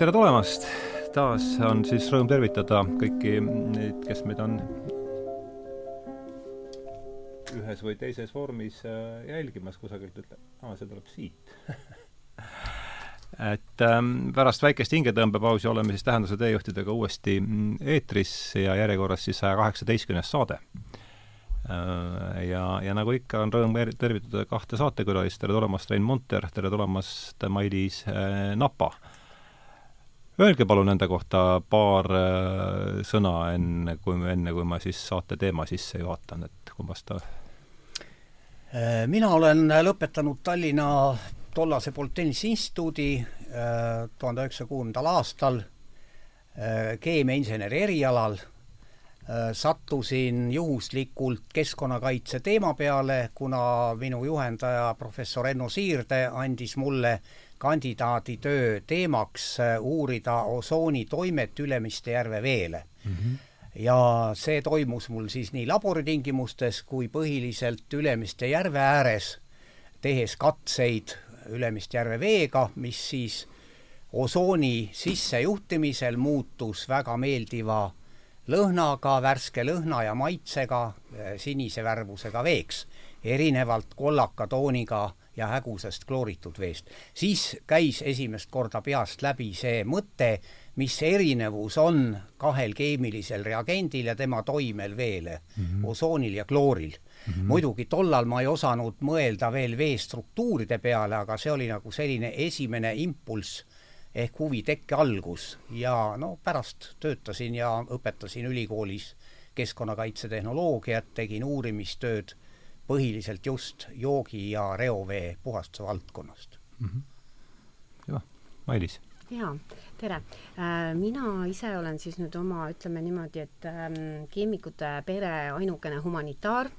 tere tulemast! taas on siis rõõm tervitada kõiki neid, kes meid on ühes või teises vormis äh, jälgimas kusagilt, ütleb, aa, see tuleb siit et ähm, pärast väikest hingetõmbepausi oleme siis Tähenduse teejuhtidega uuesti mm, eetris ja järjekorras siis saja kaheksateistkümnes saade äh,. ja, ja nagu ikka, on rõõm tervitada kahte saatekülalist, tere tulemast, Rein Munter, tere tulemast, Mailis äh, Napa Öelge palun enda kohta paar äh, sõna enne, kui, enne kui ma siis saate teema sisse juhatan, et kummast ta äh, mina olen lõpetanud Tallinna tollase Poltennise instituudi äh, tuhande üheksasaja kuuendal aastal keemiainseneri erialal, sattusin juhuslikult keskkonnakaitse teema peale, kuna minu juhendaja professor Enno Siirde andis mulle kandidaaditöö teemaks äh, uurida osooni toimet Ülemiste järve veele mm. -hmm. ja see toimus mul siis nii laboritingimustes kui põhiliselt Ülemiste järve ääres, tehes katseid Ülemiste järve veega, mis siis osooni sissejuhtimisel muutus väga meeldiva lõhnaga, värske lõhna ja maitsega, äh, sinise värvusega veeks, erinevalt kollaka tooniga ja hägusest klooritud veest. siis käis esimest korda peast läbi see mõte, mis erinevus on kahel keemilisel reagendil ja tema toimel veele mm, -hmm. osoonil ja klooril mm. -hmm. muidugi tollal ma ei osanud mõelda veel vee struktuuride peale, aga see oli nagu selline esimene impulss ehk huvitekke algus ja no pärast töötasin ja õpetasin ülikoolis keskkonnakaitsetehnoloogiat, tegin uurimistööd põhiliselt just joogi- ja reovee puhastuse valdkonnast mm. -hmm. hüva, Mailis jaa, tere! Äh, mina ise olen siis nüüd oma, ütleme niimoodi, et ähm, keemikute pere ainukene humanitaar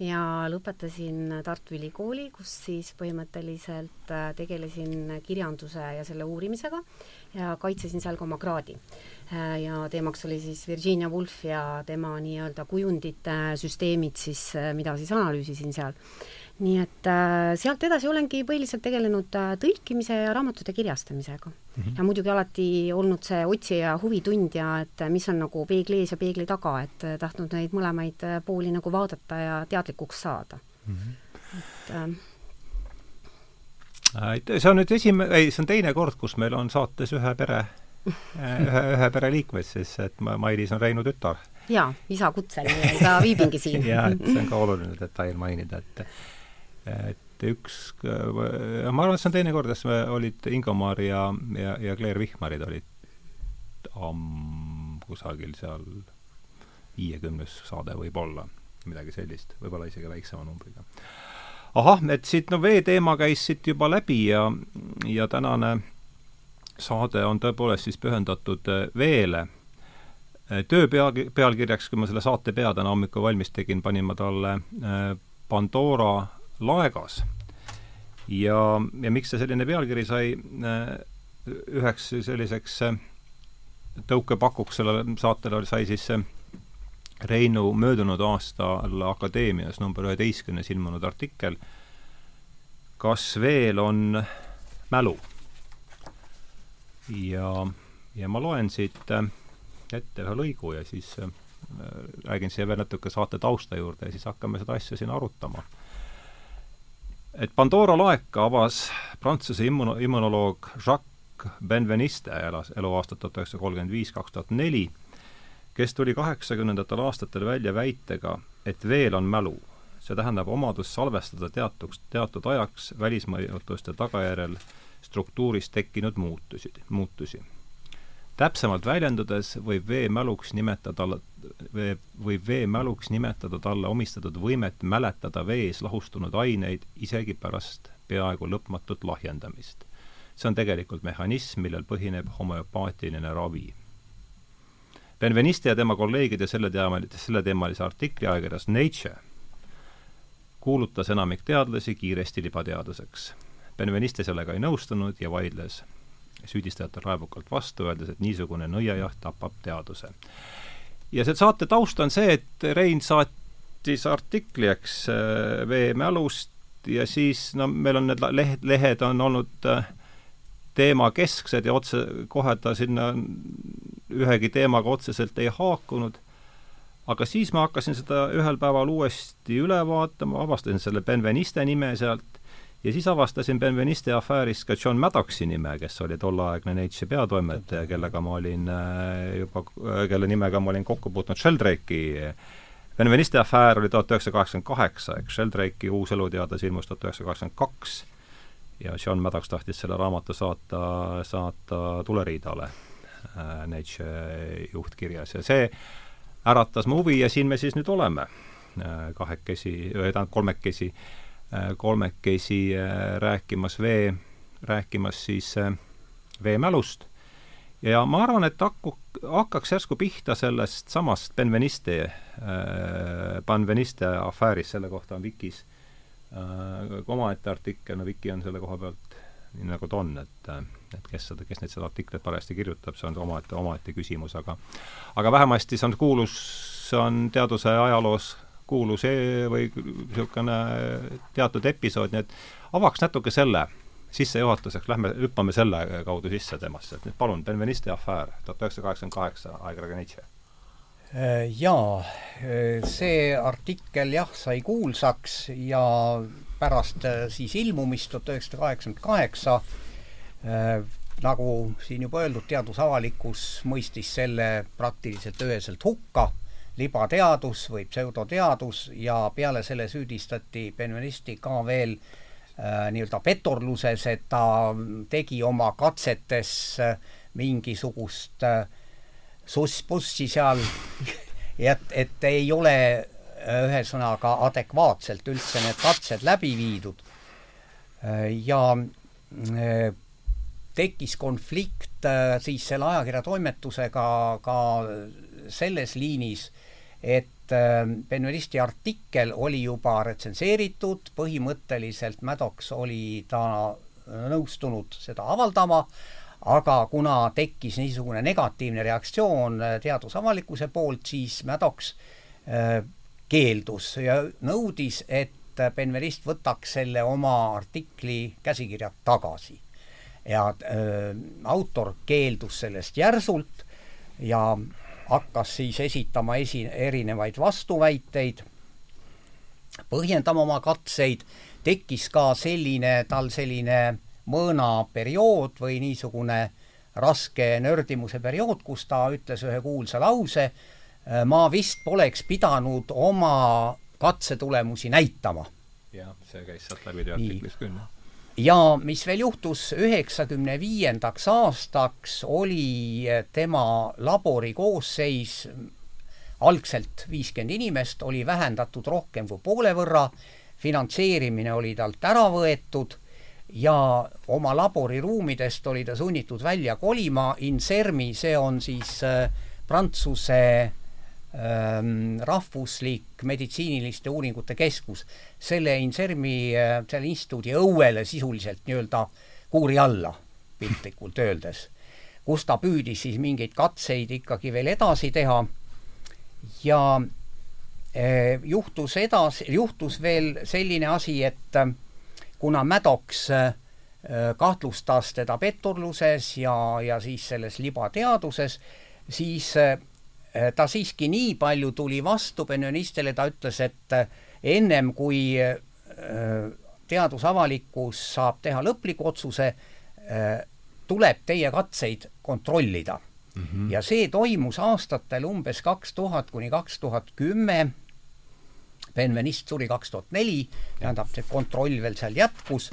ja lõpetasin Tartu Ülikooli, kus siis põhimõtteliselt äh, tegelesin kirjanduse ja selle uurimisega ja kaitsesin seal ka oma kraadi ja teemaks oli siis Virginia Woolf ja tema nii-öelda kujundite süsteemid siis, äh, mida siis analüüsisin seal. nii et äh, sealt edasi olengi põhiliselt tegelenud tõlkimise ja raamatute kirjastamisega mm. -hmm. ja muidugi alati olnud see otsija huvitundja, et mis on nagu peegli ees ja peegli taga, et tahtnud neid mõlemaid pooli nagu vaadata ja teadlikuks saada mm. -hmm. et see on nüüd esimene, ei, see on teine kord, kus meil on saates ühe pere ühe, ühe pere liikmeid siis, et Mailis on Reinu tütar. jaa, isa kutsel nii-öelda viibingi siin jaa, et see on ka oluline detail mainida, et et üks, ma arvan, et see on teine kord, kus olid Ingomar ja, ja, ja Claire Vihmarid olid amm, kusagil seal viiekümnes saade võib-olla, midagi sellist, võib-olla isegi väiksema numbriga. ahah, et siit no veeteema käis siit juba läbi ja, ja tänane saade on tõepoolest siis pühendatud äh, veele. Äh, töö pea, pealkirjaks, kui ma selle saate pea täna hommikul valmis tegin, panin ma talle äh, Pandora laegas. ja, ja miks see selline pealkiri sai üheks selliseks tõukepakuks sellele saatele sai siis see Reinu möödunud aastal Akadeemias number üheteistkümnes ilmunud artikkel Kas veel on mälu? Ja, ja ma loen siit äh, ette ühe lõigu ja siis äh, räägin siia veel natuke saate tausta juurde ja siis hakkame seda asja siin arutama. et Pandora laeka avas Prantsuse immuno-, immunoloog Jacques Benveniste, elas eluaastat tuhat üheksasada kolmkümmend viis, kaks tuhat neli, kes tuli kaheksakümnendatel aastatel välja väitega, et veel on mälu. see tähendab omadust salvestada teatuks, teatud ajaks välismõjutuste tagajärjel struktuuris tekkinud muutusi, muutusi. täpsemalt väljendudes võib veemäluks nimetada, võib veemäluks nimetada talle omistatud võimet mäletada vees lahustunud aineid isegi pärast peaaegu lõpmatut lahjendamist. see on tegelikult mehhanism, millel põhineb homöopaatiline ravi. Benveniste ja tema kolleegide selle teema, selleteemalise artikli ajakirjas Nature kuulutas enamik teadlasi kiiresti libateaduseks Benveniste sellega ei nõustunud ja vaidles süüdistajatel raevukalt vastu, öeldes, et niisugune nõiajaht tapab teaduse. ja selle saate taust on see, et Rein saatis artikli, eks, äh, veemälust ja siis no meil on need lehed, lehed on olnud äh, teemakesksed ja otse, kohe ta sinna ühegi teemaga otseselt ei haakunud, aga siis ma hakkasin seda ühel päeval uuesti üle vaatama, avastasin selle Benveniste nime sealt ja siis avastasin Benveniste afäärist ka John Maddoxi nime, kes oli tolleaegne Nature peatoimetaja, kellega ma olin äh, juba, äh, kelle nimega ma olin kokku puutunud Sheldrake'i. Benveniste afäär oli tuhat üheksasada kaheksakümmend kaheksa, eks Sheldrake'i uus eluteadus ilmus tuhat üheksasada kaheksakümmend kaks ja John Maddox tahtis selle raamatu saata, saata tuleriidale äh, Nature juhtkirjas. Ja see äratas mu huvi ja siin me siis nüüd oleme kahekesi, tähendab kolmekesi kolmekesi äh, rääkimas vee, rääkimas siis äh, veemälust. Ja ma arvan, et hakku, hakkaks järsku pihta sellest samast Benveniste äh,, Benveniste afäärist, selle kohta on Vikis äh, omaette artikkel, no Viki on selle koha pealt nii, nagu ta on, et et kes seda, kes neid seda artiklit parajasti kirjutab, see on omaette, omaette küsimus, aga aga vähemasti see on kuulus, see on teaduse ajaloos kuulus või niisugune teatud episood, nii et avaks natuke selle sissejuhatuseks, lähme, hüppame selle kaudu sisse temasse, et nüüd palun, Benveniste afäär, tuhat üheksasada kaheksakümmend kaheksa, ajakirjaga Nietzsche. Jaa, see artikkel jah, sai kuulsaks ja pärast äh, siis ilmumist tuhat üheksasada kaheksakümmend kaheksa äh, nagu siin juba öeldud, teadusavalikkus mõistis selle praktiliselt üheselt hukka, libateadus või pseudoteadus ja peale selle süüdistati Benvenisti ka veel äh, nii-öelda petorluses, et ta tegi oma katsetes äh, mingisugust äh, suss-bussi seal et, et ei ole ühesõnaga adekvaatselt üldse need katsed läbi viidud. ja eh, tekkis konflikt siis selle ajakirja toimetusega ka selles liinis, et eh, Benvenisti artikkel oli juba retsenseeritud, põhimõtteliselt Maddox oli ta nõustunud seda avaldama, aga kuna tekkis niisugune negatiivne reaktsioon teadusavalikkuse poolt, siis Maddox keeldus ja nõudis, et Benvenist võtaks selle oma artikli käsikirjad tagasi. ja äh, autor keeldus sellest järsult ja hakkas siis esitama esi-, erinevaid vastuväiteid, põhjendama oma katseid, tekkis ka selline, tal selline mõõnaperiood või niisugune raske nördimuse periood, kus ta ütles ühe kuulsa lause, ma vist poleks pidanud oma katsetulemusi näitama. jah, see käis sealt läbi teie artiklis küll, jah ja mis veel juhtus, üheksakümne viiendaks aastaks oli tema labori koosseis algselt viiskümmend inimest, oli vähendatud rohkem kui poole võrra, finantseerimine oli talt ära võetud ja oma laboriruumidest oli ta sunnitud välja kolima, Insermi, see on siis äh, Prantsuse rahvuslik meditsiiniliste uuringute keskus, selle Insermi, äh, selle instituudi õuele sisuliselt nii-öelda kuuri alla, piltlikult öeldes, kus ta püüdis siis mingeid katseid ikkagi veel edasi teha ja äh, juhtus edasi, juhtus veel selline asi, et äh, kuna Maddox kahtlustas teda petturluses ja, ja siis selles libateaduses, siis ta siiski nii palju tuli vastu pensionistele, ta ütles, et eh, ennem kui eh, teadusavalikkus saab teha lõpliku otsuse, tuleb teie katseid kontrollida mm. -hmm. ja see toimus aastatel umbes kaks tuhat kuni kaks tuhat kümme. Benvenist suri kaks tuhat neli, tähendab, see kontroll veel seal jätkus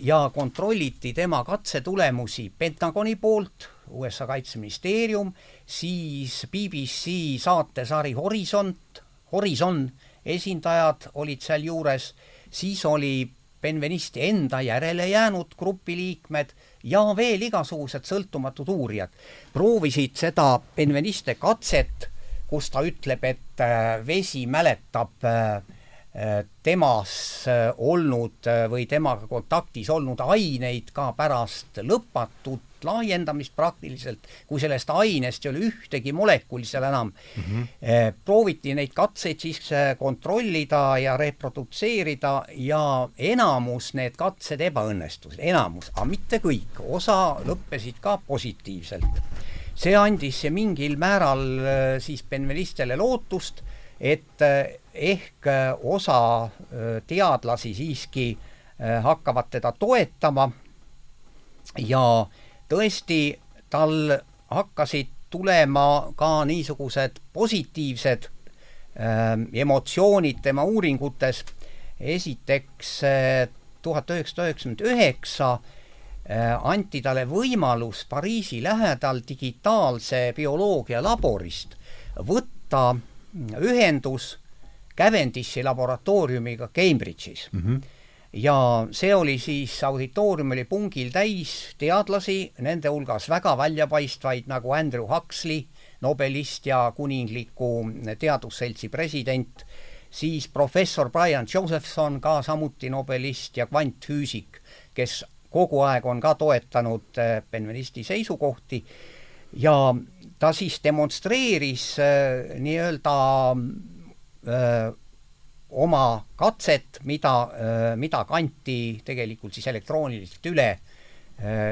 ja kontrolliti tema katsetulemusi Pentagoni poolt, USA kaitseministeerium, siis BBC saatesari Horisont, Horizon esindajad olid seal juures, siis oli Benvenisti enda järele jäänud grupi liikmed ja veel igasugused sõltumatud uurijad. Proovisid seda Benveniste katset, kus ta ütleb, et äh, vesi mäletab äh, temas olnud või temaga kontaktis olnud aineid ka pärast lõpmatut laiendamist praktiliselt, kui sellest ainest ei ole ühtegi molekuli seal enam mm. -hmm. prooviti neid katseid siis kontrollida ja reprodutseerida ja enamus need katsed ebaõnnestusid, enamus, aga mitte kõik, osa lõppesid ka positiivselt. see andis mingil määral äh, siis Benvenistele lootust, et äh, ehk osa teadlasi siiski hakkavad teda toetama ja tõesti, tal hakkasid tulema ka niisugused positiivsed äh, emotsioonid tema uuringutes. esiteks äh, tuhat üheksasada üheksakümmend üheksa äh, anti talle võimalus Pariisi lähedal digitaalse bioloogia laborist võtta ühendus Cavendish'i laboratooriumiga Cambridge'is mm. -hmm ja see oli siis, auditoorium oli pungil täis teadlasi, nende hulgas väga väljapaistvaid nagu Andrew Huxley, nobelist ja kuningliku teadusseltsi president, siis professor Brian Josephson, ka samuti nobelist ja kvantfüüsik, kes kogu aeg on ka toetanud äh, Benvenisti seisukohti ja ta siis demonstreeris äh, nii-öelda äh, oma katset, mida, mida kanti tegelikult siis elektrooniliselt üle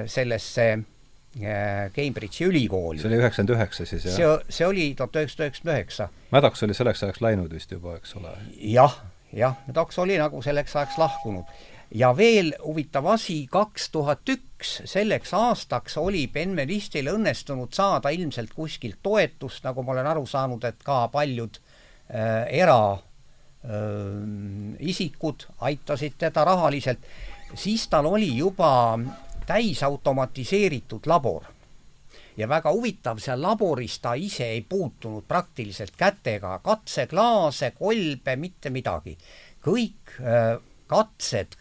sellesse Cambridge'i ülikooli. see oli üheksakümmend üheksa siis, jah? see, see oli tuhat üheksasada üheksakümmend üheksa. Maddox oli selleks ajaks läinud vist juba, eks ole ja,? jah, jah, Maddox oli nagu selleks ajaks lahkunud. ja veel huvitav asi, kaks tuhat üks, selleks aastaks oli Benvenistil õnnestunud saada ilmselt kuskilt toetust, nagu ma olen aru saanud, et ka paljud äh, era- isikud aitasid teda rahaliselt, siis tal oli juba täisautomatiseeritud labor. ja väga huvitav, seal laboris ta ise ei puutunud praktiliselt kätega katseklaase, kolbe, mitte midagi. kõik katsed,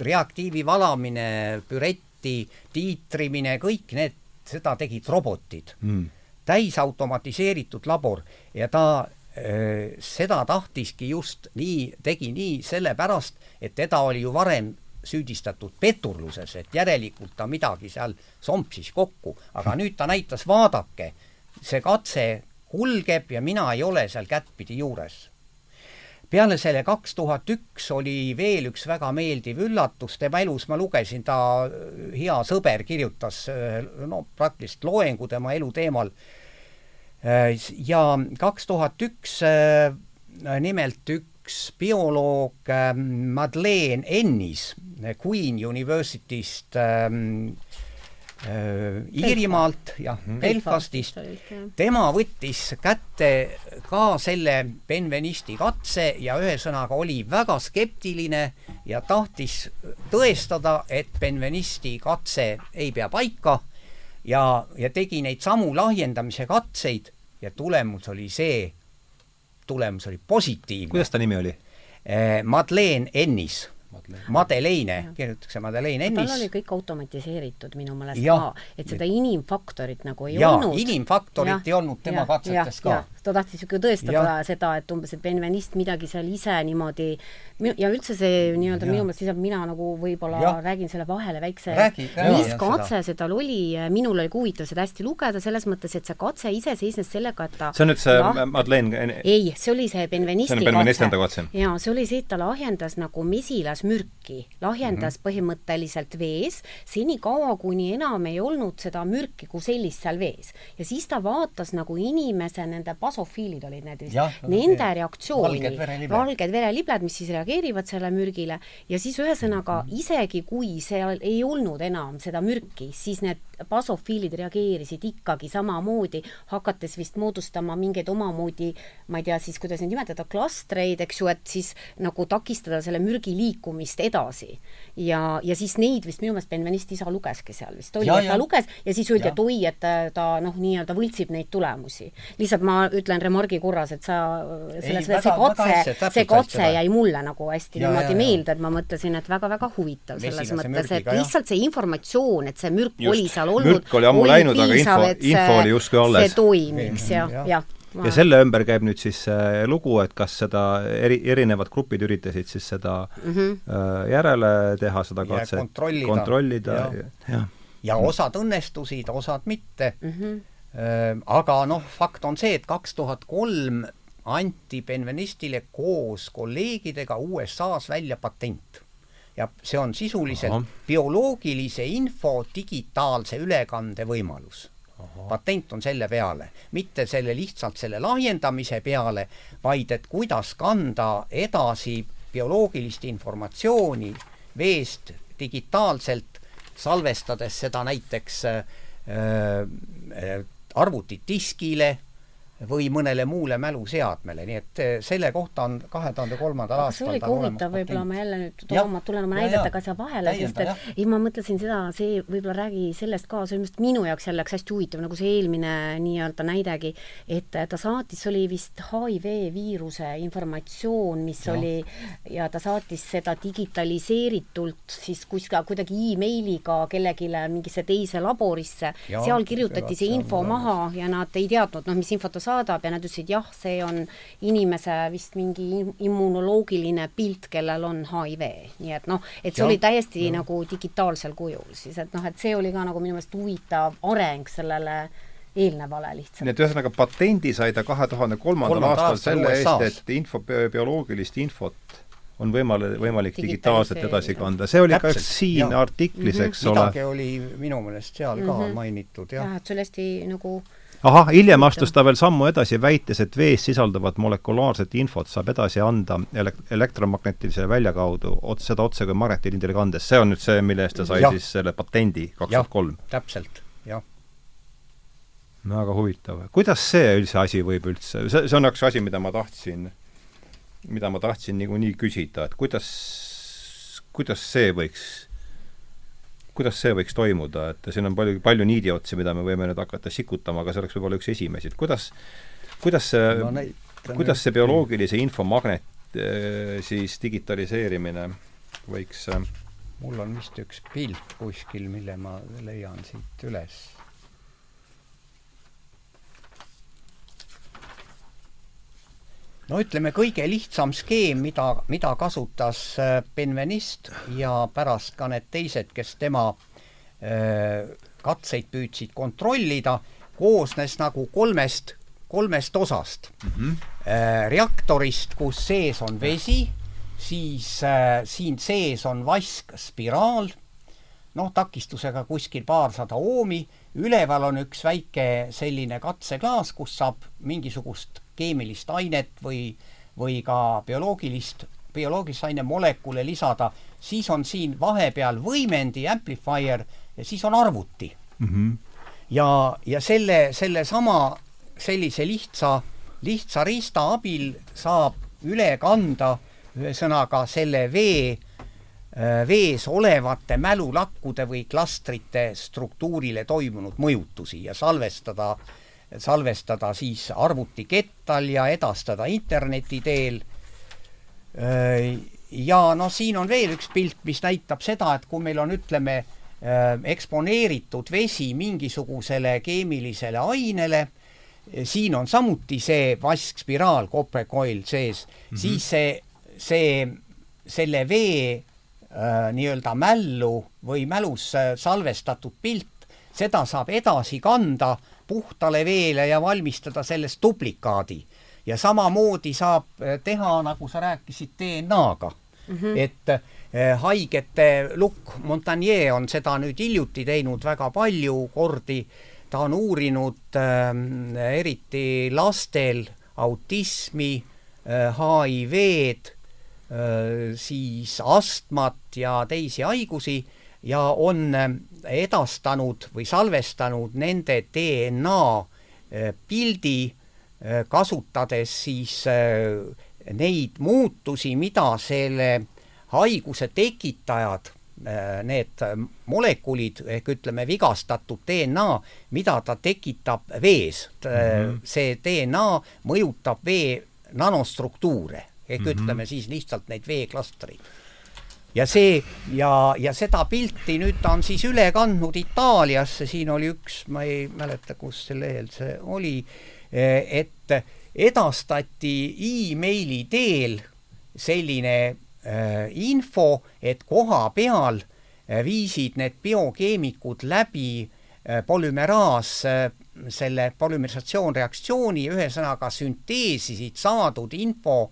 reaktiivi valamine, püretti, tiitrimine, kõik need, seda tegid robotid mm. täisautomatiseeritud labor ja ta Äh, seda tahtiski just nii, tegi nii sellepärast, et teda oli ju varem süüdistatud petturluses, et järelikult ta midagi seal sompsis kokku, aga nüüd ta näitas, vaadake, see katse kulgeb ja mina ei ole seal kättpidi juures. peale selle kaks tuhat üks oli veel üks väga meeldiv üllatus. Tema elus, ma lugesin, ta hea sõber kirjutas no praktiliselt loengu tema elu teemal ja kaks tuhat üks äh, nimelt üks bioloog äh, Madeleine Ennis Queen University'st ähm, Iirimaalt, jah, mhm. Belfastist, tema võttis kätte ka selle Benvenisti katse ja ühesõnaga oli väga skeptiline ja tahtis tõestada, et Benvenisti katse ei pea paika ja, ja tegi neid samu lahjendamise katseid ja tulemus oli see, tulemus oli positiivne. kuidas ta nimi oli? Eh, Madeleine Ennis Madeleine, kirjutatakse Madeleine Ennis. tal oli kõik automatiseeritud minu meelest ka, et seda inimfaktorit nagu ei ja, olnud. inimfaktorit ja, ei olnud tema ja, katsetes ja, ka. Ta tahtis ikka tõestada ja. seda, et umbes, et Benvenist midagi seal ise niimoodi ja üldse see nii-öelda minu meelest lisab, mina nagu võib-olla räägin selle vahele väikse, mis katse see tal oli, minul oli huvitav seda hästi lugeda, selles mõttes, et see katse ise seisnes sellega, et ta see on nüüd see lah... Madeleine ei, see oli see Benvenisti katse. katse. jaa, see oli see, et ta lahjendas nagu mesilasmürki, lahjendas mm -hmm. põhimõtteliselt vees, senikaua, kuni enam ei olnud seda mürki kui sellist seal vees. ja siis ta vaatas nagu inimese, nende basofiilid olid need vist, nende reaktsiooni, valged verelibled, mis siis reageerivad sellele mürgile ja siis ühesõnaga mhm. isegi kui seal ei olnud enam seda mürki, siis need basofiilid reageerisid ikkagi samamoodi, hakates vist moodustama mingeid omamoodi, ma ei tea siis, kuidas neid nimetada, klastreid, eks ju, et siis nagu takistada selle mürgi liikumist edasi. ja, ja siis neid vist minu meelest Benvenist isa lugeski seal vist oli, et ta luges ja siis öeldi, et oi, et ta noh, nii-öelda võltsib neid tulemusi. lihtsalt ma ütlen remargi korras, et sa selles, see katse, see katse jäi mulle nagu hästi ja, niimoodi ja, meelde, et ma mõtlesin, et väga-väga huvitav selles mõttes, et lihtsalt see informatsioon, et see mürk Just. oli seal olnud, mürk oli ammu läinud, aga info, info oli justkui alles. see toimiks ja, jah ja selle ümber käib nüüd siis see lugu, et kas seda eri, erinevad grupid üritasid siis seda mm -hmm. järele teha, seda katset kontrollida, kontrollida ja, ja, ja. ja osad õnnestusid, osad mitte mm. -hmm. Aga noh, fakt on see, et kaks tuhat kolm anti Benvenistile koos kolleegidega USA-s välja patent ja see on sisuliselt Aha. bioloogilise info digitaalse ülekande võimalus. patent on selle peale, mitte selle lihtsalt selle lahjendamise peale, vaid et kuidas kanda edasi bioloogilist informatsiooni veest digitaalselt, salvestades seda näiteks äh, äh, arvutidiskile või mõnele muule mäluseadmele, nii et eh, selle kohta on kahe tuhande kolmandal aastal see oligi huvitav, võib-olla ma jälle nüüd tooma, tulen oma näidetega siia vahele, sest et ei, ma mõtlesin seda, see võib-olla räägi sellest ka, see just minu jaoks jälle hästi huvitav, nagu see eelmine nii-öelda näidegi, et ta saatis, oli vist HIV viiruse informatsioon, mis ja. oli ja ta saatis seda digitaliseeritult siis kuskil kuidagi emailiga kellelegi mingisse teise laborisse, seal kirjutati see info maha ja nad ei teadnud, noh, mis infot ta saadab ja nad ütlesid jah, see on inimese vist mingi immunoloogiline pilt, kellel on HIV, nii et noh, et see ja, oli täiesti ja. nagu digitaalsel kujul siis, et noh, et see oli ka nagu minu meelest huvitav areng sellele eelnevale lihtsalt. nii et ühesõnaga patendi sai ta kahe tuhande kolmandal aastal selle eest, et info, bioloogilist infot on võimalik, võimalik digitaalselt edasi kanda, see oli Täpselt, ka siin ja. artiklis, eks mm -hmm. ole. midagi oli minu meelest seal ka mm -hmm. mainitud, jah. jah, et see oli hästi nagu ahah, hiljem astus ta veel sammu edasi, väites, et vees sisalduvat molekulaarset infot saab edasi anda elek-, elektromagnetilise välja kaudu, ots-, seda otse kui magnetiliindile kandes, see on nüüd see, mille eest ta sai ja. siis selle patendi kaks tuhat kolm? täpselt, jah. väga huvitav. kuidas see üldse asi võib üldse, see, see on üks asi, mida ma tahtsin, mida ma tahtsin niikuinii küsida, et kuidas, kuidas see võiks kuidas see võiks toimuda, et siin on palju, palju niidiotsi, mida me võime nüüd hakata sikutama, aga see oleks võib-olla üks esimesi, et kuidas, kuidas see no,, kuidas see bioloogilise info magnet eh, siis digitaliseerimine võiks eh, mul on vist üks pilt kuskil, mille ma leian siit üles no ütleme, kõige lihtsam skeem, mida, mida kasutas äh, Benveniste ja pärast ka need teised, kes tema äh, katseid püüdsid kontrollida, koosnes nagu kolmest, kolmest osast mm. -hmm. reaktorist, kus sees on vesi, siis siin sees on vaskspiraal, noh, takistusega kuskil paarsada oomi, üleval on üks väike selline katseklaas, kus saab mingisugust keemilist ainet või, või ka bioloogilist, bioloogilist aine molekule lisada, siis on siin vahepeal võimendi amplifier ja siis on arvuti mm. -hmm. ja, ja selle, sellesama sellise lihtsa, lihtsa riista abil saab üle kanda ühesõnaga selle vee, vees olevate mälulakkude või klastrite struktuurile toimunud mõjutusi ja salvestada äh, salvestada siis arvutikettal ja edastada interneti teel. ja noh, siin on veel üks pilt, mis näitab seda, et kui meil on, ütleme, eksponeeritud vesi mingisugusele keemilisele ainele, siin on samuti see vaskspiraal, koprekoil sees mm, -hmm. siis see, see, selle vee äh, nii-öelda mällu või mälus salvestatud pilt, seda saab edasi kanda äh, puhtale veele ja valmistada sellest duplikaadi. ja samamoodi saab eh, teha, nagu sa rääkisid, DNA-ga mm. -hmm. et eh, haigete Luc Montagnier on seda nüüd hiljuti teinud väga palju kordi, ta on uurinud äh, eriti lastel autismi äh,, HIV-d äh,, siis astmat ja teisi haigusi ja on edastanud või salvestanud nende DNA eh, pildi, eh, kasutades siis neid muutusi, mida selle haiguse tekitajad, need molekulid ehk ütleme, vigastatud DNA, mida ta tekitab vees mm. -hmm. see DNA mõjutab vee nanostruktuure ehk mm -hmm. ütleme siis lihtsalt neid veeklastreid ja see ja, ja seda pilti nüüd ta on siis üle kandnud Itaaliasse, siin oli üks, ma ei mäleta, kus see lehel see oli, et et edastati emaili teel selline äh, info, et koha peal äh, viisid need biokeemikud läbi äh, polümeraas äh, selle polümerisatsioonreaktsiooni, ühesõnaga sünteesisid saadud info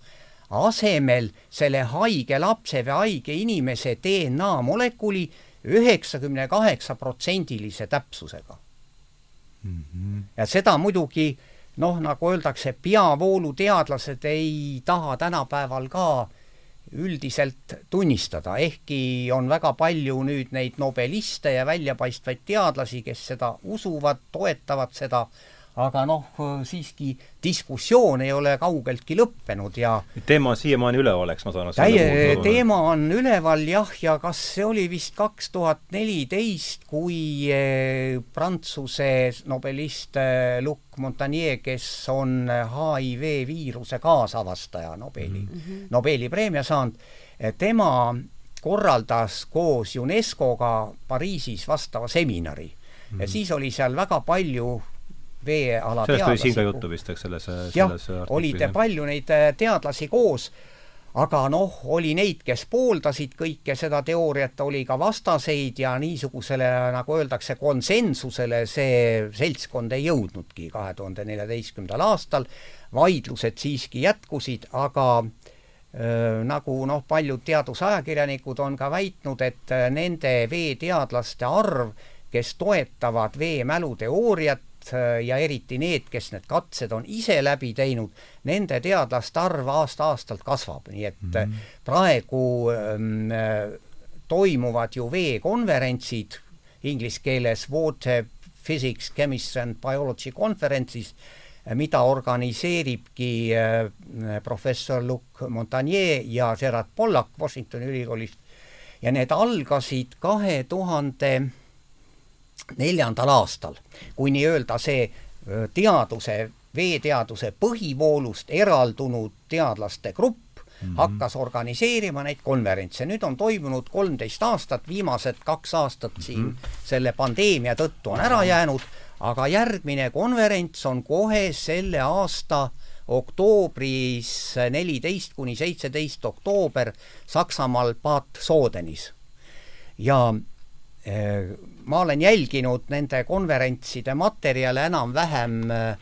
asemel selle haige lapse või haige inimese DNA molekuli üheksakümne kaheksa protsendilise täpsusega mm. -hmm. ja seda muidugi noh, nagu öeldakse, peavooluteadlased ei taha tänapäeval ka üldiselt tunnistada, ehkki on väga palju nüüd neid nobeliste ja väljapaistvaid teadlasi, kes seda usuvad, toetavad seda, aga noh, siiski diskussioon ei ole kaugeltki lõppenud ja teema on siiamaani üleval, eks ma saan aru? täie, teema on üleval jah, ja kas see oli vist kaks tuhat neliteist, kui eh, Prantsuse nobelist eh, Luc Montagnier, kes on HIV viiruse kaasavastaja Nobeli mm, -hmm. Nobeli preemia saanud, eh, tema korraldas koos UNESCO-ga Pariisis vastava seminari mm. -hmm. ja siis oli seal väga palju veeala sellest oli siin ka juttu vist, eks, selles, selles jah, oli palju neid äh, teadlasi koos, aga noh, oli neid, kes pooldasid kõike seda teooriat, oli ka vastaseid ja niisugusele, nagu öeldakse, konsensusele see seltskond ei jõudnudki kahe tuhande neljateistkümnendal aastal, vaidlused siiski jätkusid, aga äh, nagu noh, paljud teadusajakirjanikud on ka väitnud, et äh, nende veeteadlaste arv, kes toetavad veemäluteooriat, ja eriti need, kes need katsed on ise läbi teinud, nende teadlaste arv aasta-aastalt kasvab, nii et mm -hmm. praegu ähm, toimuvad ju veekonverentsid, inglise keeles Water Physics, Chemistry and Biology Conferences, mida organiseeribki äh, professor Luc Montagnier ja Gerard Pollack Washingtoni ülikoolist ja need algasid kahe tuhande neljandal aastal, kui nii-öelda see teaduse, veeteaduse põhivoolust eraldunud teadlaste grupp mm -hmm. hakkas organiseerima neid konverentse. nüüd on toimunud kolmteist aastat, viimased kaks aastat mm -hmm. siin selle pandeemia tõttu on ära jäänud, aga järgmine konverents on kohe selle aasta oktoobris neliteist kuni seitseteist oktoober Saksamaal Bad Sodenis. ja ma olen jälginud nende konverentside materjale enam-vähem äh,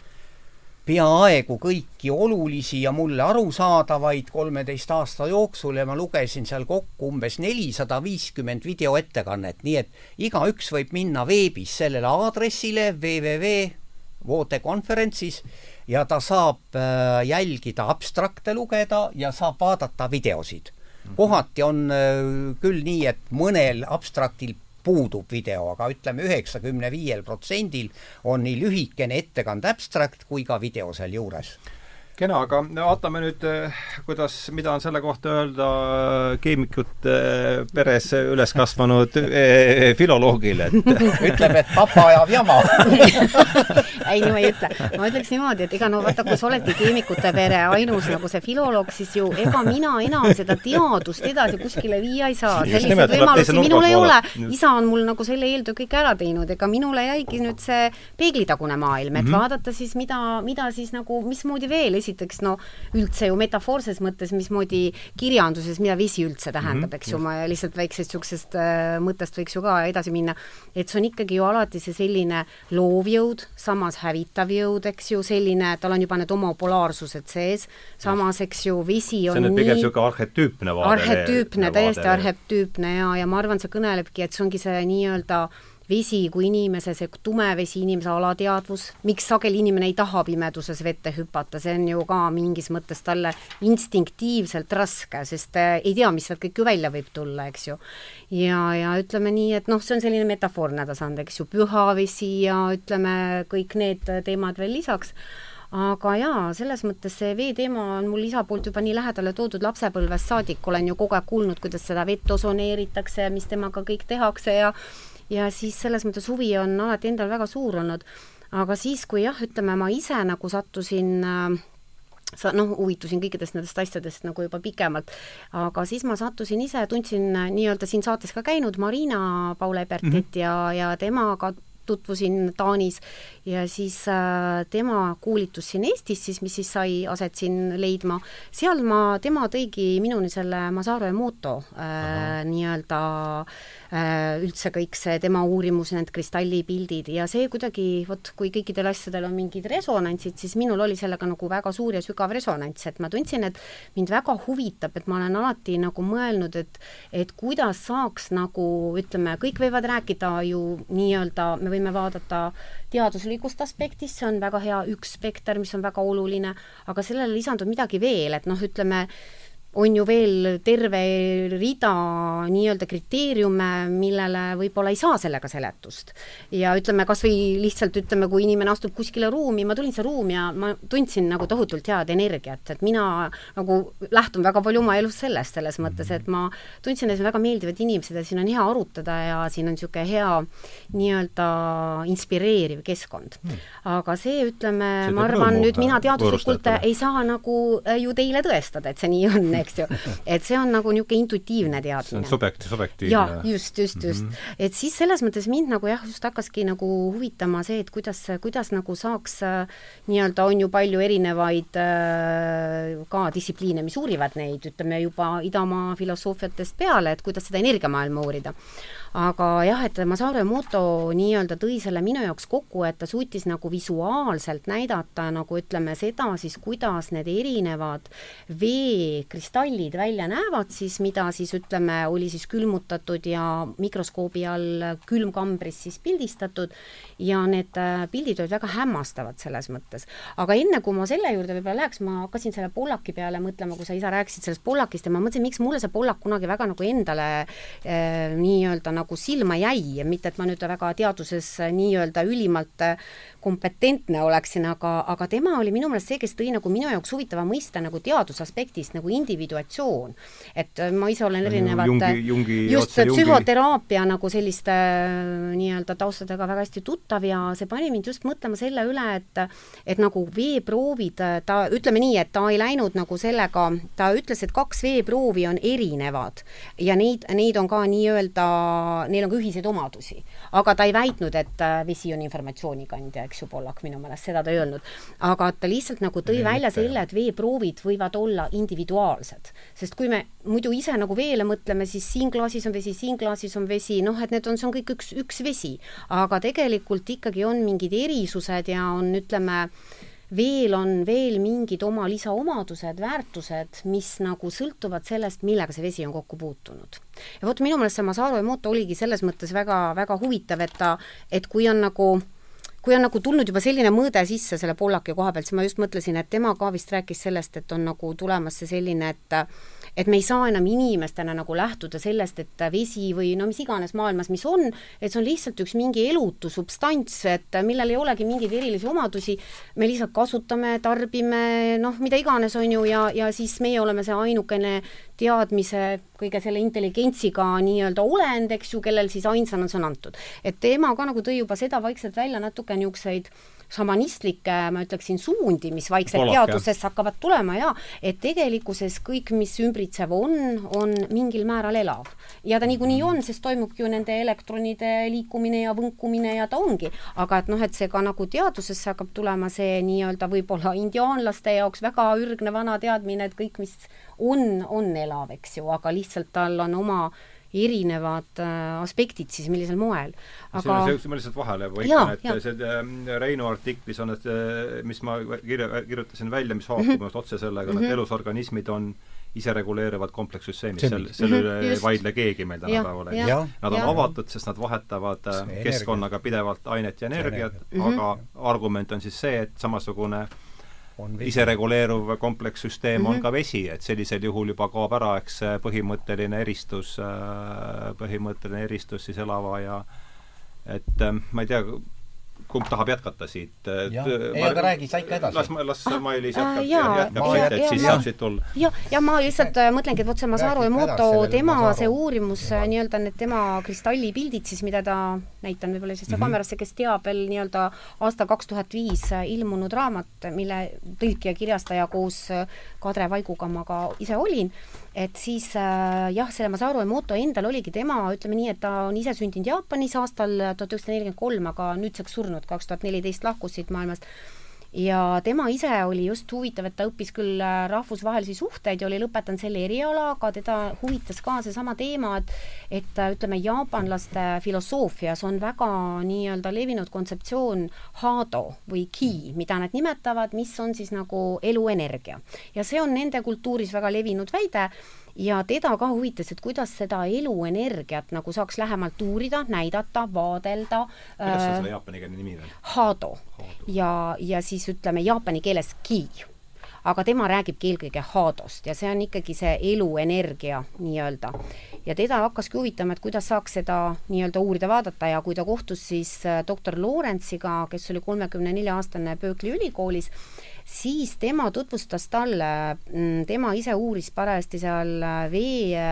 peaaegu kõiki olulisi ja mulle arusaadavaid kolmeteist aasta jooksul ja ma lugesin seal kokku umbes nelisada viiskümmend videoettekannet, nii et igaüks võib minna veebis sellele aadressile www.vootekonverentsis ja ta saab äh, jälgida abstrakte lugeda ja saab vaadata videosid. kohati on äh, küll nii, et mõnel abstraktil puudub video, aga ütleme, üheksakümne viiel protsendil on nii lühikene ettekande abstract kui ka video seal juures kena, aga vaatame nüüd, eh, kuidas, mida on selle kohta öelda eh, keemikute eh, peres üles kasvanud filoloogile, et ütleb, et papa ajab jama ei, nii ma ei ütle. ma ütleks niimoodi, et ega no vaata, kui sa oledki keemikute pere ainus nagu see filoloog, siis ju ega mina enam seda teadust edasi kuskile viia ei saa. selliseid võimalusi minul ei ole. isa on mul nagu selle eeltöö kõik ära teinud, ega minule jäigi nüüd see peeglitagune maailm, et mm -hmm. vaadata siis, mida, mida siis nagu, mismoodi veel esi-, esiteks no üldse ju metafoorses mõttes, mismoodi kirjanduses, mida vesi üldse tähendab mm, -hmm. eks ju, ma lihtsalt väiksest niisugusest äh, mõttest võiks ju ka edasi minna, et see on ikkagi ju alati see selline loovjõud, samas hävitav jõud, eks ju, selline, tal on juba need oma polaarsused sees, samas eks ju, vesi on see on nüüd pigem niisugune arhetüüpne vaade. arhetüüpne, täiesti arhetüüpne ja, ja ma arvan, see kõnelebki, et see ongi see nii-öelda vesi kui inimese, see tume vesi, inimese alateadvus, miks sageli inimene ei taha pimeduses vette hüpata, see on ju ka mingis mõttes talle instinktiivselt raske, sest ei tea, mis sealt kõik ju välja võib tulla, eks ju. ja, ja ütleme nii, et noh, see on selline metafoorne tasand, eks ju, püha vesi ja ütleme, kõik need teemad veel lisaks. Aga jaa, selles mõttes see veeteema on mul isa poolt juba nii lähedale toodud lapsepõlvest saadik, olen ju kogu aeg kuulnud, kuidas seda vett osoneeritakse ja mis temaga kõik tehakse ja ja siis selles mõttes huvi on alati endal väga suur olnud. aga siis, kui jah, ütleme ma ise nagu sattusin äh, sa noh, huvitusin kõikidest nendest asjadest nagu juba pikemalt, aga siis ma sattusin ise, tundsin äh, nii-öelda siin saates ka käinud Marina Paul-Ebertit mm -hmm. ja, ja temaga tutvusin Taanis ja siis äh, tema koolitus siin Eestis siis, mis siis sai aset siin leidma, seal ma, tema tõigi minuni selle Masaru Emoto äh, nii-öelda äh, üldse kõik see tema uurimus, need kristallipildid ja see kuidagi, vot kui kõikidel asjadel on mingid resonantsid, siis minul oli sellega nagu väga suur ja sügav resonants, et ma tundsin, et mind väga huvitab, et ma olen alati nagu mõelnud, et et kuidas saaks nagu ütleme, kõik võivad rääkida ju nii-öelda, me võime vaadata teaduslikust aspektist, see on väga hea üks spekter, mis on väga oluline, aga sellele lisandub midagi veel, et noh, ütleme, on ju veel terve rida nii-öelda kriteeriume, millele võib-olla ei saa sellega seletust. ja ütleme, kas või lihtsalt ütleme, kui inimene astub kuskile ruumi, ma tulin sinna ruumi ja ma tundsin nagu tohutult head energiat, et mina nagu lähtun väga palju oma elus sellest, selles mõttes, et ma tundsin, et see on väga meeldivad inimesed ja siin on hea arutada ja siin on niisugune hea nii-öelda inspireeriv keskkond. Hmm. aga see, ütleme, ma arvan, nüüd mina teaduslikult ei saa nagu ju teile tõestada, et see nii on eks ju. et see on nagu niisugune intuitiivne teadmine. see on subjekt-, subjektiivne. jaa, just, just, just mm. -hmm. et siis selles mõttes mind nagu jah, just hakkaski nagu huvitama see, et kuidas, kuidas nagu saaks nii-öelda, on ju palju erinevaid äh, ka distsipliine, mis uurivad neid, ütleme juba idamaa filosoofiatest peale, et kuidas seda energiamaailma uurida aga jah, et Masaru Emoto nii-öelda tõi selle minu jaoks kokku, et ta suutis nagu visuaalselt näidata nagu ütleme seda siis, kuidas need erinevad veekristallid välja näevad siis, mida siis ütleme, oli siis külmutatud ja mikroskoobi all külmkambris siis pildistatud ja need äh, pildid olid väga hämmastavad selles mõttes. aga enne, kui ma selle juurde võib-olla läheks, ma hakkasin selle Pollaki peale mõtlema, kui sa isa rääkisid sellest Pollakist ja ma mõtlesin, miks mulle see Pollak kunagi väga nagu endale äh, nii-öelda nagu silma jäi, mitte et ma nüüd väga teaduses nii-öelda ülimalt kompetentne oleksin, aga, aga tema oli minu meelest see, kes tõi nagu minu jaoks huvitava mõiste nagu teadusaspektist nagu individuatsioon. et ma ise olen erinevate, just psühhoteraapia nagu selliste nii-öelda taustadega väga hästi tuttav ja see pani mind just mõtlema selle üle, et et nagu veeproovid, ta, ütleme nii, et ta ei läinud nagu sellega, ta ütles, et kaks veeproovi on erinevad ja neid, neid on ka nii-öelda, neil on ka ühiseid omadusi. aga ta ei väitnud, et vesi on informatsioonikandja, eks ju, Pollak minu meelest, seda ta ei öelnud. aga ta lihtsalt nagu tõi välja selle, et veeproovid võivad olla individuaalsed. sest kui me muidu ise nagu veele mõtleme, siis siin klaasis on vesi, siin klaasis on vesi, noh, et need on, see on kõik üks, üks vesi. aga tegelikult ikkagi on mingid erisused ja on, ütleme, veel on veel mingid oma lisaomadused, väärtused, mis nagu sõltuvad sellest, millega see vesi on kokku puutunud. ja vot minu meelest see Masaru Emoto oligi selles mõttes väga, väga huvitav, et ta, et kui on nagu kui on nagu tulnud juba selline mõõde sisse selle Pollaki koha pealt, siis ma just mõtlesin, et tema ka vist rääkis sellest, et on nagu tulemas see selline, et et me ei saa enam inimestena nagu lähtuda sellest, et vesi või no mis iganes maailmas, mis on, et see on lihtsalt üks mingi elutu substants, et millel ei olegi mingeid erilisi omadusi, me lihtsalt kasutame, tarbime, noh, mida iganes, on ju, ja, ja siis meie oleme see ainukene teadmise, kõige selle intelligentsiga nii-öelda olend, eks ju, kellel siis ainsana see on antud. et tema ka nagu tõi juba seda vaikselt välja natuke niisuguseid šamanistlikke, ma ütleksin, suundi, mis vaikselt Polak, teadusesse hakkavad tulema ja et tegelikkuses kõik, mis ümbritsev on, on mingil määral elav. ja ta niikuinii on, sest toimubki ju nende elektronide liikumine ja võnkumine ja ta ongi. aga et noh, et see ka nagu teadusesse hakkab tulema see nii-öelda võib-olla indiaanlaste jaoks väga ürgne vana teadmine, et kõik, mis on, on elav, eks ju, aga lihtsalt tal on oma erinevad äh, aspektid siis, millisel moel. aga see, see, ma lihtsalt vahele põikan, et ja. see äh, Reinu artiklis on, et äh, mis ma kirja, kirjutasin välja, mis haakub mm -hmm. otse sellega mm, -hmm. et mhm. elusorganismid on isereguleeruvad komplekssüsteemid, sel, selle üle ei vaidle keegi meil tänapäeval, et nad on ja. avatud, sest nad vahetavad keskkonnaga pidevalt ainet ja energiat, mhm. aga mm -hmm. argument on siis see, et samasugune äh, isereguleeruv komplekssüsteem mm -hmm. on mhm. ka vesi, et sellisel juhul juba kaob ära, eks põhimõtteline eristus, äh, põhimõtteline eristus siis elava ja et äh, ma ei tea, kumb tahab jätkata siit? jah, ei aga räägi sa ikka edasi. las, las ah, Mailis jätkab äh,, jätkab siit, et siis saab siit tulla. jah, ja ma lihtsalt äh, mõtlengi, et vot see Masaru Emoto, tema see uurimus, nii-öelda need tema kristallipildid siis, mida ta, näitan võib-olla siis mm -hmm. kaamerasse, kes teab veel nii-öelda aasta kaks tuhat viis ilmunud raamat, mille tõlk ja kirjastaja koos Kadri Vaiguga ma ka ise olin, et siis äh, jah, selle Masaru Emoto endal oligi tema, ütleme nii, et ta on ise sündinud Jaapanis aastal tuhat üheksasada nelikümmend kolm, aga nüüdseks surnud, kaks tuhat neliteist lahkus siit maailmast ja tema ise oli just huvitav, et ta õppis küll äh, rahvusvahelisi suhteid ja oli lõpetanud selle eriala, aga teda huvitas ka seesama teema, et et äh, ütleme, jaapanlaste filosoofias on väga nii-öelda levinud kontseptsioon hado või ki, mida nad nimetavad, mis on siis nagu eluenergia. ja see on nende kultuuris väga levinud väide ja teda ka huvitas, et kuidas seda eluenergiat nagu saaks lähemalt uurida, näidata, vaadelda. kuidas see äh, selle jaapanikeelne nimi veel? Hado. ja, ja siis ütleme jaapani keeles ki aga tema räägibki eelkõige Hadost ja see on ikkagi see eluenergia nii-öelda. ja teda hakkaski huvitama, et kuidas saaks seda nii-öelda uurida, vaadata ja kui ta kohtus siis äh, doktor Lawrence'iga, kes oli kolmekümne nelja aastane Berkeley ülikoolis, siis tema tutvustas talle, mm, tema ise uuris parajasti seal vee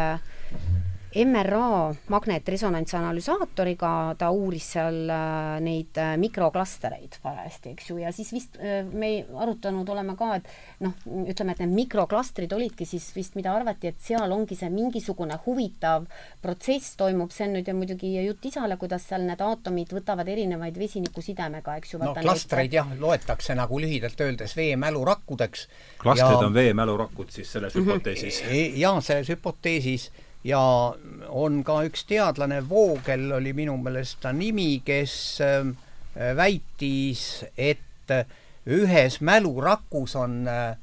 MRA magnetresonantsanalüsaatoriga, ta uuris seal äh, neid äh, mikroklastereid parajasti, eks ju, ja siis vist äh, me arutanud oleme ka, et noh, ütleme, et need mikroklastrid olidki siis vist, mida arvati, et seal ongi see mingisugune huvitav protsess toimub, see on nüüd ja muidugi jutt isale, kuidas seal need aatomid võtavad erinevaid vesinikusidemega, eks ju. no klastreid jah, loetakse nagu lühidalt öeldes veemälurakkudeks. klastrid ja... on veemälurakud siis selles mm -hmm. hüpoteesis? jaa, selles hüpoteesis ja on ka üks teadlane, Voogel oli minu meelest ta nimi, kes äh, väitis, et ühes mälurakus on äh,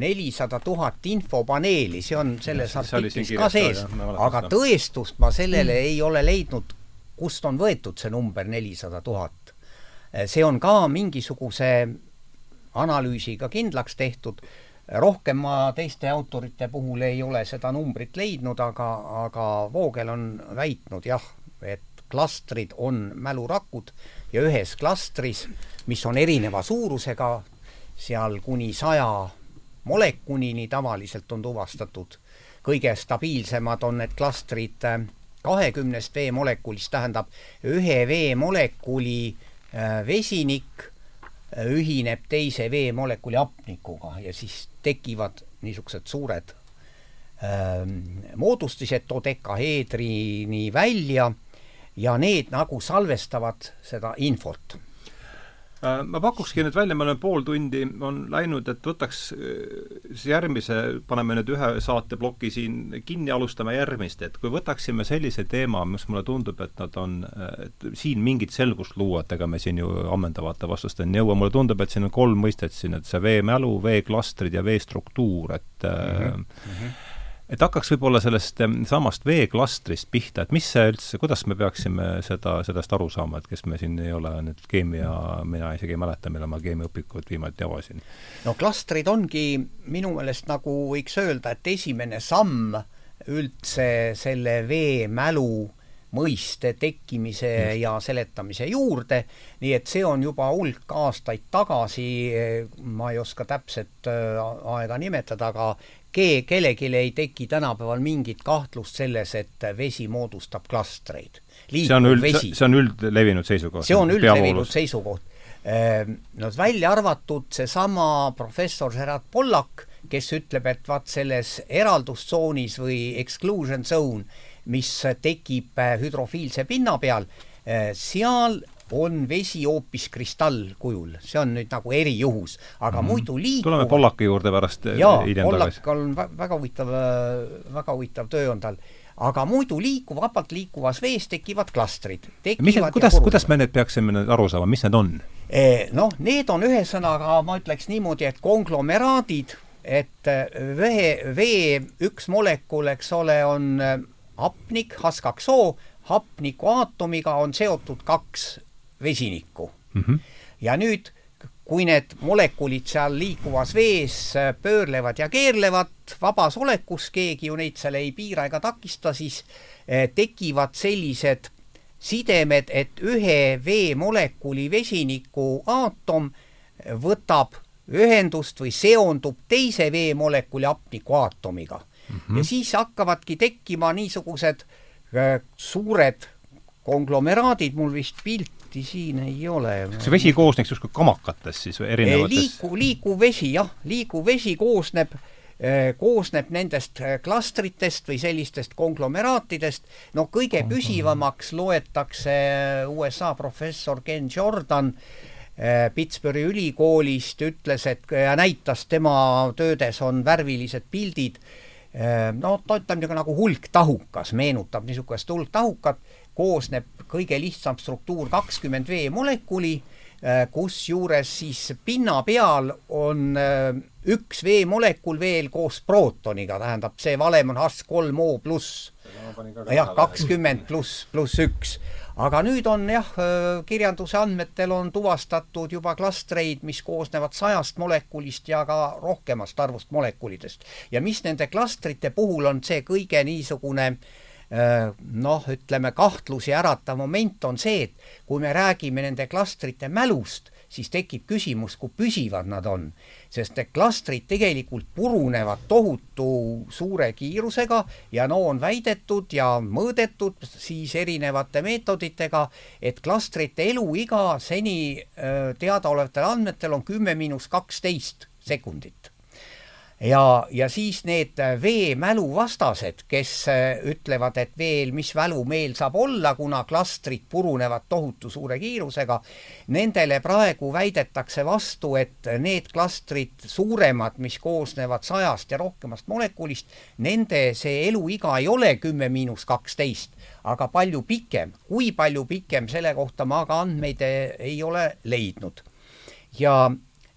nelisada tuhat infopaneeli, see on selles artiklis ka sees, aga tõestust ma sellele mm. ei ole leidnud, kust on võetud see number nelisada tuhat. Äh, see on ka mingisuguse analüüsiga kindlaks tehtud rohkem ma teiste autorite puhul ei ole seda numbrit leidnud, aga, aga Voogel on väitnud jah, et klastrid on mälurakud ja ühes klastris, mis on erineva suurusega, seal kuni saja molekulini tavaliselt on tuvastatud, kõige stabiilsemad on need klastrid äh, kahekümnest veemolekulist, tähendab ühe veemolekuli äh, vesinik ühineb teise veemolekuli hapnikuga ja siis tekivad niisugused suured ähm, moodustised dodekaheedrini välja ja need nagu salvestavad seda infot. Äh, ma pakukski nüüd välja, me oleme pool tundi on läinud, et võtaks siis äh, järgmise, paneme nüüd ühe saateploki siin kinni, alustame järgmist, et kui võtaksime sellise teema, mis mulle tundub, et nad on, et siin mingit selgust luua, et ega me siin ju ammendavate vastusteni ei jõua, mulle tundub, et siin on kolm mõistet siin, et see veemälu, veeklastrid ja veestruktuur, et mm -hmm. Mm -hmm et hakkaks võib-olla sellest samast veeklastrist pihta, et mis see üldse, kuidas me peaksime seda, sellest aru saama, et kes me siin ei ole nüüd keemia, mina isegi ei mäleta, millal ma keemiaõpikut viimati avasin. no klastrid ongi minu meelest nagu võiks öelda, et esimene samm üldse selle veemälu mõiste tekkimise ja seletamise juurde, nii et see on juba hulk aastaid tagasi, ma ei oska täpset äh, aega nimetada, aga ke-, kellelgi ei teki tänapäeval mingit kahtlust selles, et vesi moodustab klastreid. see on üld, see on üldlevinud seisukoht? see on üldlevinud seisukoht. Ehm, no välja arvatud seesama professor Gerard Pollack, kes ütleb, et vaat selles eraldustsoonis või exclusion zone, mis tekib äh, hüdrofiilse pinna peal, äh, seal on vesi hoopis kristallkujul, see on nüüd nagu erijuhus, aga mm -hmm. muidu liikuv tuleme Pollaki juurde pärast äh, jaa, Pollak on väga huvitav, väga huvitav töö on tal aga muidu liikuv, vabalt liikuvas vees tekivad klastrid. kuidas, kuidas me need peaksime nüüd aru saama, mis need on? Noh, need on ühesõnaga, ma ütleks niimoodi, et konglomeraadid, et vee, vee üks molekul, eks ole, on hapnik, H2O, hapniku aatomiga on seotud kaks vesinikku mm. -hmm. ja nüüd, kui need molekulid seal liikuvas vees pöörlevad ja keerlevad vabas olekus, keegi ju neid seal ei piira ega takista, siis eh, tekivad sellised sidemed, et ühe veemolekuli vesiniku aatom võtab ühendust või seondub teise veemolekuli hapniku aatomiga mm. -hmm. ja siis hakkavadki tekkima niisugused äh, suured konglomeraadid, mul vist pilti siin ei ole. kas see vesi koosneks justkui kamakatest siis või erinevatest? liikuv, liikuv vesi, jah, liikuv vesi koosneb äh, koosneb nendest äh, klastritest või sellistest konglomeraatidest. no kõige püsivamaks loetakse USA professor Ken Jordan Pittsburghi ülikoolist, ütles, et ja näitas tema töödes on värvilised pildid, no ta ütleb niisugune nagu hulktahukas, meenutab niisugust hulktahukat, koosneb kõige lihtsam struktuur kakskümmend veemolekuli, äh, kusjuures siis pinna peal on üks veemolekul veel koos prootoniga, tähendab, see valem on H3O pluss. jah, kakskümmend pluss, pluss üks aga nüüd on jah, kirjanduse andmetel on tuvastatud juba klastreid, mis koosnevad sajast molekulist ja ka rohkemast arvust molekulidest. ja mis nende klastrite puhul on see kõige niisugune noh, ütleme kahtlusi äratav moment on see, et kui me räägime nende klastrite mälust, siis tekib küsimus, kui püsivad nad on. Sest need klastrid tegelikult purunevad tohutu suure kiirusega ja no on väidetud ja mõõdetud siis erinevate meetoditega, et klastrite eluiga seni teadaolevatel andmetel on kümme miinus kaksteist sekundit ja, ja siis need veemälu vastased, kes äh, ütlevad, et veel, mis välu meil saab olla, kuna klastrid purunevad tohutu suure kiirusega, nendele praegu väidetakse vastu, et need klastrid, suuremad, mis koosnevad sajast ja rohkemast molekulist, nende see eluiga ei ole kümme miinus kaksteist, aga palju pikem. kui palju pikem, selle kohta ma ka andmeid ei ole leidnud. ja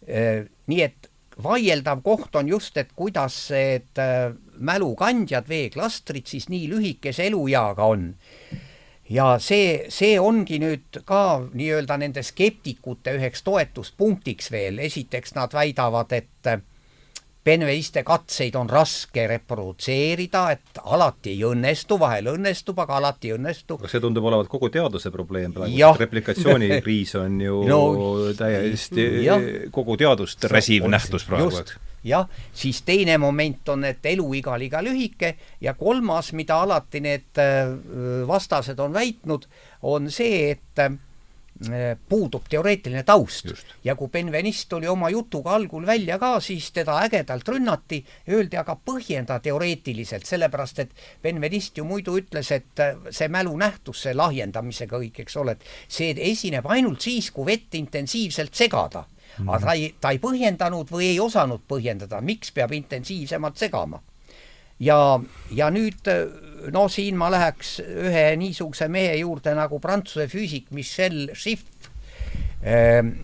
äh, nii et vaieldav koht on just, et kuidas need äh, mälukandjad, veeklastrid siis nii lühikese elueaga on. ja see, see ongi nüüd ka nii-öelda nende skeptikute üheks toetuspunktiks veel, esiteks nad väidavad, et penveiste katseid on raske reprodutseerida, et alati ei õnnestu, vahel õnnestub, aga alati ei õnnestu. aga see tundub olevat kogu teaduse probleem praegu, replikatsioonikriis on ju no, täiesti ja. kogu teadust räsiv nähtus praegu, jah, siis teine moment on, et eluiga liiga lühike ja kolmas, mida alati need äh, vastased on väitnud, on see, et Äh, puudub teoreetiline taust. Just. ja kui Benveniste tuli oma jutuga algul välja ka, siis teda ägedalt rünnati, öeldi aga põhjenda teoreetiliselt, sellepärast et Benveniste ju muidu ütles, et äh, see mälunähtus, see lahjendamisega kõik, eks ole, et see esineb ainult siis, kui vett intensiivselt segada. Aga ta ei, ta ei põhjendanud või ei osanud põhjendada, miks peab intensiivsemalt segama. Ja, ja nüüd no siin ma läheks ühe niisuguse mehe juurde nagu Prantsuse füüsik Michel Schiff, ehm,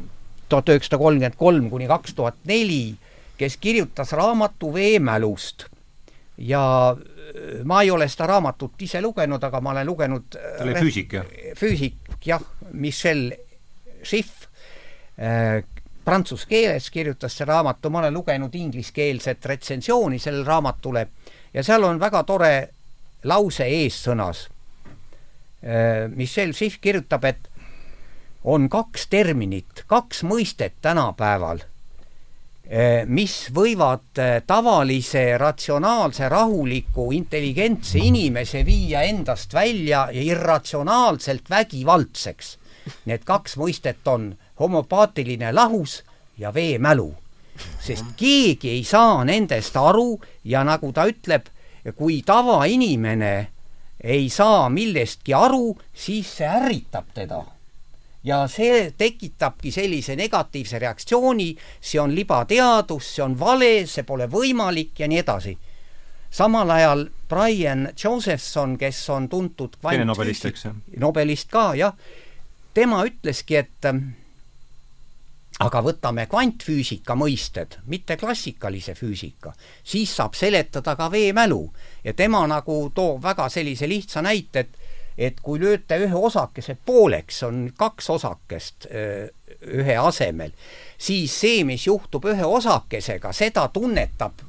tuhat üheksasada kolmkümmend kolm kuni kaks tuhat neli, kes kirjutas raamatu veemälust ja äh, ma ei ole seda raamatut ise lugenud, aga ma olen lugenud ta oli füüsik, jah? füüsik, jah, Michel Schiff äh, prantsuse keeles kirjutas see raamatu, ma olen lugenud ingliskeelset retsensiooni sellele raamatule ja seal on väga tore lause eessõnas. Äh, Michel Schiff kirjutab, et on kaks terminit, kaks mõistet tänapäeval, äh, mis võivad äh, tavalise, ratsionaalse, rahuliku, intelligentse inimese viia endast välja ja irratsionaalselt vägivaldseks. Need kaks mõistet on homopaatiline lahus ja veemälu. Sest keegi ei saa nendest aru ja nagu ta ütleb kui tavainimene ei saa millestki aru, siis see ärritab teda. ja see tekitabki sellise negatiivse reaktsiooni, see on libateadus, see on vale, see pole võimalik ja nii edasi. samal ajal Brian Josephson, kes on tuntud teine nobelist, eks ju? nobelist ka, jah, tema ütleski, et aga võtame kvantfüüsika mõisted, mitte klassikalise füüsika, siis saab seletada ka veemälu. Ja tema nagu toob väga sellise lihtsa näite, et et kui lööte ühe osakese pooleks, on kaks osakest ühe asemel, siis see, mis juhtub ühe osakesega, seda tunnetab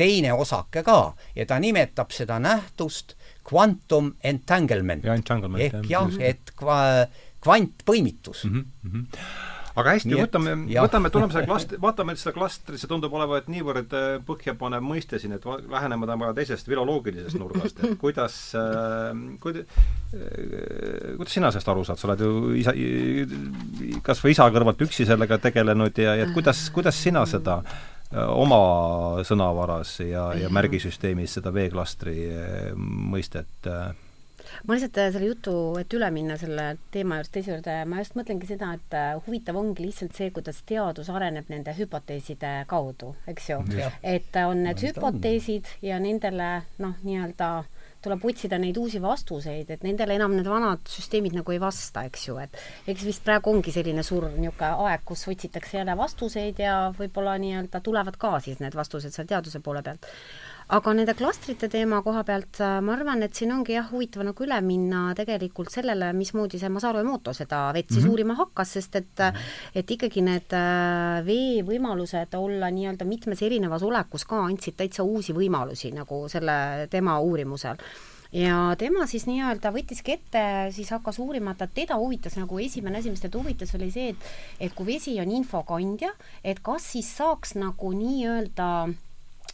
teine osake ka. Ja ta nimetab seda nähtust quantum entanglement. ehk jah, et kva-, kvantpõimitus. Mm. -hmm aga hästi, võtame, võtame, tuleme selle klastri, vaatame seda klastri, see tundub olevat niivõrd äh, põhjapanev mõiste siin, et lähenema tema teisest filoloogilisest nurgast, et kuidas äh,, kuida- äh,, kuidas sina sellest aru saad, sa oled ju isa, kas või isa kõrvalt üksi sellega tegelenud ja, ja kuidas, kuidas sina seda äh, oma sõnavaras ja, ja märgisüsteemis seda veeklastri äh, mõistet äh, ma lihtsalt äh, selle jutu, et üle minna selle teema juurest teise juurde, ma just mõtlengi seda, et äh, huvitav ongi lihtsalt see, kuidas teadus areneb nende hüpoteeside kaudu, eks ju. et on need no, hüpoteesid on. ja nendele noh, nii-öelda tuleb otsida neid uusi vastuseid, et nendele enam need vanad süsteemid nagu ei vasta, eks ju, et eks vist praegu ongi selline suur niisugune aeg, kus otsitakse jälle vastuseid ja võib-olla nii-öelda tulevad ka siis need vastused seal teaduse poole pealt aga nende klastrite teema koha pealt äh, ma arvan, et siin ongi jah, huvitav nagu üle minna tegelikult sellele, mismoodi see Masaru Emoto seda vett siis mm -hmm. uurima hakkas, sest et -hmm. et ikkagi need äh, veevõimalused olla nii-öelda mitmes erinevas olekus ka andsid täitsa uusi võimalusi nagu selle tema uurimusel ja tema siis nii-öelda võttiski ette, siis hakkas uurima, et teda huvitas nagu esimene asi, mis teda huvitas, oli see, et et kui vesi on infokandja, et kas siis saaks nagu nii-öelda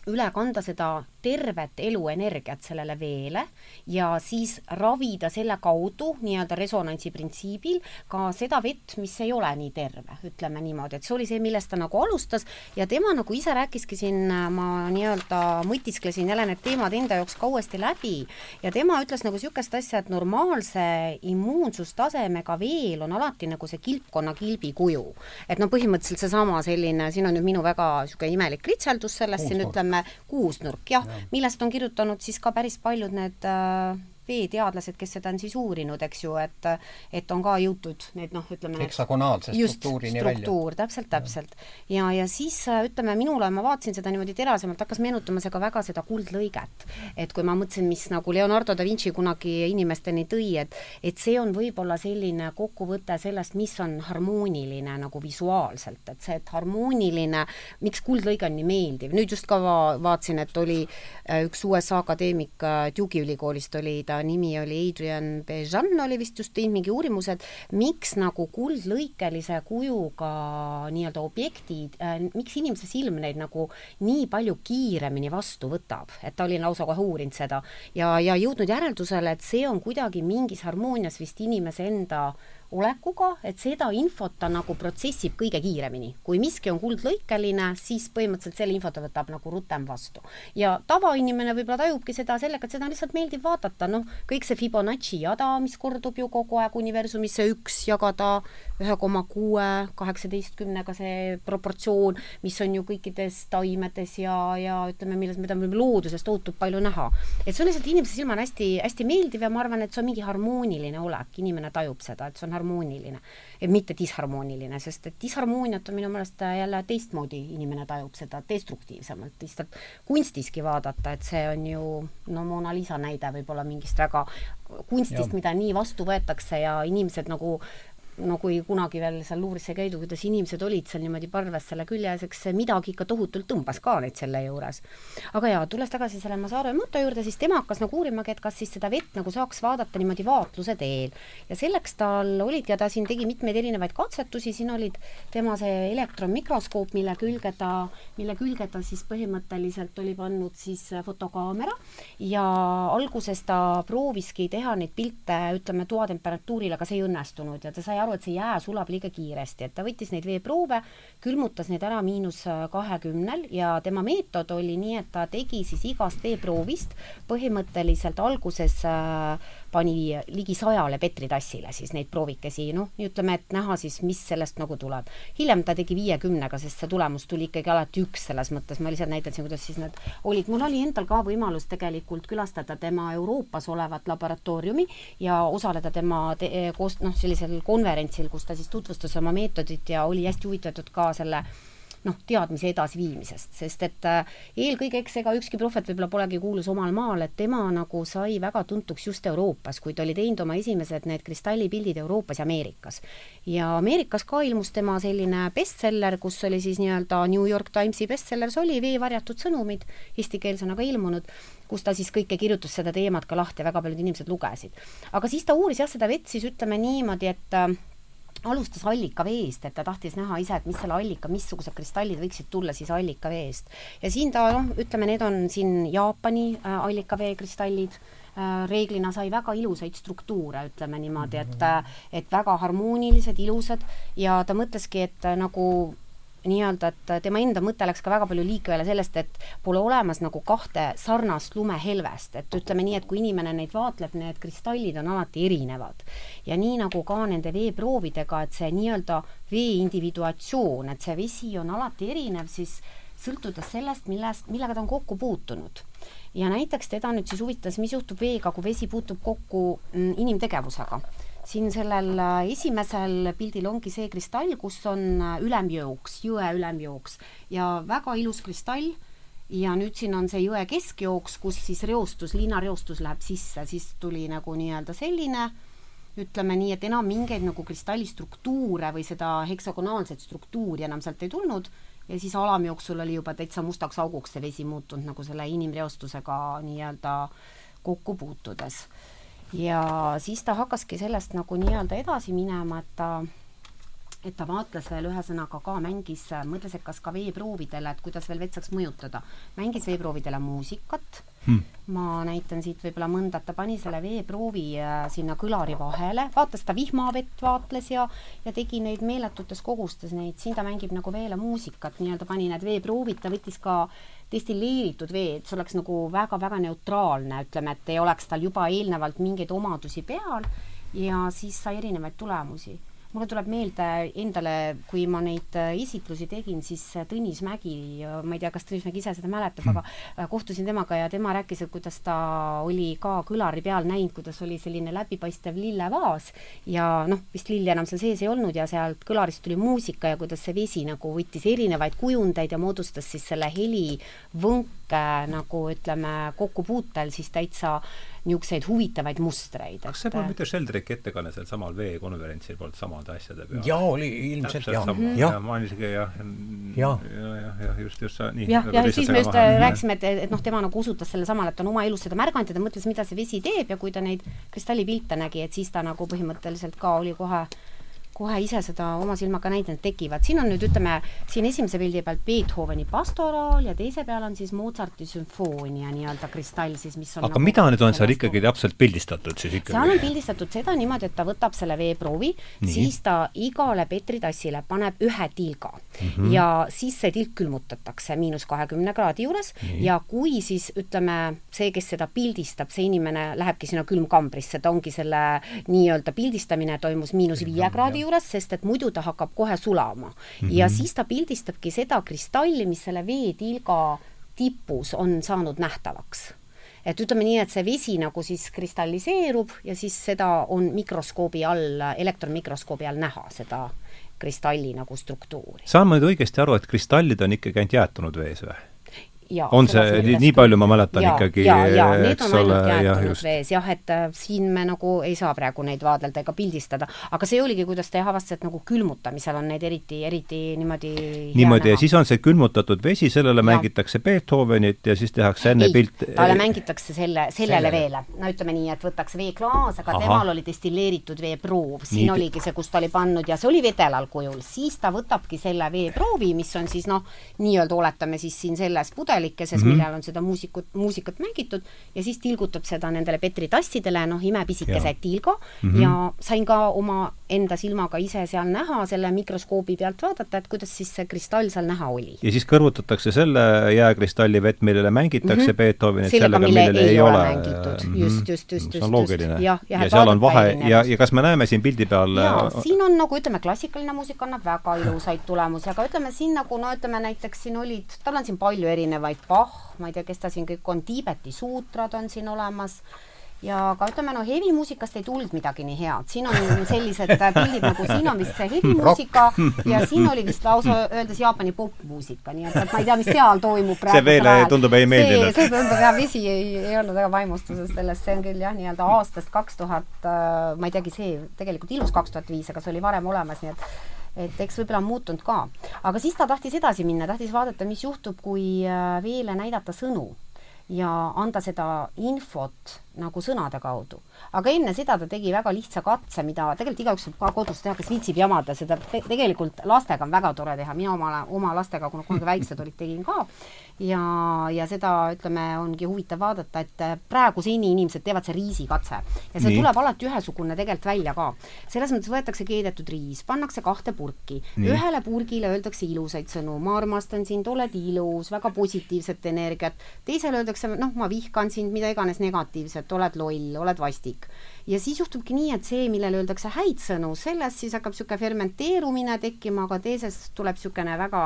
üle kanda seda tervet eluenergiat sellele veele ja siis ravida selle kaudu nii-öelda resonantsi printsiibil ka seda vett, mis ei ole nii terve, ütleme niimoodi, et see oli see, millest ta nagu alustas ja tema nagu ise rääkiski siin, ma nii-öelda mõtisklesin jälle need teemad enda jaoks ka uuesti läbi ja tema ütles nagu niisugust asja, et normaalse immuunsustasemega veel on alati nagu see kilpkonna kilbi kuju. et no põhimõtteliselt seesama selline, siin on nüüd minu väga niisugune imelik kritseldus sellest siin ütleme, kuusnurk jah ja., millest on kirjutanud siis ka päris paljud need äh, veeteadlased, kes seda on siis uurinud, eks ju, et et on ka jõutud need noh, ütleme heksagonaalse struktuurini välja. struktuur, täpselt, täpselt. ja, ja siis ütleme, minule, ma vaatasin seda niimoodi terasemalt, hakkas meenutama see ka väga seda kuldlõiget. et kui ma mõtlesin, mis nagu Leonardo da Vinci kunagi inimesteni tõi, et et see on võib-olla selline kokkuvõte sellest, mis on harmooniline nagu visuaalselt, et see, et harmooniline, miks kuldlõige on nii meeldiv, nüüd just ka va vaatasin, et oli äh, üks USA akadeemik äh, Duke'i ülikoolist oli ta ta nimi oli Adrian Bejan, oli vist just teinud mingi uurimuse, et miks nagu kuldlõikelise kujuga nii-öelda objektid äh,, miks inimese silm neid nagu nii palju kiiremini vastu võtab, et ta oli lausa kohe uurinud seda. Ja, ja jõudnud järeldusele, et see on kuidagi mingis harmoonias vist inimese enda äh, olekuga, et seda infot ta nagu protsessib kõige kiiremini. kui miski on kuldlõikeline, siis põhimõtteliselt selle info ta võtab nagu rutem vastu. ja tavainimene võib-olla tajubki seda sellega, et seda on lihtsalt meeldiv vaadata, noh, kõik see Fibonacci jada, mis kordub ju kogu aeg universumis, see üks jagada ühe koma kuue, kaheksateistkümnega see proportsioon, mis on ju kõikides taimedes ja, ja ütleme, milles, mida me looduses tohutult palju näha. et see on lihtsalt inimese silmale hästi, hästi meeldiv ja ma arvan, et see on mingi harmooniline olek, inimene tajub seda, et see on harmooniline. mitte disharmooniline, sest et disharmooniat on minu meelest jälle teistmoodi, inimene tajub seda destruktiivsemalt, lihtsalt kunstiski vaadata, et see on ju no Mona Lisa näide võib-olla mingist väga kunstist, mida nii vastu võetakse ja inimesed nagu no kui kunagi veel seal luuris sai käidud, kuidas inimesed olid seal niimoodi parves selle külje ees, eks midagi ikka tohutult tõmbas ka neid selle juures. aga jaa, tulles tagasi selle Masaru Emoto juurde, siis tema hakkas nagu uurimagi, et kas siis seda vett nagu saaks vaadata niimoodi vaatluse teel. ja selleks tal olid ja ta siin tegi mitmeid erinevaid katsetusi, siin olid tema see elektronmikroskoop, mille külge ta, mille külge ta siis põhimõtteliselt oli pannud siis fotokaamera ja alguses ta prooviski teha neid pilte, ütleme, toatemperatuuril, aga see ei õnnestunud ja ta sai aru, et see jää sulab liiga kiiresti, et ta võttis neid veeproove, külmutas neid ära miinus kahekümnel ja tema meetod oli nii, et ta tegi siis igast veeproovist põhimõtteliselt alguses äh, pani ligi sajale petritassile siis neid proovikesi, noh, ütleme, et näha siis, mis sellest nagu tuleb. hiljem ta tegi viiekümnega, sest see tulemus tuli ikkagi alati üks selles mõttes, ma lihtsalt näitasin, kuidas siis need olid, mul oli endal ka võimalus tegelikult külastada tema Euroopas olevat laboratooriumi ja osaleda tema te koos, noh, sellisel konverentsil, kus ta siis tutvustas oma meetodit ja oli hästi huvitatud ka selle noh, teadmise edasiviimisest, sest et äh, eelkõige, eks ega ükski prohvet võib-olla polegi kuulus omal maal, et tema nagu sai väga tuntuks just Euroopas, kui ta oli teinud oma esimesed need kristallipildid Euroopas ja Ameerikas. ja Ameerikas ka ilmus tema selline bestseller, kus oli siis nii-öelda New York Timesi bestsellers oli Veevarjatud sõnumid, eestikeelsena ka ilmunud, kus ta siis kõike kirjutas seda teemat ka lahti ja väga paljud inimesed lugesid. aga siis ta uuris jah, seda vett siis ütleme niimoodi, et äh, alustas allikaveest, et ta tahtis näha ise, et mis selle allika, missugused kristallid võiksid tulla siis allikaveest. ja siin ta noh, ütleme, need on siin Jaapani äh, allikavee kristallid. Äh,, reeglina sai väga ilusaid struktuure, ütleme niimoodi, et, äh, et väga harmoonilised, ilusad. Ja ta mõtleski, et äh, nagu nii-öelda, et tema enda mõte läks ka väga palju liikvele sellest, et pole olemas nagu kahte sarnast lumehelvest, et ütleme nii, et kui inimene neid vaatleb, need kristallid on alati erinevad. ja nii nagu ka nende veeproovidega, et see nii-öelda vee individuatsioon, et see vesi on alati erinev, siis sõltudes sellest, millest, millega ta on kokku puutunud. Ja näiteks teda nüüd siis huvitas, mis juhtub veega, kui vesi puutub kokku mm, inimtegevusega siin sellel äh, esimesel pildil ongi see kristall, kus on äh, ülemjooks, jõe ülemjooks. Ja väga ilus kristall. Ja nüüd siin on see jõe keskjooks, kus siis reostus, linnareostus läheb sisse, siis tuli nagu nii-öelda selline ütleme nii, et enam mingeid nagu kristallistruktuure või seda heksagonaalset struktuuri enam sealt ei tulnud. Ja siis alamjooksul oli juba täitsa mustaks auguks see vesi muutunud nagu selle inimreostusega nii-öelda kokku puutudes ja siis ta hakkaski sellest nagu nii-öelda edasi minema, et ta et ta vaatles veel ühesõnaga ka mängis, mõtles, et kas ka veeproovidele, et kuidas veel vett saaks mõjutada, mängis veeproovidele muusikat. Hmm.. ma näitan siit võib-olla mõnda, ta pani selle veeproovi äh, sinna kõlari vahele, vaatas ta vihmavett, vaatles ja, ja tegi neid meeletutes kogustes neid, siin ta mängib nagu veele muusikat, nii-öelda pani need veeproovid, ta võttis ka destilleeritud vee, et see oleks nagu väga-väga neutraalne, ütleme, et ei oleks tal juba eelnevalt mingeid omadusi peal ja siis sai erinevaid tulemusi mulle tuleb meelde endale, kui ma neid äh, esitlusi tegin, siis äh, Tõnis Mägi, ma ei tea, kas Tõnis Mägi ise seda mäletab hmm., aga äh, kohtusin temaga ja tema rääkis, et kuidas ta oli ka kõlari peal näinud, kuidas oli selline läbipaistev lillevaas ja noh, vist lilli enam seal sees ei olnud ja sealt kõlarist tuli muusika ja kuidas see vesi nagu võttis erinevaid kujundeid ja moodustas siis selle helivõnke nagu ütleme, kokkupuutel siis täitsa niisuguseid huvitavaid mustreid. kas see polnud mitte Sheldricki ettekanne sealsamal veekonverentsil polnud samade asjade peal? jaa, oli ilmselt jah. jah, ma olin isegi jah, jah, jah, jah, just, just nii. jah, ja siis me just maha. Äh, rääkisime, et, et noh, tema nagu usutas selle samal, et on oma elus seda märganud ja ta mõtles, mida see vesi teeb ja kui ta neid kristallipilte nägi, et siis ta nagu põhimõtteliselt ka oli kohe kohe ise seda oma silmaga näinud, need tekivad. siin on nüüd, ütleme, siin esimese pildi peal Beethoveni pastoraal ja teise peal on siis Mozarti sümfoonia nii-öelda kristall siis, mis on aga nagu mida nüüd on seal ikkagi täpselt pildistatud siis ikkagi? seal on pildistatud seda niimoodi, et ta võtab selle veeproovi, siis ta igale petritassile paneb ühe tilga mm -hmm. ja siis see tilk külmutatakse miinus kahekümne kraadi juures Nii. ja kui siis ütleme, see, kes seda pildistab, see inimene lähebki sinna külmkambrisse, ta ongi selle nii-öelda pildistamine toimus miinus viie kraadi juures, juures, sest et muidu ta hakkab kohe sulama mm. -hmm. ja siis ta pildistabki seda kristalli, mis selle veetilga tipus on saanud nähtavaks et ütleme nii, et see vesi nagu siis kristalliseerub ja siis seda on mikroskoobi all, elektronmikroskoobi all näha, seda kristalli nagu struktuuri. saan ma nüüd õigesti aru, et kristallid on ikkagi ainult jäätunud vees või? Ja, on see, nii, palju ma mäletan ja, ikkagi, eks ole, jah, just. vees jah, et äh, siin me nagu ei saa praegu neid vaadelda ega pildistada, aga see oligi, kuidas ta avastas, et nagu külmutamisel on neid eriti, eriti niimoodi niimoodi ja siis on see külmutatud vesi, sellele ja. mängitakse Beethovenit ja siis tehakse enne ei, pilt talle mängitakse selle, sellele veele. no ütleme nii, et võtakse veeklaas, aga Aha. temal oli destilleeritud veeproov, siin nii. oligi see, kus ta oli pannud ja see oli vedelal kujul, siis ta võtabki selle veeproovi, mis on siis noh, nii-öelda oletame siis siin selles pudelis, pudelikeses mm, -hmm. millel on seda muusikut, muusikat mängitud ja siis tilgutab seda nendele petritassidele, noh, imepisikese tilga mm -hmm. ja sain ka oma enda silmaga ise seal näha, selle mikroskoobi pealt vaadata, et kuidas siis see kristall seal näha oli. ja siis kõrvutatakse selle jääkristalli vett, millele mängitakse mm -hmm. Beethovenit, sellega, millele ei, ei ole mängitud mm. -hmm. just, just, just, just. see on loogiline. ja, ja, ja seal on vahe ja, ja kas me näeme siin pildi peal jaa, siin on nagu ütleme, klassikaline muusika annab väga ilusaid tulemusi, aga ütleme siin nagu no ütleme näiteks siin olid, tal on siin palju erinevaid erinevaid Bach, ma ei tea, kes ta siin kõik on, Tiibeti suutrad on siin olemas ja ka ütleme, no hevimuusikast ei tulnud midagi nii head, siin on sellised pildid nagu siin on vist see hevimuusika ja siin oli vist lausa öeldes Jaapani popmuusika, nii et, et ma ei tea, mis seal toimub praegu. see veel tundub ei meeldinud. see tundub jah, vesi ei, ei olnud väga vaimustuses sellest, see on küll jah, nii-öelda aastast kaks tuhat, äh, ma ei teagi, see tegelikult ilmus kaks tuhat viis, aga see oli varem olemas, nii et et eks võib-olla on muutunud ka. aga siis ta tahtis edasi minna, tahtis vaadata, mis juhtub, kui äh, veele näidata sõnu ja anda seda infot nagu sõnade kaudu. aga enne seda ta tegi väga lihtsa katse, mida tegelikult igaüks võib ka kodus teha, kes viitsib jamada, seda te tegelikult lastega on väga tore teha, mina oma, oma lastega, kuna kunagi väiksed olid, tegin ka. Ja, ja seda, ütleme, ongi huvitav vaadata, et praeguseni inimesed teevad see riisikatse ja see Nii. tuleb alati ühesugune tegelikult välja ka. selles mõttes võetakse keedetud riis, pannakse kahte purki, ühele purgile öeldakse ilusaid sõnu, ma armastan sind, oled ilus, väga positiivset energiat, teisele öeldakse, noh, ma vihkan sind, mida iganes negatiivset et oled loll, oled vastik. ja siis juhtubki nii, et see, millele öeldakse häid sõnu, sellest siis hakkab niisugune fermenteerumine tekkima, aga teisest tuleb niisugune väga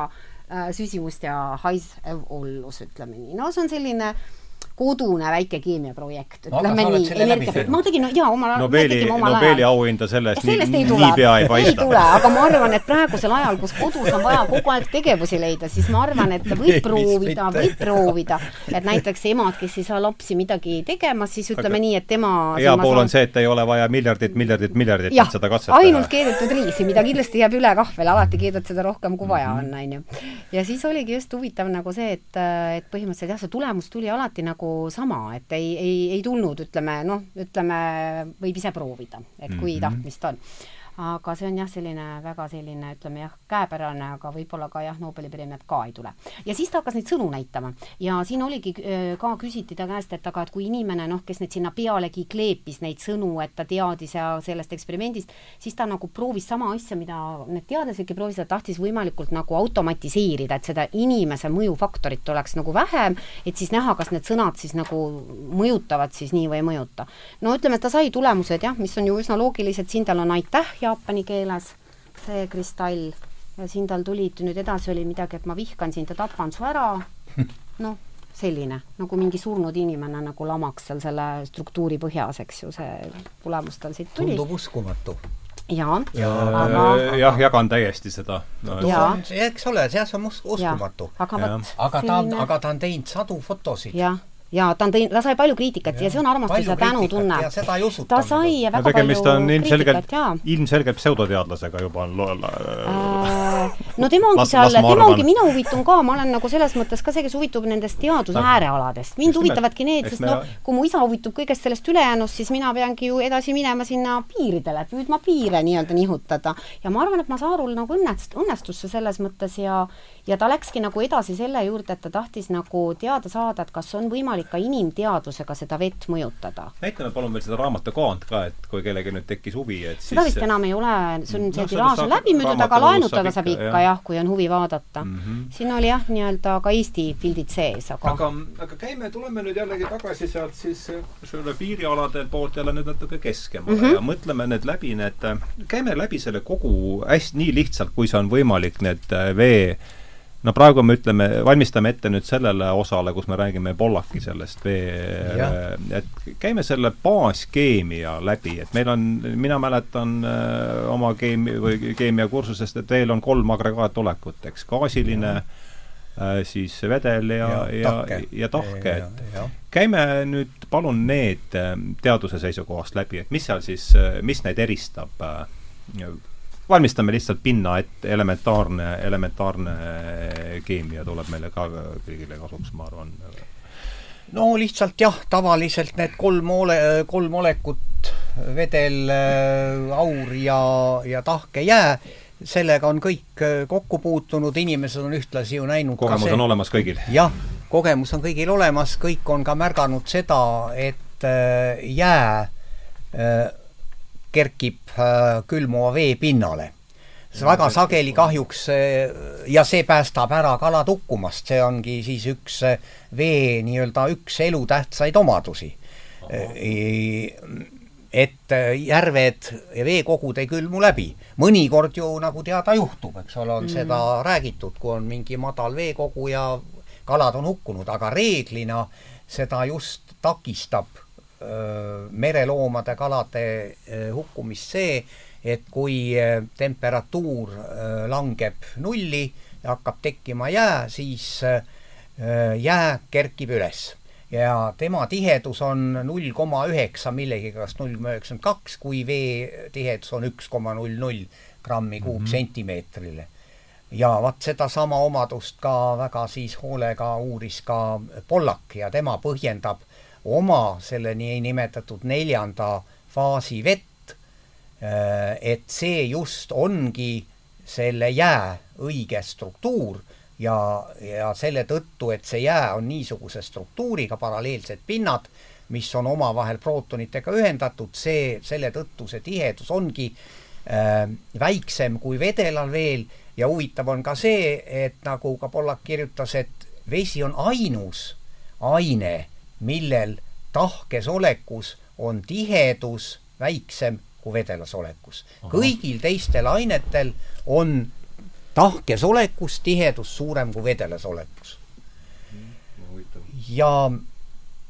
äh, süsimust ja haisev ollus, ütleme nii. no see on selline äh, kodune väike keemiaprojekt, ütleme nii, energia, ma tegin, jaa, oma Nobeli, Nobeli auhinda sellest, sellest nii, niipea ei paista. ei tule, aga ma arvan, et praegusel ajal, kus kodus on vaja kogu aeg tegevusi leida, siis ma arvan, et võib proovida, võib proovida, et näiteks emad, kes ei saa lapsi midagi tegemas, siis ütleme aga nii, et tema hea pool saan... on see, et ei ole vaja miljardit, miljardit, miljardit, et seda katsetada. ainult keedetud riisi, mida kindlasti jääb üle kah veel, alati keedad seda rohkem, kui vaja on, on ju. ja siis oligi just huvitav nagu see, et, et põhimõtteliselt jah, see tulemus tuli alati nagu sama, et ei, ei, ei tulnud, ütleme noh, ütleme, võib ise proovida, et kui mm -hmm. tahtmist on aga see on jah, selline väga selline, ütleme jah, käepärane, aga võib-olla ka jah, Nobeli preemiat ka ei tule. ja siis ta hakkas neid sõnu näitama ja siin oligi äh, ka küsiti ta käest, et aga et kui inimene noh, kes need sinna pealegi kleepis neid sõnu, et ta teadis ja sellest eksperimendist, siis ta nagu proovis sama asja, mida need teadlasedki proovisid, ta tahtis võimalikult nagu automatiseerida, et seda inimese mõjufaktorit oleks nagu vähem, et siis näha, kas need sõnad siis nagu mõjutavad siis nii või ei mõjuta. no ütleme, et ta sai tulemused jah, mis on ju üsna loogilised, siin tal on aitäh ja jaapani keeles, see kristall. ja siin tal tulid, nüüd edasi oli midagi, et ma vihkan sind ja tapan su ära. noh, selline, nagu mingi surnud inimene nagu lamaks seal selle struktuuri põhjas, eks ju, see tulemus tal siit tuli. tundub uskumatu jaa ja, aga jah, jagan täiesti seda no,. eks ole, see on uskumatu. aga vot aga ta on, aga ta on teinud sadu fotosid. jah ja ta on teinud, ta sai palju kriitikat ja, ja see on armastus ja tänutunne. ta sai väga no, tegemist palju on ilmselgelt, ilmselgelt pseudoteadlasega juba on lo-, äh, no tema ongi seal, tema ongi, mina huvitun ka, ma olen nagu selles mõttes ka see, kes huvitub nendest teaduse no. äärealadest. mind huvitavadki need, sest noh, kui mu isa huvitub kõigest sellest ülejäänust, siis mina peangi ju edasi minema sinna piiridele, püüdma piire nii-öelda nihutada. ja ma arvan, et Masaarul nagu õnnest-, õnnestus see selles mõttes ja ja ta läkski nagu edasi selle juurde, et ta tahtis nagu teada saada, et kas on võimalik ka inimteadusega seda vett mõjutada. näitame palun veel seda raamatu kaant ka, et kui kellelgi nüüd tekkis huvi, et siis seda vist enam ei ole, see on no, see tiraaž on läbi müüdud, aga laenutada saab ikka jah, jah, kui on huvi vaadata mm. -hmm. siin oli jah, nii-öelda ka Eesti pildid sees, aga aga, aga käime, tuleme nüüd jällegi tagasi sealt siis selle piirialade poolt jälle nüüd natuke keskemale mm -hmm. ja mõtleme need läbi, need, käime läbi selle kogu hästi nii lihtsalt, kui see on võimalik, need vee no praegu me ütleme, valmistame ette nüüd sellele osale, kus me räägime Pollaki sellest vee, et käime selle baaskeemia läbi, et meil on, mina mäletan äh, oma keemi- või keemiakursusest, et veel on kolm agregaatolekut, eks, gaasiline äh, siis vedel ja, ja, ja, ja tahke, et käime nüüd palun need äh, teaduse seisukohast läbi, et mis seal siis, mis neid eristab valmistame lihtsalt pinna ette, elementaarne, elementaarne keemia tuleb meile ka kõigile kasuks, ma arvan. no lihtsalt jah, tavaliselt need kolm ole, kolm olekut, vedel, aur ja, ja tahke jää, sellega on kõik kokku puutunud, inimesed on ühtlasi ju näinud kogemus see, on olemas kõigil? jah, kogemus on kõigil olemas, kõik on ka märganud seda, et äh, jää äh, kerkib äh, külmuva vee pinnale. väga sageli kahjuks äh, ja see päästab ära kalad hukkumast, see ongi siis üks äh, vee nii-öelda üks elutähtsaid omadusi. et järved ja veekogud ei külmu läbi. mõnikord ju nagu teada juhtub, eks ole, on mm. seda räägitud, kui on mingi madal veekogu ja kalad on hukkunud, aga reeglina seda just takistab mereloomade, kalade hukkumist see, et kui temperatuur langeb nulli ja hakkab tekkima jää, siis jää kerkib üles ja tema tihedus on null koma üheksa millegiga, kas null koma üheksakümmend kaks, kui vee tihedus on üks koma null null grammi kuupsentimeetrile mm. -hmm. ja vaat sedasama omadust ka väga siis hoolega uuris ka Pollak ja tema põhjendab oma selle niinimetatud neljanda faasi vett, äh, et see just ongi selle jää õige struktuur ja, ja selle tõttu, et see jää on niisuguse struktuuriga, paralleelsed pinnad, mis on omavahel prootonitega ühendatud, see, selle tõttu see tihedus ongi äh, väiksem kui vedelal veel. Ja huvitav on ka see, et nagu ka Pollak kirjutas, et vesi on ainus aine, millel tahkes olekus on tihedus väiksem kui vedelas olekus. kõigil teistel ainetel on tahkes olekus tihedus suurem kui vedelas olekus. ja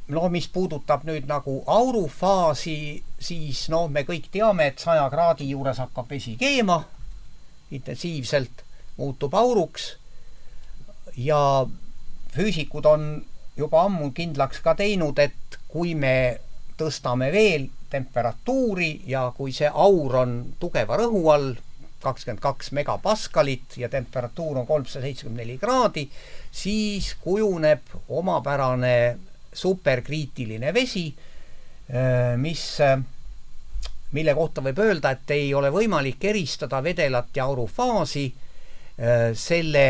no mis puudutab nüüd nagu aurufaasi, siis noh, me kõik teame, et saja kraadi juures hakkab vesi keema intensiivselt, muutub auruks ja füüsikud on juba ammu kindlaks ka teinud, et kui me tõstame veel temperatuuri ja kui see aur on tugeva rõhu all, kakskümmend kaks megapaskalit ja temperatuur on kolmsada seitsekümmend neli kraadi, siis kujuneb omapärane superkriitiline vesi, äh, mis, äh, mille kohta võib öelda, et ei ole võimalik eristada vedelat ja aurufaasi äh, selle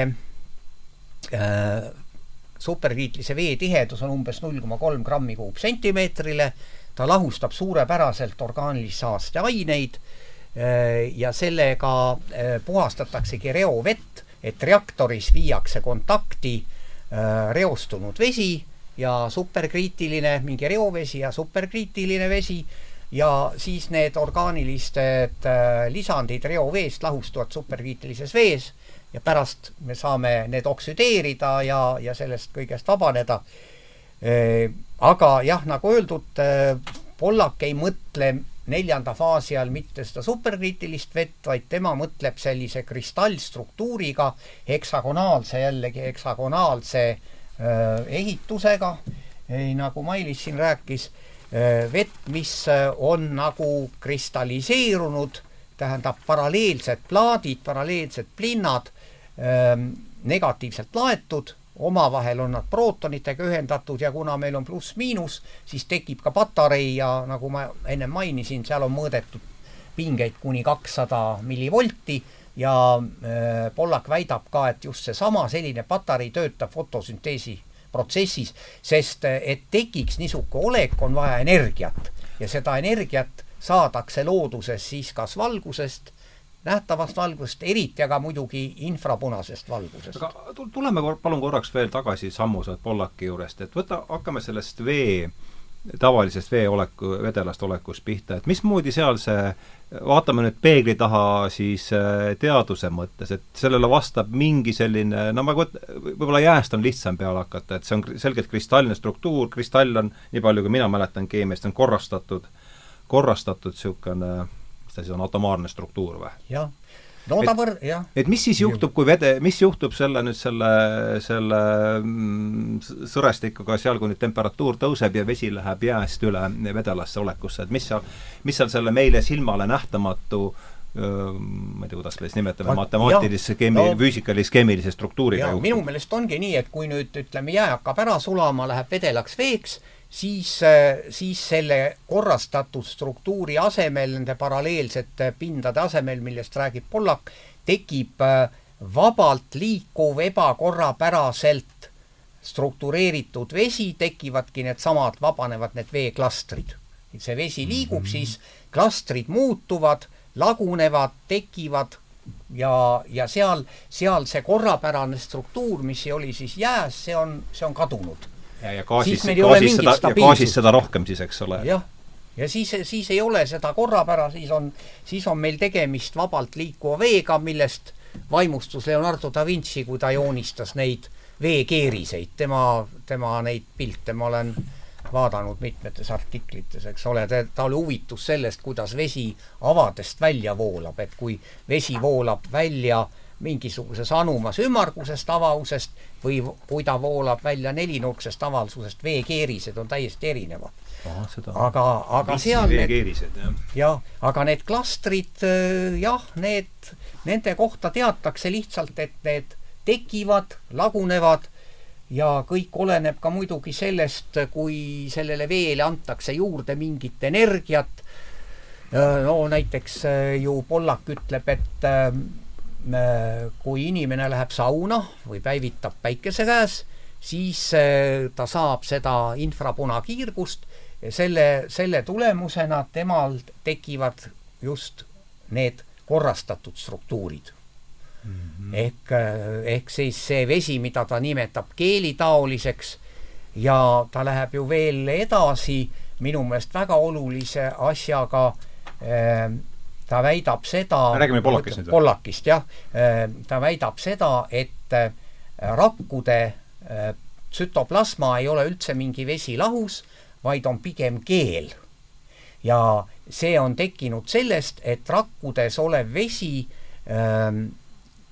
superkriitilise vee tihedus on umbes null koma kolm grammi kuupsentimeetrile, ta lahustab suurepäraselt orgaanilisi saasteaineid Äh, ja sellega äh, puhastataksegi reovett, et reaktoris viiakse kontakti äh, reostunud vesi ja superkriitiline, mingi reovesi ja superkriitiline vesi. Ja siis need orgaanilised lisandid reoveest lahustuvad superkriitilises vees ja pärast me saame need oksüdeerida ja, ja sellest kõigest vabaneda. aga jah, nagu öeldud, Pollak ei mõtle neljanda faasi all mitte seda superkriitilist vett, vaid tema mõtleb sellise kristallstruktuuriga, heksagonaalse, jällegi heksagonaalse äh, ehitusega, nagu Mailis siin rääkis äh,, vett, mis on nagu kristalliseerunud, tähendab paralleelsed plaadid, paralleelsed plinnad negatiivselt laetud omavahel on nad prootonitega ühendatud ja kuna meil on pluss-miinus, siis tekib ka patarei ja nagu ma enne mainisin, seal on mõõdetud pingeid kuni kakssada millivolti ja äh, Pollak väidab ka, et just seesama selline patarei töötab fotosünteesi protsessis, sest äh, et tekiks niisugune olek, on vaja energiat. Ja seda energiat saadakse looduses siis kas valgusest nähtavast valgusest, eriti aga muidugi infrapunasest valgusest. aga tuleme kor-, palun korraks veel tagasi sammu sealt Pollaki juurest, et võta, hakkame sellest vee, tavalisest vee oleku, vedelast olekust pihta, et mismoodi seal see, vaatame nüüd peegli taha siis äh, teaduse mõttes, et sellele vastab mingi selline, no ma võt-, võib-olla jääst on lihtsam peale hakata, et see on selgelt kristalline struktuur, kristall on, nii palju kui mina mäletan keemiast, on korrastatud, korrastatud niisugune mis ta siis on, atomaarne struktuur või? jah. no ta võr-, jah. et mis siis juhtub, kui vede, mis juhtub selle nüüd selle, selle mm, sõrestikuga seal, kui nüüd temperatuur tõuseb ja vesi läheb jääst üle vedelasse olekusse, et mis seal, mis seal selle meile silmale nähtamatu ma ei tea, kuidas me siis nimetame, matemaatilise keemi- no,, füüsikalise keemilise struktuuriga juhtub. minu meelest ongi nii, et kui nüüd ütleme, jää hakkab ära sulama, läheb vedelaks veeks, siis, äh, siis selle korrastatud struktuuri asemel, nende paralleelsete pindade asemel, millest räägib Pollak, tekib äh, vabalt liikuv ebakorrapäraselt struktureeritud vesi, tekivadki needsamad, vabanevad need veeklastrid. see vesi liigub mm, -hmm. siis klastrid muutuvad, lagunevad, tekivad ja, ja seal, seal see korrapärane struktuur, mis oli siis jääs, see on, see on kadunud ja, ja gaasis, gaasis seda, ja gaasis seda rohkem siis, eks ole. jah, ja siis, siis ei ole seda korrapära, siis on, siis on meil tegemist vabalt liikuva veega, millest vaimustus Leonardo da Vinci, kui ta joonistas neid veekeeriseid, tema, tema neid pilte ma olen vaadanud mitmetes artiklites, eks ole, tal huvitus sellest, kuidas vesi avadest välja voolab, et kui vesi voolab välja mingisuguses anumas ümmargusest avavusest või kui ta voolab välja nelinurksest avaldusest, veekeerised on täiesti erinevad. aga, aga seal need, jah, aga need klastrid, jah, need, nende kohta teatakse lihtsalt, et need tekivad, lagunevad ja kõik oleneb ka muidugi sellest, kui sellele veele antakse juurde mingit energiat. no näiteks ju Pollak ütleb, et äh, kui inimene läheb sauna või päevitab päikese käes, siis äh, ta saab seda infrapunakiirgust ja selle, selle tulemusena temal tekivad just need korrastatud struktuurid mm. -hmm. ehk, ehk siis see vesi, mida ta nimetab keelitaoliseks ja ta läheb ju veel edasi minu meelest väga olulise asjaga äh, ta väidab seda räägime Pollakist nüüd või? Pollakist, jah. ta väidab seda, et äh, rakkude äh, tsütoplasma ei ole üldse mingi vesilahus, vaid on pigem keel. ja see on tekkinud sellest, et rakkudes olev vesi ähm,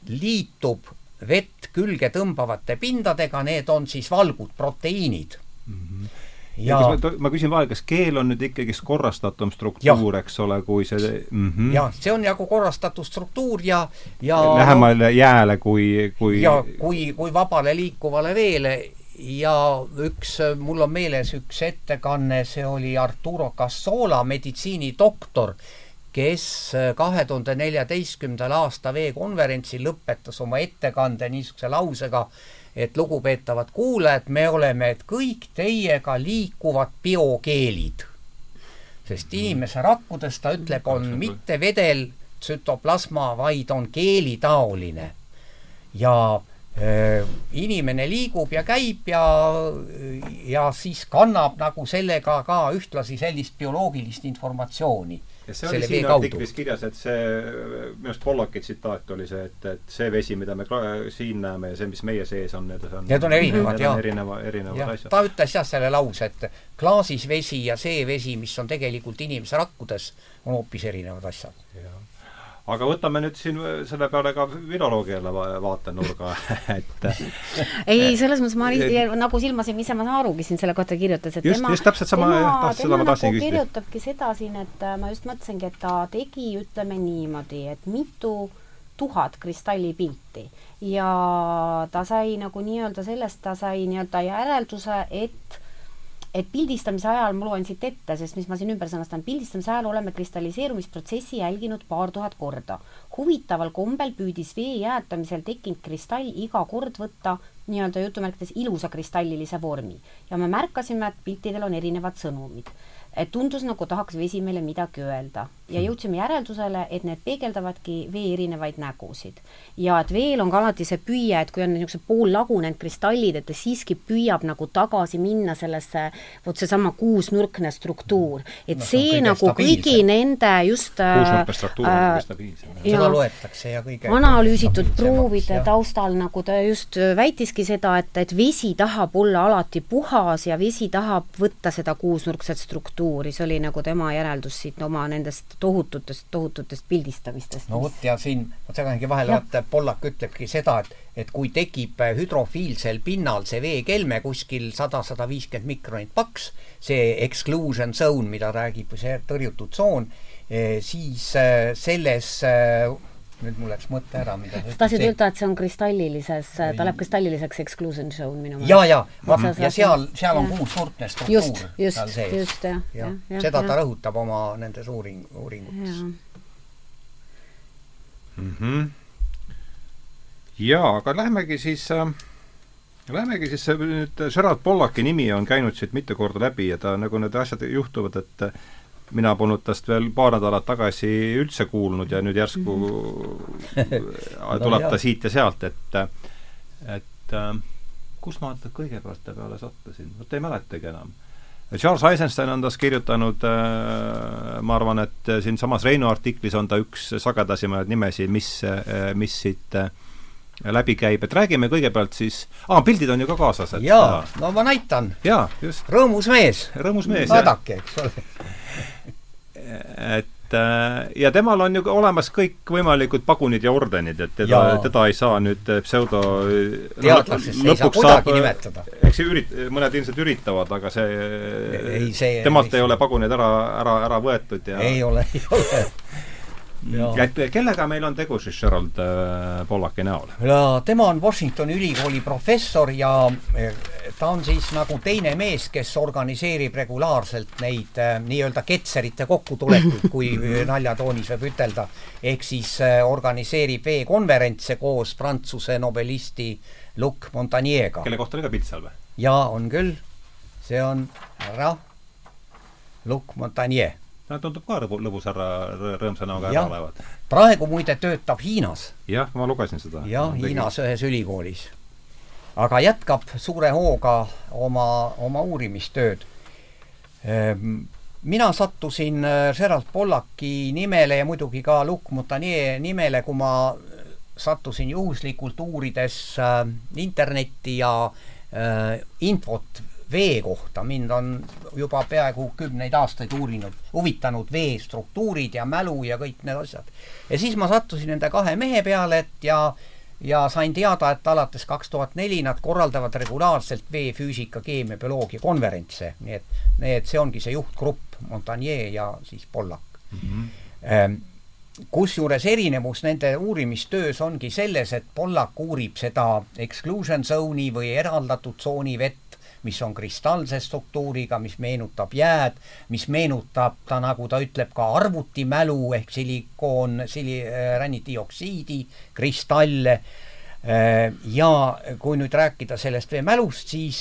liitub vett külge tõmbavate pindadega, need on siis valgud, proteiinid mm. -hmm. Ja, kas ma, ma küsin vahele, kas keel on nüüd ikkagist korrastatum struktuur, eks ole, kui see mm -hmm. jah, see on nagu korrastatud struktuur ja, ja lähemale jääle kui, kui ja kui, kui vabale liikuvale veele. Ja üks, mul on meeles üks ettekanne, see oli Arturo Cassola, meditsiinidoktor, kes kahe tuhande neljateistkümnendal aasta veekonverentsil lõpetas oma ettekande niisuguse lausega, et lugupeetavad kuulajad, me oleme kõik teiega liikuvad biokeelid. sest mm. inimese rakkudes, ta ütleb, on mitte vedel tsütoplasma, vaid on keelitaoline. ja äh, inimene liigub ja käib ja, ja siis kannab nagu sellega ka ühtlasi sellist bioloogilist informatsiooni ja see oli siin artiklis kirjas, et see, minu arust Pollaki tsitaat oli see, et, et see vesi, mida me siin näeme ja see, mis meie sees on, need on Need on erinevad, jah. erineva, erinevad ja, asjad. ta ütles jah selle lause, et klaasis vesi ja see vesi, mis on tegelikult inimese rakkudes, on hoopis erinevad asjad aga võtame nüüd siin selle peale ka filoloogiale vaatenurga et ei, selles mõttes ma et, nagu silmasin, ise ma saan arugi siin selle kohta kirjutas, et just, tema, just täpselt sama, jah, seda ma tahtsin nagu küsida. kirjutabki seda siin, et äh, ma just mõtlesingi, et ta tegi, ütleme niimoodi, et mitu tuhat kristallipilti ja ta sai nagu nii-öelda sellest, ta sai nii-öelda järelduse, et et pildistamise ajal, ma loen siit ette, sest mis ma siin ümber sõnastan, pildistamise ajal oleme kristalliseerumisprotsessi jälginud paar tuhat korda. huvitaval kombel püüdis vee jäätamisel tekkinud kristall iga kord võtta nii-öelda jutumärkides ilusa kristallilise vormi ja me märkasime, et piltidel on erinevad sõnumid tundus nagu tahaks vesi meile midagi öelda ja hmm. jõudsime järeldusele, et need peegeldavadki vee erinevaid nägusid. ja et veel on ka alati see püüe, et kui on niisugused poollagunenud kristallid, et ta siiski püüab nagu tagasi minna sellesse, vot seesama kuusnurkne struktuur. et no, see nagu kõigi nende just kuusnurkne struktuur on kõige stabiilsem. seda loetakse ja kõige analüüsitud proovide taustal nagu ta just väitiski seda, et, et vesi tahab olla alati puhas ja vesi tahab võtta seda kuusnurkset struktuuri kultuuri, see oli nagu tema järeldus siit oma nendest tohututest, tohututest pildistamistest. no vot, ja siin, ma segangi vahele, vaata, Pollak ütlebki seda, et et kui tekib hüdrofiilsel pinnal see veekelme kuskil sada, sada viiskümmend mikronit paks, see exclusion zone, mida räägib, see tõrjutud tsoon, eh, siis eh, selles eh, nüüd mul läks mõte ära, mida sa tahtsid öelda, et see on kristallilises, ta läheb kristalliliseks exclusion zone minu meelest. ja, ja, vaata, ja seal, seal on kuusnurkne struktuur just, just, just, jah, jah, jah. seda ta rõhutab oma nendes uuring, uuringutes. Mm -hmm. jaa, aga lähmegi siis äh, Lähemegi siis, nüüd Gerard Pollaki nimi on käinud siit mitu korda läbi ja ta, nagu need asjad juhtuvad, et mina polnud tast veel paar nädalat tagasi üldse kuulnud ja nüüd järsku no, tuleb ta siit ja sealt, et et äh, kus ma kõigepealt ta peale sattusin, vot ei mäletagi enam. Charles Eisenstein on tast kirjutanud äh,, ma arvan, et siinsamas Reinu artiklis on ta üks sagedasimaid nimesid, mis äh,, mis siit läbi käib, et räägime kõigepealt siis, aa, pildid on ju ka kaasas, et jaa, no ma näitan. jaa, just. rõõmus mees. rõõmus mees, jah. vaadake, eks ole. et äh, ja temal on ju olemas kõikvõimalikud pagunid ja ordenid, et teda, teda ei saa nüüd pseudo teadlasest ei saa kuidagi nimetada. eks see ürit-, mõned ilmselt üritavad, aga see, ei, see temalt ei, ei ole paguneid ära, ära, ära võetud ja ei ole, ei ole et kellega meil on tegu siis Gerald äh, Pollaki näol? ja tema on Washingtoni ülikooli professor ja äh, ta on siis nagu teine mees, kes organiseerib regulaarselt neid äh, nii-öelda ketserite kokkutulekuid, kui naljatoonis võib ütelda. ehk siis äh, organiseerib veekonverentse koos Prantsuse nobelisti Luc Montagnieriga. kelle kohta oli ka pilt seal või? jaa, on küll. see on härra Luc Montagnier no tundub ka lõbu, lõbus härra, rõõmsa näoga härra olevat. praegu muide töötab Hiinas. jah, ma lugesin seda. jah, Hiinas ühes ülikoolis. aga jätkab suure hooga oma, oma uurimistööd. Ehm, mina sattusin äh, Gerald Pollaki nimele ja muidugi ka Luc Montagnier nimele, kui ma sattusin juhuslikult uurides äh, internetti ja äh, infot vee kohta, mind on juba peaaegu kümneid aastaid uurinud, huvitanud vee struktuurid ja mälu ja kõik need asjad. ja siis ma sattusin nende kahe mehe peale, et ja ja sain teada, et alates kaks tuhat neli nad korraldavad regulaarselt veefüüsika, keemia, bioloogia konverentse, nii et need, see ongi see juhtgrupp, Montagnier ja siis Pollak mm. -hmm. Kusjuures erinevus nende uurimistöös ongi selles, et Pollak uurib seda exclusion zone'i või eraldatud tsooni vett, mis on kristallse struktuuriga, mis meenutab jääd, mis meenutab ta, nagu ta ütleb, ka arvutimälu ehk silikoon, sili-, rännidioksiidi kristalle. ja kui nüüd rääkida sellest veemälust, siis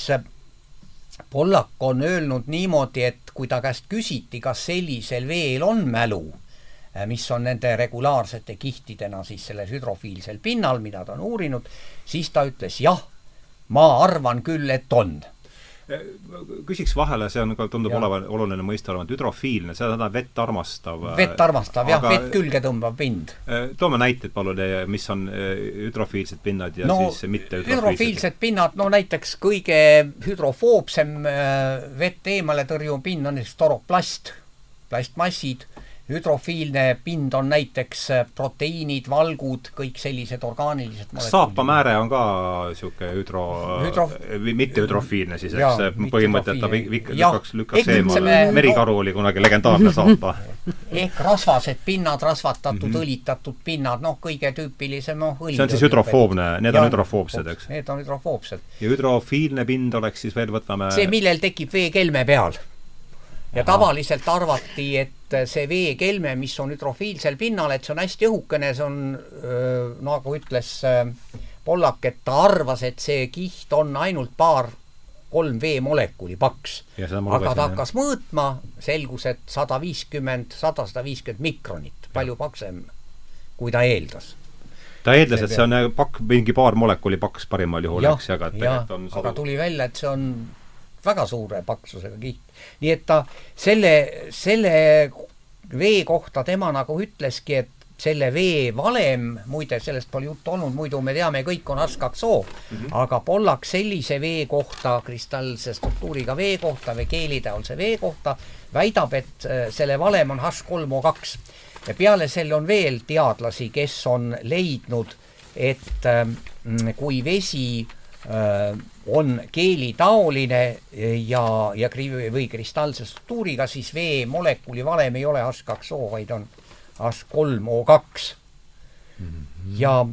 Pollak on öelnud niimoodi, et kui ta käest küsiti, kas sellisel veel on mälu, mis on nende regulaarsete kihtidena siis sellel hüdrofiilsel pinnal, mida ta on uurinud, siis ta ütles jah, ma arvan küll, et on küsiks vahele, see on ka, tundub olevat oluline mõiste olevat, hüdrofiilne, see tähendab vett armastav. vett armastav jah, vett külge tõmbav pind. Äh, toome näiteid palun, mis on äh, hüdrofiilsed pinnad ja no, siis mitte hüdrofiilsed. pinnad, no näiteks kõige hüdrofoobsem äh, vett eemale tõrjuv pind on näiteks toroplast, plastmassid hüdrofiilne pind on näiteks äh, proteiinid, valgud, kõik sellised orgaanilised kas saapamääre on ka niisugune hüdro, hüdro... mitte hüdrofiilne siis, eks põhimõte, et ta lükkaks, lükkaks eemale, merikaru no, oli kunagi legendaarne saapa. Ehk rasvased pinnad, rasvatatud mm, -hmm. õlitatud pinnad, noh, kõige tüüpilisem, noh, õli see on siis hüdrofoobne, need ja, on hüdrofoobsed, eks? Need on hüdrofoobsed. ja hüdrofiilne pind oleks siis veel, võtame see, millel tekib veekelme peal ja tavaliselt arvati, et see veekelme, mis on hüdrofiilsel pinnal, et see on hästi õhukene, see on öö, nagu ütles Pollak, et ta arvas, et see kiht on ainult paar kolm veemolekuli paks. aga ta hakkas mõõtma, selgus, et sada viiskümmend, sada, sada viiskümmend mikronit, palju paksem, kui ta eeldas. Ta eeldas, et see on pakk, mingi paar molekuli paks parimal juhul, eks, aga tegelikult on sadu... aga tuli välja, et see on väga suure paksusega kiht. nii et ta selle, selle vee kohta tema nagu ütleski, et selle vee valem, muide, sellest pole juttu olnud, muidu me teame, kõik on H2O mm, -hmm. aga Pollak sellise vee kohta, kristallse struktuuriga vee kohta või keelitaolise vee kohta väidab, et äh, selle valem on H3O2. ja peale selle on veel teadlasi, kes on leidnud, et ähm, kui vesi on keelitaoline ja, ja kri- või kristallse struktuuriga, siis vee molekuli valem ei ole H2O, vaid on H3O2 mm. -hmm. ja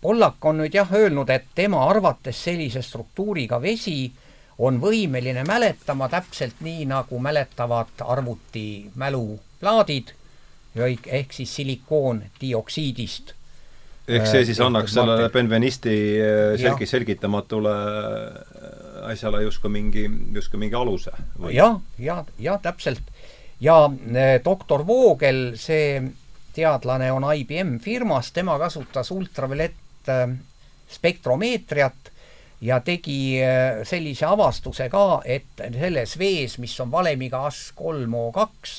Pollak on nüüd jah öelnud, et tema arvates sellise struktuuriga vesi on võimeline mäletama täpselt nii, nagu mäletavad arvuti mäluplaadid ehk siis silikoondioksiidist ehk see siis annaks sellele Benvenisti äh, selgi-, selgitamatule äh, asjale justkui mingi, justkui mingi aluse jah, jah, jah, täpselt. ja äh, doktor Voogel, see teadlane on IBM firmas, tema kasutas ultraviolett spektromeetriat ja tegi äh, sellise avastuse ka, et selles vees, mis on valemiga H3O2,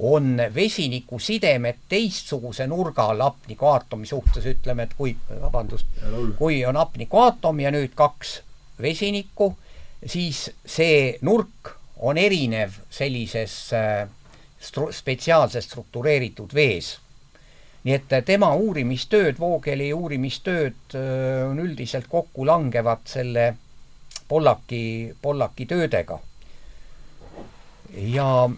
on vesinikusidemed teistsuguse nurga all hapniku aatomi suhtes, ütleme, et kui, vabandust, kui on hapniku aatom ja nüüd kaks vesinikku, siis see nurk on erinev sellises äh, stru-, spetsiaalselt struktureeritud vees. nii et tema uurimistööd, Voogeli uurimistööd äh, on üldiselt kokku langevad selle Pollaki, Pollaki töödega. ja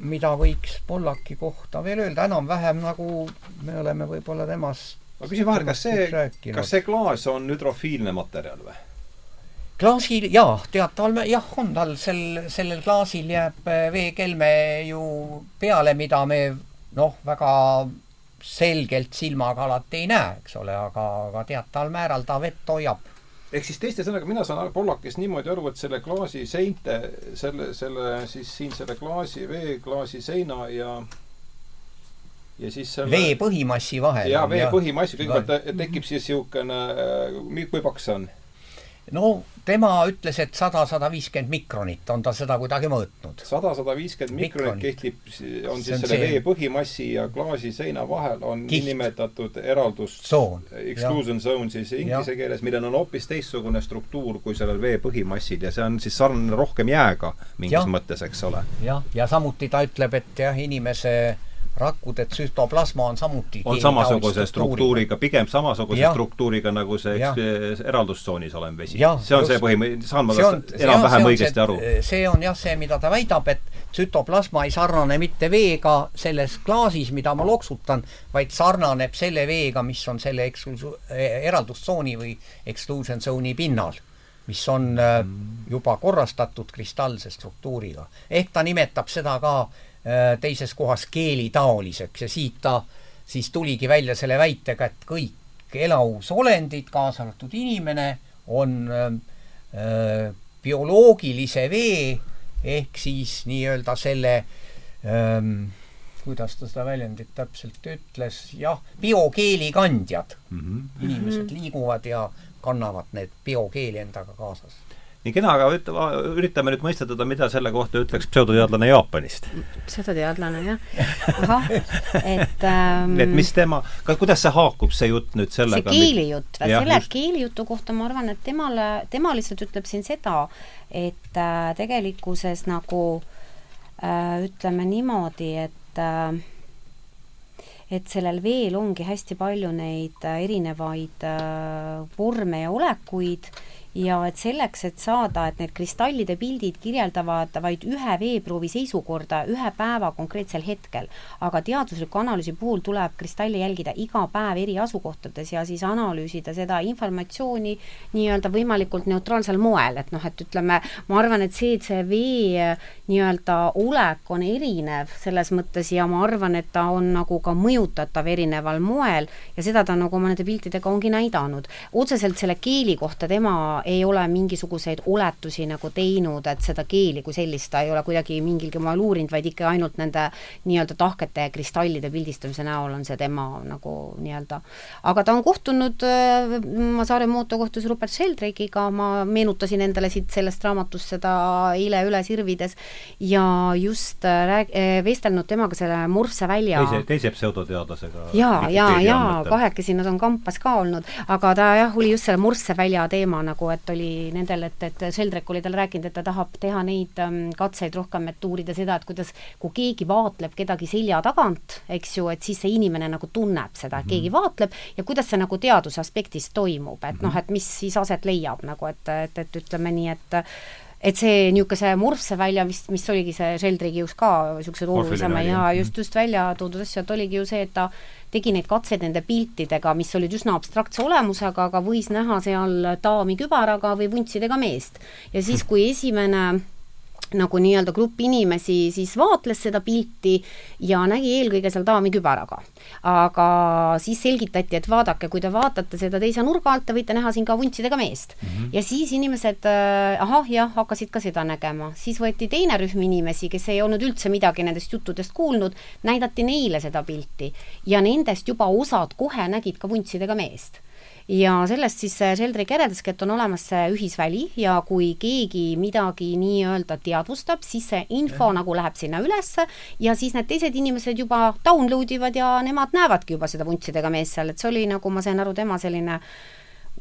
mida võiks Pollaki kohta veel öelda, enam-vähem nagu me oleme võib-olla temast ma küsin vahele, kas see, kas see klaas on hüdrofiilne materjal või? klaasil jaa, teataval jah, on tal sel, sellel klaasil jääb äh, veekelme ju peale, mida me noh, väga selgelt silmaga alati ei näe, eks ole, aga, aga teataval määral ta vett hoiab. Ehk siis teiste sõnaga, mina saan Pollakist niimoodi aru, et selle klaasi seinte, selle, selle siis siin selle klaasi, veeklaasi seina ja ja siis selle vee põhimassi vahel. jaa, vee põhimassi, kõigepealt tekib siis niisugune, äh, kui paks see on? No tema ütles, et sada, sada viiskümmend mikronit on ta seda kuidagi mõõtnud. sada, sada viiskümmend mikronit kehtib, on siis on selle see... vee põhimassi ja klaasi seina vahel on niinimetatud eraldustsoon, exclusion zone siis inglise keeles, millel on hoopis teistsugune struktuur kui sellel vee põhimassil ja see on siis sarnane rohkem jääga mingis ja. mõttes, eks ole. jah, ja samuti ta ütleb, et jah, inimese rakkude tsüstoplasma on samuti on samasuguse struktuuriga, pigem samasuguse ja. struktuuriga nagu see eraldustsoonis olev vesi. see on just, see põhim-, saan ma enam-vähem õigesti aru? see on jah, see, mida ta väidab, et tsütoplasma ei sarnane mitte veega selles klaasis, mida ma loksutan, vaid sarnaneb selle veega, mis on selle eksklusu-, eraldustsooni või exclusion zone'i pinnal mis on äh, juba korrastatud kristallse struktuuriga. ehk ta nimetab seda ka teises kohas keelitaoliseks ja siit ta siis tuligi välja selle väitega, et kõik elavusolendid, kaasa arvatud inimene, on äh, äh, bioloogilise vee ehk siis nii-öelda selle ähm, kuidas ta seda väljendit täpselt ütles, jah, biokeeli kandjad mm. -hmm. inimesed liiguvad ja kannavad need biokeeli endaga kaasas nii kena, aga ütle, üritame nüüd mõistetada, mida selle kohta ütleks pseudoteadlane Jaapanist. pseudoteadlane, jah. ahah, et ähm, et mis tema, kuidas see haakub, see jutt nüüd sellega? see keelijutt, selle just. keelijutu kohta ma arvan, et temale, tema lihtsalt ütleb siin seda, et äh, tegelikkuses nagu äh, ütleme niimoodi, et äh, et sellel veel ongi hästi palju neid äh, erinevaid äh, vorme ja olekuid ja et selleks, et saada, et need kristallide pildid kirjeldavad vaid ühe veeproovi seisukorda ühe päeva konkreetsel hetkel, aga teadusliku analüüsi puhul tuleb kristalle jälgida iga päev eri asukohtades ja siis analüüsida seda informatsiooni nii-öelda võimalikult neutraalsel moel, et noh, et ütleme, ma arvan, et see, et see vee nii-öelda olek on erinev selles mõttes ja ma arvan, et ta on nagu ka mõjutatav erineval moel ja seda ta nagu oma nende piltidega ongi näidanud. otseselt selle keeli kohta tema ei ole mingisuguseid oletusi nagu teinud, et seda keeli kui sellist ta ei ole kuidagi mingilgi moel uurinud, vaid ikka ainult nende nii-öelda tahkete kristallide pildistamise näol on see tema nagu nii-öelda. aga ta on kohtunud, äh, Masaare Mooto kohtus Rupert Sheldrake'iga, ma meenutasin endale siit sellest raamatust seda eile üle sirvides ja just äh, rääg-, äh, vestelnud temaga selle Morse välja teise, teise pseudoteadlasega. jaa, jaa, jaa, kahekesi nad on kampas ka olnud, aga ta jah, oli just selle Morse välja teema nagu, et oli nendel, et, et Sheldrak oli talle rääkinud, et ta tahab teha neid ähm, katseid rohkem, et uurida seda, et kuidas, kui keegi vaatleb kedagi selja tagant, eks ju, et siis see inimene nagu tunneb seda, et keegi vaatleb ja kuidas see nagu teaduse aspektist toimub, et noh, et mis siis aset leiab nagu, et, et, et ütleme nii, et et see niisuguse Murpse välja vist, mis oligi see Sheldrake'i just ka niisugused olulisema ja just, just välja toodud asjad, oligi ju see, et ta tegi neid katseid nende piltidega, mis olid üsna abstraktse olemusega, aga võis näha seal daami kübaraga või vuntsidega meest. ja siis, kui esimene nagu nii-öelda grupp inimesi siis vaatles seda pilti ja nägi eelkõige seal daami kübaraga. aga siis selgitati, et vaadake, kui te vaatate seda teise nurga alt, te võite näha siin ka vuntsidega meest mm. -hmm. ja siis inimesed äh,, ahah, jah, hakkasid ka seda nägema. siis võeti teine rühm inimesi, kes ei olnud üldse midagi nendest juttudest kuulnud, näidati neile seda pilti ja nendest juba osad kohe nägid ka vuntsidega meest ja sellest siis Sheldrick järeldaski, et on olemas see ühisväli ja kui keegi midagi nii-öelda teadvustab, siis see info ja. nagu läheb sinna ülesse ja siis need teised inimesed juba download ivad ja nemad näevadki juba seda vuntsidega meest seal, et see oli nagu ma sain aru, tema selline äh,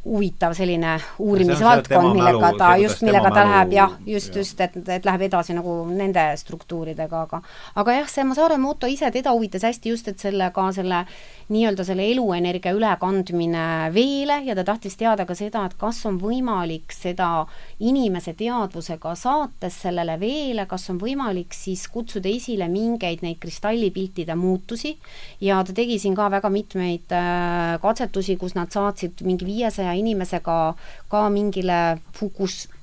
huvitav selline uurimisvaldkond, millega ta, just, millega ta läheb jah, just, just, et, et läheb edasi nagu nende struktuuridega, aga aga jah, see Masaare moto ise, teda huvitas hästi just, et sellega, selle nii-öelda selle eluenergia ülekandmine veele ja ta tahtis teada ka seda, et kas on võimalik seda inimese teadvusega saates sellele veele, kas on võimalik siis kutsuda esile mingeid neid kristallipiltide muutusi. Ja ta tegi siin ka väga mitmeid äh, katsetusi, kus nad saatsid mingi viiesaja inimesega ka mingile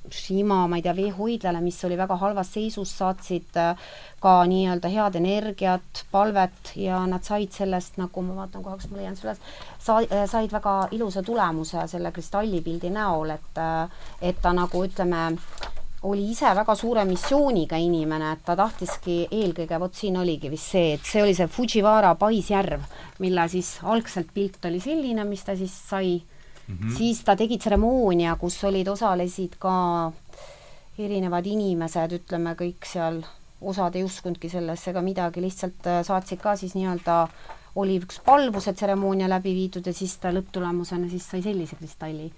Fukushima, ma ei tea, veehoidlale, mis oli väga halvas seisus, saatsid äh, ka nii-öelda head energiat, palvet ja nad said sellest, nagu ma vaatan korraks, ma leian selle üles, sa-, äh, said väga ilusa tulemuse selle kristallipildi näol, et äh, et ta nagu ütleme, oli ise väga suure missiooniga inimene, et ta tahtiski eelkõige, vot siin oligi vist see, et see oli see Fujiwara paisjärv, mille siis algselt pilt oli selline, mis ta siis sai mm, -hmm. siis ta tegi tseremoonia, kus olid, osalesid ka erinevad inimesed, ütleme kõik seal osad ei uskunudki sellesse ega midagi, lihtsalt äh, saatsid ka siis nii-öelda, oli üks palvuse tseremoonia läbi viidud ja siis ta lõpptulemusena siis sai sellise kristalli.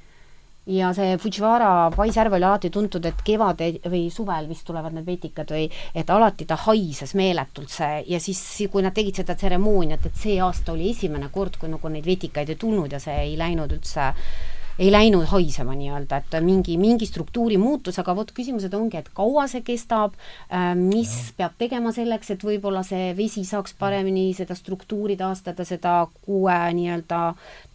Ja see Fujiwara paisjärv oli alati tuntud, et kevade või suvel vist tulevad need vetikad või et alati ta haises meeletult see. Ja siis, kui nad tegid seda tseremooniat, et see aasta oli esimene kord, kui nagu neid vetikaid ei tulnud ja see ei läinud üldse ei läinud haisema nii-öelda, et mingi, mingi struktuuri muutus, aga vot küsimused ongi, et kaua see kestab, äh, mis ja. peab tegema selleks, et võib-olla see vesi saaks paremini seda struktuuri taastada, seda kuue nii-öelda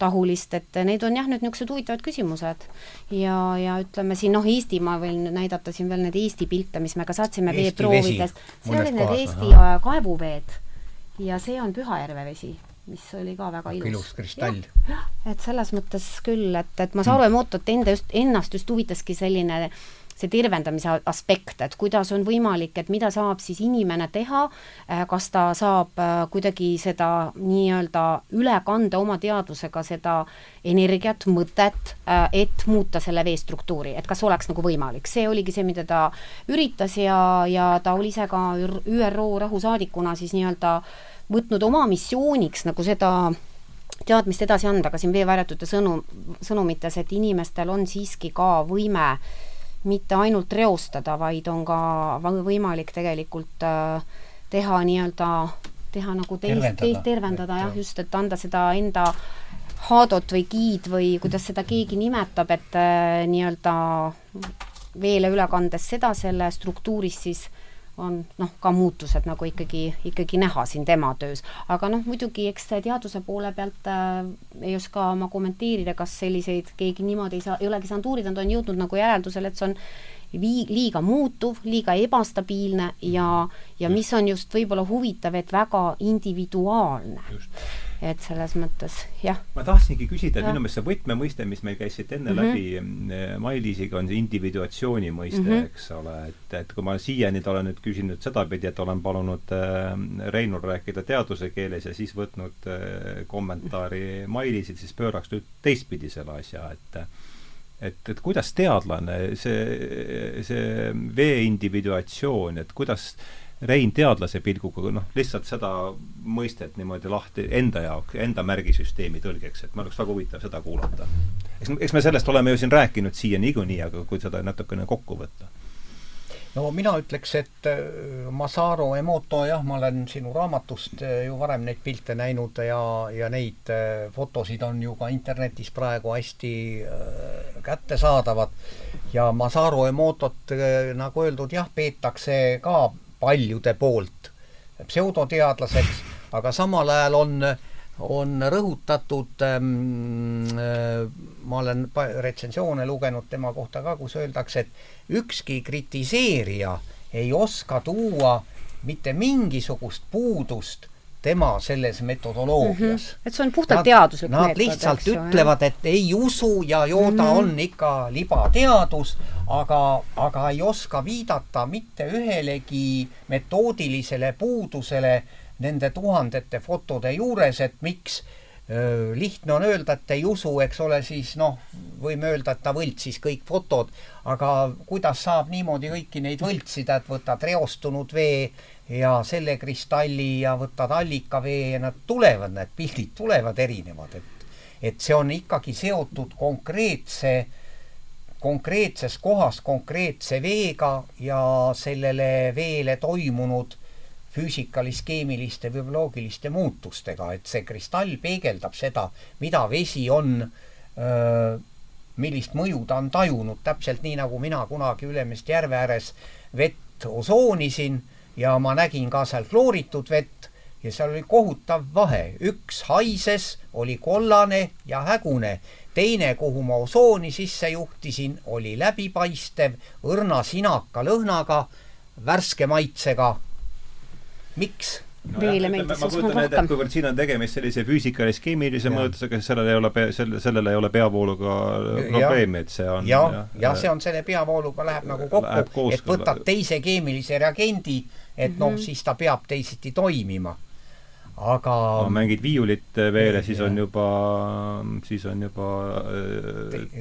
tahulist, et need on jah, nüüd niisugused huvitavad küsimused. ja, ja ütleme siin noh, Eesti, ma võin näidata siin veel neid Eesti pilte, mis me ka saatsime veeproovidest, see olid need Eesti kaevuveed ja see on Pühajärve vesi mis oli ka väga ilus. ilus kristall. et selles mõttes küll, et, et Masaru Emotot enda just, ennast just huvitaski selline see tervendamise aspekt, et kuidas on võimalik, et mida saab siis inimene teha, äh, kas ta saab äh, kuidagi seda nii-öelda üle kanda oma teadvusega seda energiat, mõtet, äh, et muuta selle vee struktuuri, et kas oleks nagu võimalik, see oligi see, mida ta üritas ja, ja ta oli ise ka ÜRO rahusaadikuna siis nii-öelda äh, võtnud oma missiooniks nagu seda teadmist edasi anda ka siin veevarjatute sõnum, sõnumites, et inimestel on siiski ka võime mitte ainult reostada, vaid on ka võimalik tegelikult äh, teha nii-öelda, teha nagu teist, teist tervendada jah, just, et anda seda enda haadot või giid või kuidas seda keegi nimetab, et äh, nii-öelda veele üle kandes seda selle struktuuris siis on noh, ka muutused nagu ikkagi, ikkagi näha siin tema töös. aga noh, muidugi eks teaduse poole pealt äh, ei oska ma kommenteerida, kas selliseid keegi niimoodi ei saa, ei olegi saanud uurida, nad on jõudnud nagu järeldusele, et see on vii-, liiga muutuv, liiga ebastabiilne ja, ja mis on just võib-olla huvitav, et väga individuaalne et selles mõttes jah. ma tahtsingi küsida, et minu meelest see võtmemõiste, mis meil käis siit enne mm -hmm. läbi mm, Mailisega, on see individuatsiooni mõiste mm, -hmm. eks ole, et, et kui ma siiani olen nüüd küsinud sedapidi, et olen palunud äh, Reinul rääkida teaduse keeles ja siis võtnud äh, kommentaari Mailiselt, siis pööraks nüüd teistpidi selle asja, et et, et kuidas teadlane, see, see vee individuatsioon, et kuidas äh, Rein teadlase pilguga noh, lihtsalt seda mõistet niimoodi lahti enda jaoks, enda märgisüsteemi tõlgeks, et mul oleks väga huvitav seda kuulata. eks, eks me sellest oleme ju siin rääkinud siia niikuinii, aga kui seda natukene kokku võtta no mina ütleks, et äh, Masaru Emoto, jah, ma olen sinu raamatust äh, ju varem neid pilte näinud ja, ja neid äh, fotosid on ju ka internetis praegu hästi kättesaadavad ja Masaru Emotot, nagu öeldud, jah, peetakse ka paljude poolt pseudoteadlaseks, aga samal ajal on, on rõhutatud ähm,, äh, ma olen retsensioone lugenud tema kohta ka, kus öeldakse, et ükski kritiseerija ei oska tuua mitte mingisugust puudust tema selles metodoloogias mm. -hmm. et see on puhtalt nad, teaduslik Nad meetod, lihtsalt ütlevad, et ei usu ja ta mm -hmm. on ikka libateadus, aga, aga ei oska viidata mitte ühelegi metoodilisele puudusele nende tuhandete fotode juures, et miks lihtne on öelda, et ei usu, eks ole, siis noh, võime öelda, et ta võltsis kõik fotod, aga kuidas saab niimoodi kõiki neid võltsida, et võtad reostunud vee ja selle kristalli ja võtad allikavee ja nad tulevad, need pildid tulevad erinevad, et et see on ikkagi seotud konkreetse, konkreetses kohas konkreetse veega ja sellele veele toimunud füüsikalis-keemiliste või bioloogiliste muutustega, et see kristall peegeldab seda, mida vesi on, millist mõju ta on tajunud, täpselt nii, nagu mina kunagi Ülemiste järve ääres vett osoonisin ja ma nägin ka seal klooritud vett ja seal oli kohutav vahe, üks haises, oli kollane ja hägune, teine, kuhu ma osooni sisse juhtisin, oli läbipaistev, õrna sinaka lõhnaga, värske maitsega miks? no meile meeldis ma kujutan ette, et kuivõrd siin on tegemist sellise füüsikalis-keemilise mõjutusega, siis sellel ei ole, sellel, sellel ei ole peavooluga probleemi, et see on ja, ja, ja see on selle peavooluga läheb nagu kokku, et võtad teise keemilise reagendi, et mm -hmm. noh, siis ta peab teisiti toimima. aga no, mängid viiulit veele, siis on juba, siis on juba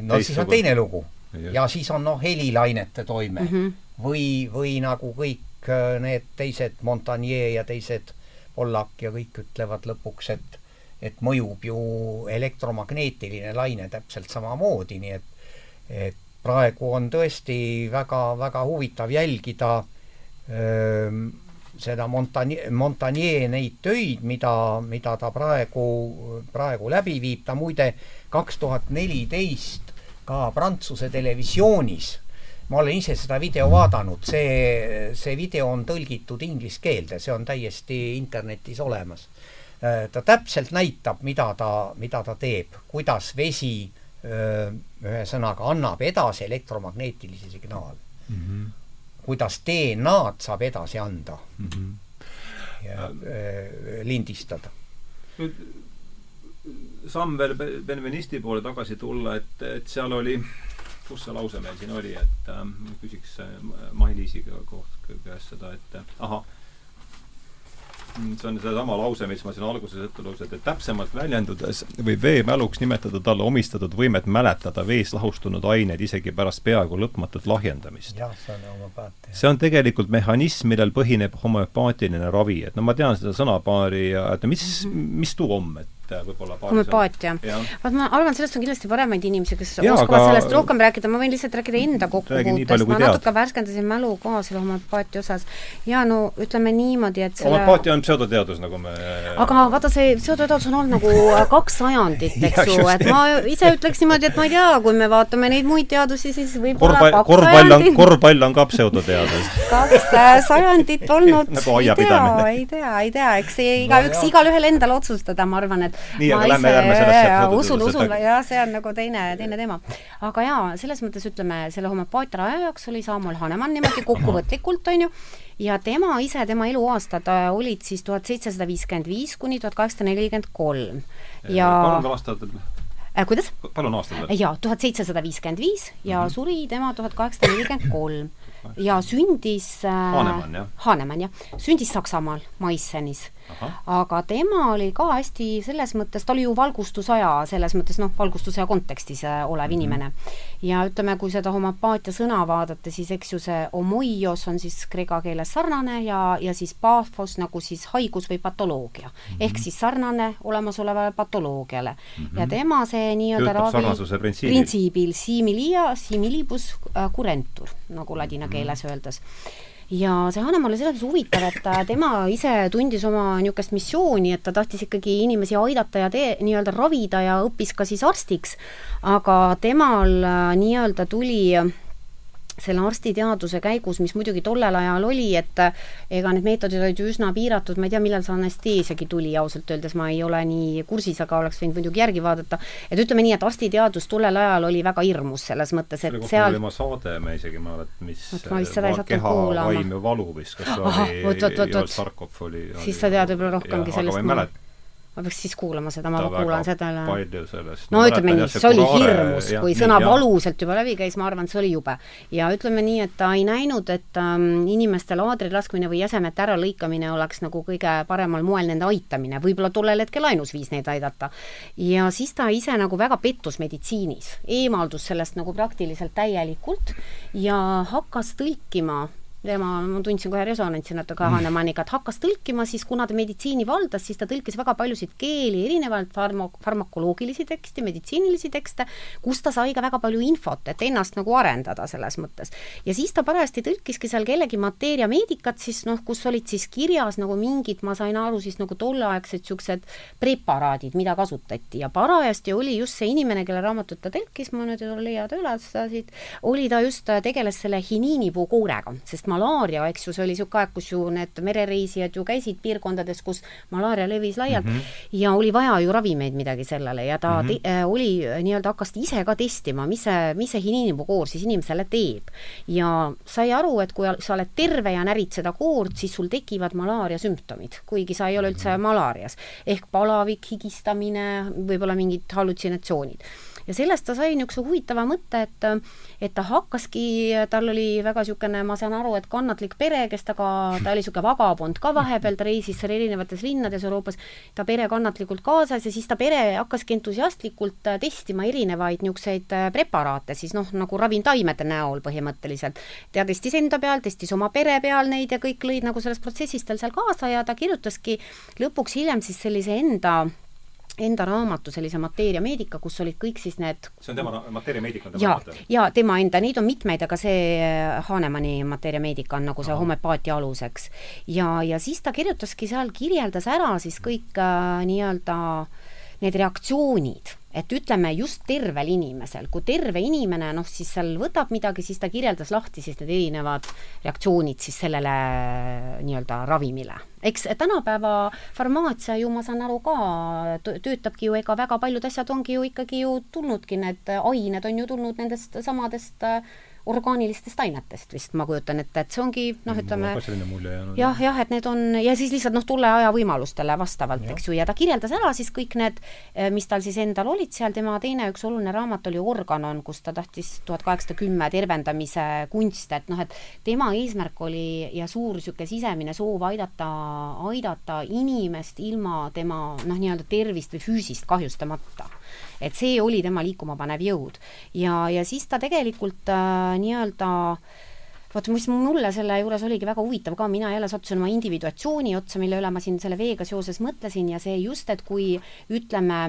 no siis on teine lugu. ja siis on noh, helilainete toime mm -hmm. või, või nagu kõik kõik äh, need teised, Montagnier ja teised, Pollack ja kõik ütlevad lõpuks, et et mõjub ju elektromagneetiline laine täpselt samamoodi, nii et et praegu on tõesti väga-väga huvitav jälgida öö, ähm, seda Montagnier, Montagnier neid töid, mida, mida ta praegu, praegu läbi viib, ta muide kaks tuhat neliteist ka Prantsuse televisioonis ma olen ise seda video vaadanud, see, see video on tõlgitud inglise keelde, see on täiesti internetis olemas. Äh, ta täpselt näitab, mida ta, mida ta teeb, kuidas vesi ühesõnaga annab edasi elektromagnetilisi signaale mm. -hmm. kuidas DNA-d saab edasi anda mm -hmm. ja öö, lindistada. nüüd samm veel Benvenisti poole tagasi tulla, et, et seal oli kus see lause meil siin oli, et äh, küsiks äh, Mailis käest seda, et äh, ahah, see on seesama lause, mis ma siin alguses ette lugesin, et täpsemalt väljendudes võib veemäluks nimetada talle omistatud võimet mäletada vees lahustunud aineid isegi pärast peaaegu lõpmatut lahjendamist. see on homöopaatia. see on tegelikult mehhanism, millel põhineb homöopaatiline ravi, et no ma tean seda sõnapaari ja et mis mm, -hmm. mis tuu on, et et võib-olla homöopaatia. vaat ma arvan, sellest on kindlasti paremaid inimesi, kes ja, oskavad aga... sellest rohkem rääkida, ma võin lihtsalt rääkida enda kokkupuutest, ma natuke värskendasin mälu ka selle homöopaatia osas. ja no ütleme niimoodi, et selle homöopaatia on pseudoteadus, nagu me aga vaata, see pseudoteadus on olnud nagu kaks sajandit, eks ju, et ma ise ütleks niimoodi, et ma ei tea, kui me vaatame neid muid teadusi, siis võib-olla kaks korvpall on, korvpall on ka pseudoteadus. Kaks sajandit olnud. Nagu ei tea, ei tea, ei tea, eks see igaüks no,, igalühel endal otsustada, ma arvan, et nii, aga lähme, lähme sellesse usun, usun, jah, see on nagu teine, teine teema. aga jaa, selles mõttes ütleme, selle homöopaatia rajajaks oli Samuel Hanemann niimoodi kokkuvõtlikult, on ju, ja tema ise, tema eluaastad äh, olid siis tuhat seitsesada viiskümmend viis kuni tuhat kaheksasada nelikümmend kolm. ja palun aastad äh, kuidas? palun aastad veel. jaa, tuhat seitsesada viiskümmend viis ja mm -hmm. suri tema tuhat kaheksasada nelikümmend kolm ja sündis äh, Haanemann, jah? Haanemann, jah. sündis Saksamaal, Maissenis aga tema oli ka hästi selles mõttes, ta oli ju valgustusaja, selles mõttes noh, valgustusaja kontekstis äh, olev mm -hmm. inimene. ja ütleme, kui seda homopaatia sõna vaadata, siis eks ju see homoios on siis kreeka keeles sarnane ja, ja siis paphos nagu siis haigus või patoloogia mm. -hmm. ehk siis sarnane olemasolevale patoloogiale mm. -hmm. ja tema see nii-öelda ravi printsiibil, printsiibil similia, similibus äh, curentur, nagu ladina. Keeles öeldes. Ja see Hannemaa oli selles mõttes huvitav, et tema ise tundis oma niisugust missiooni, et ta tahtis ikkagi inimesi aidata ja tee, nii-öelda ravida ja õppis ka siis arstiks, aga temal äh, nii-öelda tuli selle arstiteaduse käigus, mis muidugi tollel ajal oli, et ega need meetodid olid ju üsna piiratud, ma ei tea, millal see anesteesiagi tuli, ausalt öeldes ma ei ole nii kursis, aga oleks võinud muidugi järgi vaadata, et ütleme nii, et arstiteadus tollel ajal oli väga hirmus selles mõttes, et seal oli oma saade, ma isegi ei mäleta, mis Võt, ma vist seda ei sattunud kuulama. valu vist, kas Aha, oli Joel Sarkov oli, siis sa tead võib-olla rohkemgi sellest ma ei mäleta ma peaks siis kuulama seda, ma kuulan seda palju sellest. No, no ütleme nii, see oli hirmus, kui sõna nii, valuselt juba läbi käis, ma arvan, et see oli jube. ja ütleme nii, et ta ei näinud, et ähm, inimeste laadri laskmine või jäsemete äralõikamine oleks nagu kõige paremal moel nende aitamine, võib-olla tollel hetkel ainus viis neid aidata. ja siis ta ise nagu väga pettus meditsiinis, eemaldus sellest nagu praktiliselt täielikult ja hakkas tõlkima tema, ma tundsin kohe resonantsi natuke. Hanemaniga, et hakkas tõlkima siis, kuna ta meditsiini valdas, siis ta tõlkis väga paljusid keeli, erinevaid farma-, farmakoloogilisi tekste, meditsiinilisi tekste, kus ta sai ka väga palju infot, et ennast nagu arendada selles mõttes. ja siis ta parajasti tõlkiski seal kellegi mateeria meedikat siis noh, kus olid siis kirjas nagu mingid, ma sain aru siis nagu tolleaegsed niisugused preparaadid, mida kasutati ja parajasti oli just see inimene, kelle raamatut ta tõlkis, ma nüüd ei leia ta üles siit, oli ta just, tegeles selle hiniinipuu koorega, sest malaaria, eks ju, see oli niisugune aeg, kus ju need merereisijad ju käisid piirkondades, kus malaaria levis laialt mm -hmm. ja oli vaja ju ravimeid midagi sellele ja ta mm -hmm. te, äh, oli nii-öelda, hakkas ise ka testima, mis see, mis see hiniinipukoor siis inimesele teeb. ja sai aru, et kui sa oled terve ja närid seda koort, siis sul tekivad malaaria sümptomid, kuigi sa ei ole üldse mhm. malaarias. ehk palavik, higistamine, võib-olla mingid hallutsinatsioonid ja sellest ta sai niisuguse huvitava mõtte, et et ta hakkaski, tal oli väga niisugune, ma saan aru, et kannatlik pere, kes temaga, ta oli niisugune vagabond ka vahepeal, ta reisis seal erinevates linnades Euroopas, ta pere kannatlikult kaasas ja siis ta pere hakkaski entusiastlikult testima erinevaid niisuguseid preparaate siis noh, nagu ravimtaimede näol põhimõtteliselt. ta testis enda peal, testis oma pere peal neid ja kõik lõid nagu selles protsessis tal seal kaasa ja ta kirjutaski lõpuks hiljem siis sellise enda enda raamatu, sellise Mateeria meedika, kus olid kõik siis need see on tema, Mateeria meedika on tema ja, raamat? jaa, tema enda, neid on mitmeid, aga see äh, Hanemani Mateeria meedika on nagu see homöopaatia aluseks. ja, ja siis ta kirjutaski seal, kirjeldas ära siis kõik äh, nii-öelda need reaktsioonid et ütleme just tervel inimesel, kui terve inimene noh, siis seal võtab midagi, siis ta kirjeldas lahti siis need erinevad reaktsioonid siis sellele nii-öelda ravimile. eks tänapäeva farmaatsia ju ma saan aru ka, töötabki ju, ega väga paljud asjad ongi ju ikkagi ju tulnudki, need ained on ju tulnud nendest samadest äh, orgaanilistest ainetest vist, ma kujutan ette, et see ongi noh, ütleme jah, jah, et need on ja siis lihtsalt noh, tulle aja võimalustele vastavalt, eks ju, ja ta kirjeldas ära siis kõik need, eh, mis tal siis endal olid seal, tema teine üks oluline raamat oli Organon, kus ta tahtis tuhat kaheksasada kümme tervendamise kunst, et noh, et tema eesmärk oli ja suur niisugune sisemine soov aidata, aidata inimest ilma tema noh, nii-öelda tervist või füüsist kahjustamata et see oli tema liikuma panev jõud. ja, ja siis ta tegelikult äh, nii-öelda vot mis mulle selle juures oligi väga huvitav ka, mina jälle sattusin oma individuatsiooni otsa, mille üle ma siin selle veega seoses mõtlesin ja see just, et kui ütleme,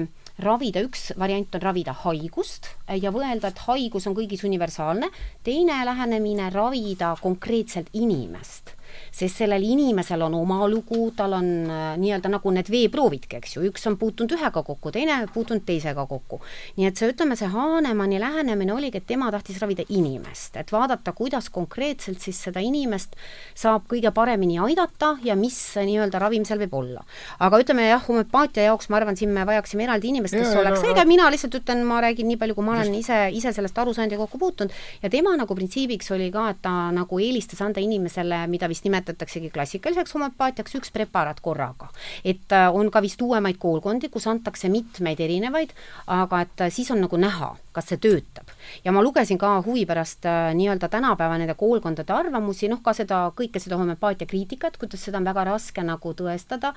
ravida, üks variant on ravida haigust ja mõelda, et haigus on kõigis universaalne, teine lähenemine ravida konkreetselt inimest sest sellel inimesel on oma lugu, tal on äh, nii-öelda nagu need veeproovidki, eks ju, üks on puutunud ühega kokku, teine puutunud teisega kokku. nii et see, ütleme, see Haanemanni lähenemine oligi, et tema tahtis ravida inimest, et vaadata, kuidas konkreetselt siis seda inimest saab kõige paremini aidata ja mis nii-öelda ravim seal võib olla. aga ütleme jah, homöopaatia jaoks ma arvan, siin me vajaksime eraldi inimest, kes ja, oleks õige, mina lihtsalt ütlen, ma räägin nii palju, kui ma olen ise, ise sellest aru saanud ja kokku puutunud, ja tema nagu printsiibiks oli ka, et ta nagu eelistas anda inimesele, mida vist nimetatakse nimetataksegi klassikaliseks homöopaatiaks üks preparaat korraga. et äh, on ka vist uuemaid koolkondi, kus antakse mitmeid erinevaid, aga et äh, siis on nagu näha, kas see töötab. ja ma lugesin ka huvi pärast äh, nii-öelda tänapäeva nende koolkondade arvamusi, noh ka seda, kõike seda homöopaatia kriitikat, kuidas seda on väga raske nagu tõestada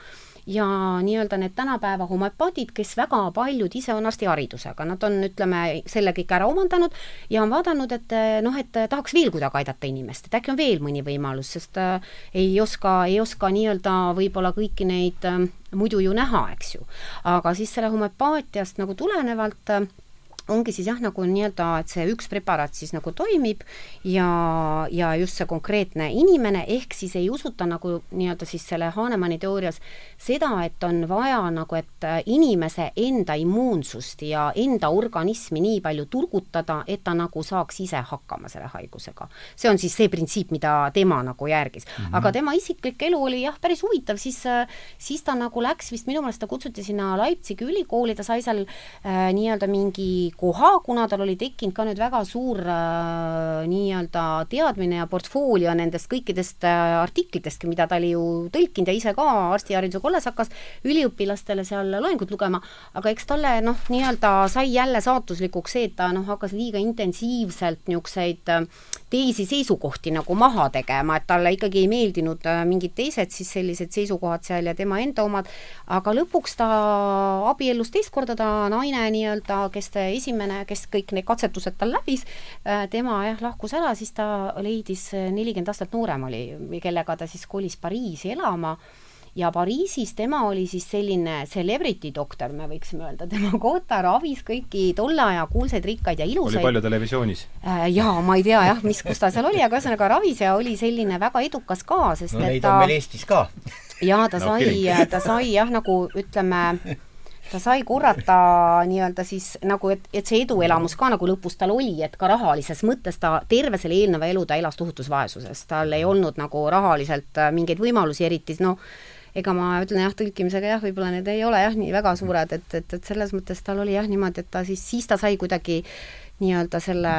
ja nii-öelda need tänapäeva homöopaadid, kes väga paljud ise on arstiharidusega, nad on, ütleme, selle kõik ära omandanud ja on vaadanud, et noh, et tahaks veel kuidagi aidata inimest, et äkki on veel mõni võimalus, sest äh, ei oska, ei oska nii-öelda võib-olla kõiki neid äh, muidu ju näha, eks ju. aga siis selle homöopaatiast nagu tulenevalt äh, ongi siis jah, nagu nii-öelda, et see üks preparaat siis nagu toimib ja, ja just see konkreetne inimene, ehk siis ei usuta nagu nii-öelda siis selle Hahnemanni teoorias seda, et on vaja nagu, et inimese enda immuunsust ja enda organismi nii palju turgutada, et ta nagu saaks ise hakkama selle haigusega. see on siis see printsiip, mida tema nagu järgis mm. -hmm. aga tema isiklik elu oli jah, päris huvitav, siis, siis ta nagu läks vist, minu meelest ta kutsuti sinna Leipzigi ülikooli, ta sai seal äh, nii-öelda mingi koha, kuna tal oli tekkinud ka nüüd väga suur äh, nii-öelda teadmine ja portfoolio nendest kõikidest äh, artiklitest, mida ta oli ju tõlkinud ja ise ka arstihariduse kolles hakkas üliõpilastele seal loengut lugema, aga eks talle noh, nii-öelda sai jälle saatuslikuks see, et ta noh, hakkas liiga intensiivselt niisuguseid äh, teisi seisukohti nagu maha tegema, et talle ikkagi ei meeldinud äh, mingid teised siis sellised seisukohad seal ja tema enda omad, aga lõpuks ta abiellus teist korda, ta naine nii-öelda, kes ta esimene, kes kõik need katsetused tal läbis, äh, tema jah, lahkus ära, siis ta leidis nelikümmend aastat noorem oli, kellega ta siis kolis Pariisi elama ja Pariisis tema oli siis selline celebrity doktor, me võiksime öelda, tema kohta ravis kõiki tolle aja kuulsaid, rikkaid ja ilusaid. oli palju televisioonis äh,? jaa, ma ei tea jah, mis, kus ta seal oli, aga ühesõnaga ravis ja oli selline väga edukas ka, sest no, et ta on meil Eestis ka. jaa, ta no, sai, ta sai jah, nagu ütleme, ta sai korrata nii-öelda siis nagu, et, et see eduelamus ka nagu lõpus tal oli, et ka rahalises mõttes ta terve selle eelneva elu ta elas tohutus vaesuses, tal ei olnud nagu rahaliselt äh, mingeid võimalusi, eriti noh, ega ma ütlen jah, tõlkimisega jah, võib-olla need ei ole jah, nii väga suured, et, et, et selles mõttes tal oli jah niimoodi, et ta siis, siis ta sai kuidagi nii-öelda selle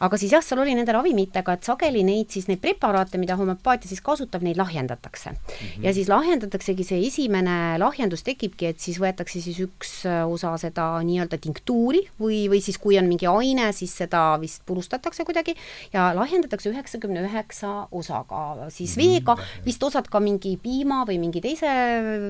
aga siis jah, seal oli nende ravimitega, et sageli neid siis, neid preparaate, mida homöopaatia siis kasutab, neid lahjendatakse mm. -hmm. ja siis lahjendataksegi, see esimene lahjendus tekibki, et siis võetakse siis üks äh, osa seda nii-öelda tinktuuri või, või siis kui on mingi aine, siis seda vist purustatakse kuidagi ja lahjendatakse üheksakümne üheksa osaga siis mm -hmm. veega, vist osad ka mingi piima või mingi teise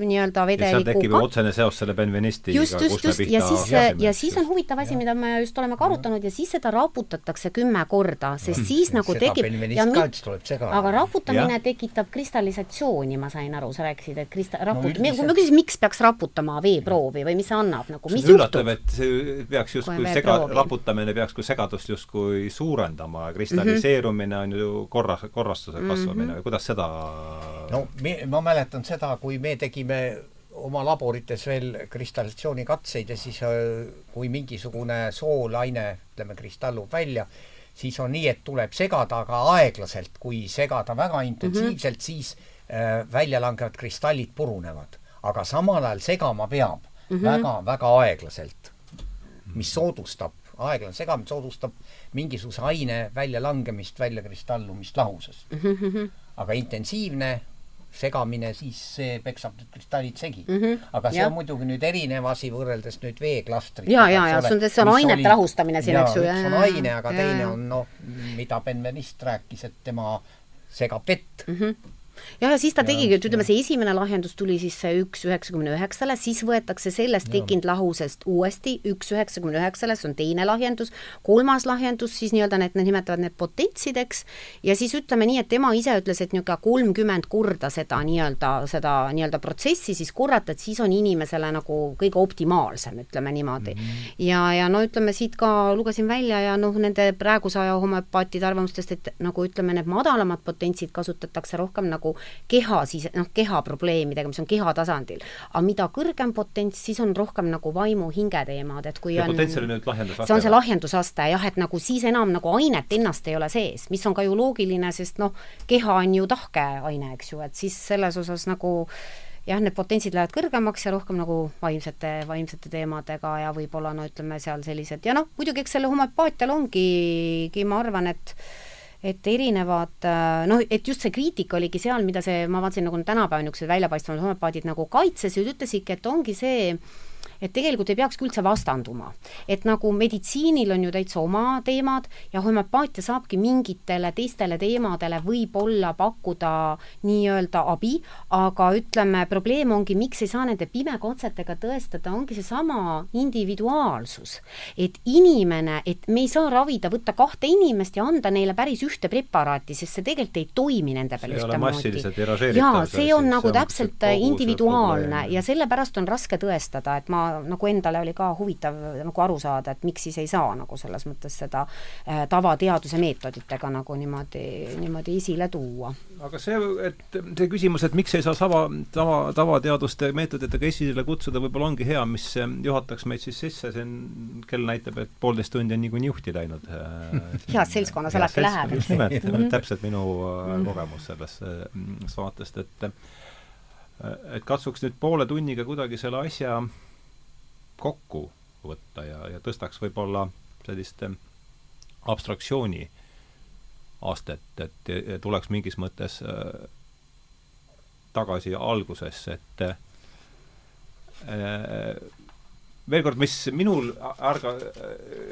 nii-öelda vedelikuga. seal tekib otsene seos selle benvenistiga. just, just, just ja siis, ja siis on huvitav asi, mida me just oleme ka arutanud ja siis seda raputatakse raputakse kümme korda, sest no, siis nagu tekib ja mit, aga raputamine ja. tekitab kristallisatsiooni, ma sain aru, sa rääkisid, et krista-, raput- no,, kui ma küsisin, miks peaks raputama veeproovi või mis see annab nagu, mis see üllatav, et see peaks justkui sega-, raputamine peaks kui segadust justkui suurendama, kristalliseerumine on ju korra, korrastuse kasvamine mm -hmm. või kuidas seda no me, ma mäletan seda, kui me tegime oma laborites veel kristallisatsioonikatseid ja siis äh, kui mingisugune soolaine, ütleme, kristallub välja, siis on nii, et tuleb segada, aga aeglaselt, kui segada väga intensiivselt mm, -hmm. siis äh, välja langevad kristallid purunevad. aga samal ajal segama peab mm -hmm. väga, väga aeglaselt, mis soodustab, aeglane segamine soodustab mingisuguse aine väljalangemist, väljakristallumist lahusest mm. -hmm. aga intensiivne segamine, siis see peksab need kristallid segi mm. -hmm. aga see ja. on muidugi nüüd erinev asi võrreldes nüüd veeklastritega. ja, ja, ja see on, see on ainete oli, lahustamine siin, eks ju. üks on aine, aga ja, teine on noh, mida Benveniste rääkis, et tema segab vett mm. -hmm jah, ja siis ta tegigi, et ütleme, see esimene lahjendus tuli siis see üks üheksakümne üheksale, siis võetakse sellest tekkinud lahusest uuesti üks üheksakümne üheksale, see on teine lahjendus, kolmas lahjendus siis nii-öelda need, need nimetavad need potentsideks, ja siis ütleme nii, et tema ise ütles, et niisugune kolmkümmend korda seda nii-öelda, seda nii-öelda protsessi siis korrata, et siis on inimesele nagu kõige optimaalsem, ütleme niimoodi mm. -hmm. ja, ja no ütleme, siit ka lugesin välja ja noh, nende praeguse aja homöopaatide arvamustest, et nagu ütleme, need madalamad potentsid kasutatakse rohkem nagu keha siis, noh, keha probleemidega, mis on keha tasandil. aga mida kõrgem potents, siis on rohkem nagu vaimu hinge teemad, et kui ja on potents oli nüüd lahjendusaste? see on see lahjendusaste jah, et nagu siis enam nagu ainet ennast ei ole sees, mis on ka ju loogiline, sest noh, keha on ju tahke aine, eks ju, et siis selles osas nagu jah, need potentsid lähevad kõrgemaks ja rohkem nagu vaimsete, vaimsete teemadega ja võib-olla no ütleme seal sellised ja noh, muidugi eks selle homöopaatial ongi, ma arvan, et et erinevad äh, noh, et just see kriitika oligi seal, mida see, ma vaatasin nagu tänapäeval niisugused väljapaistvad homopaadid nagu kaitsesid, ütlesidki, et ongi see, et tegelikult ei peakski üldse vastanduma. et nagu meditsiinil on ju täitsa oma teemad ja homöopaatia saabki mingitele teistele teemadele võib-olla pakkuda nii-öelda abi, aga ütleme, probleem ongi, miks ei saa nende pimekatsetega tõestada, ongi seesama individuaalsus. et inimene, et me ei saa ravida, võtta kahte inimest ja anda neile päris ühte preparaati, sest see tegelikult ei toimi nende peal ühtemoodi. jaa, see on nagu täpselt individuaalne ja sellepärast on raske tõestada, et ma nagu endale oli ka huvitav nagu aru saada, et miks siis ei saa nagu selles mõttes seda äh, tavateaduse meetoditega nagu niimoodi, niimoodi esile tuua. aga see, et see küsimus, et miks ei saa sama, tava, tavateaduste meetoditega esile kutsuda, võib-olla ongi hea, mis juhataks meid siis sisse, see on, kell näitab, et poolteist tundi on niikuinii juhti läinud heas seltskonnas alati läheb. just nimelt mm, -hmm. täpselt minu -hmm. kogemus sellest saatest, et et katsuks nüüd poole tunniga kuidagi selle asja kokku võtta ja, ja tõstaks võib-olla sellist abstraktsiooni astet, et tuleks mingis mõttes äh, tagasi algusesse, et äh, veel kord, mis minul ärga,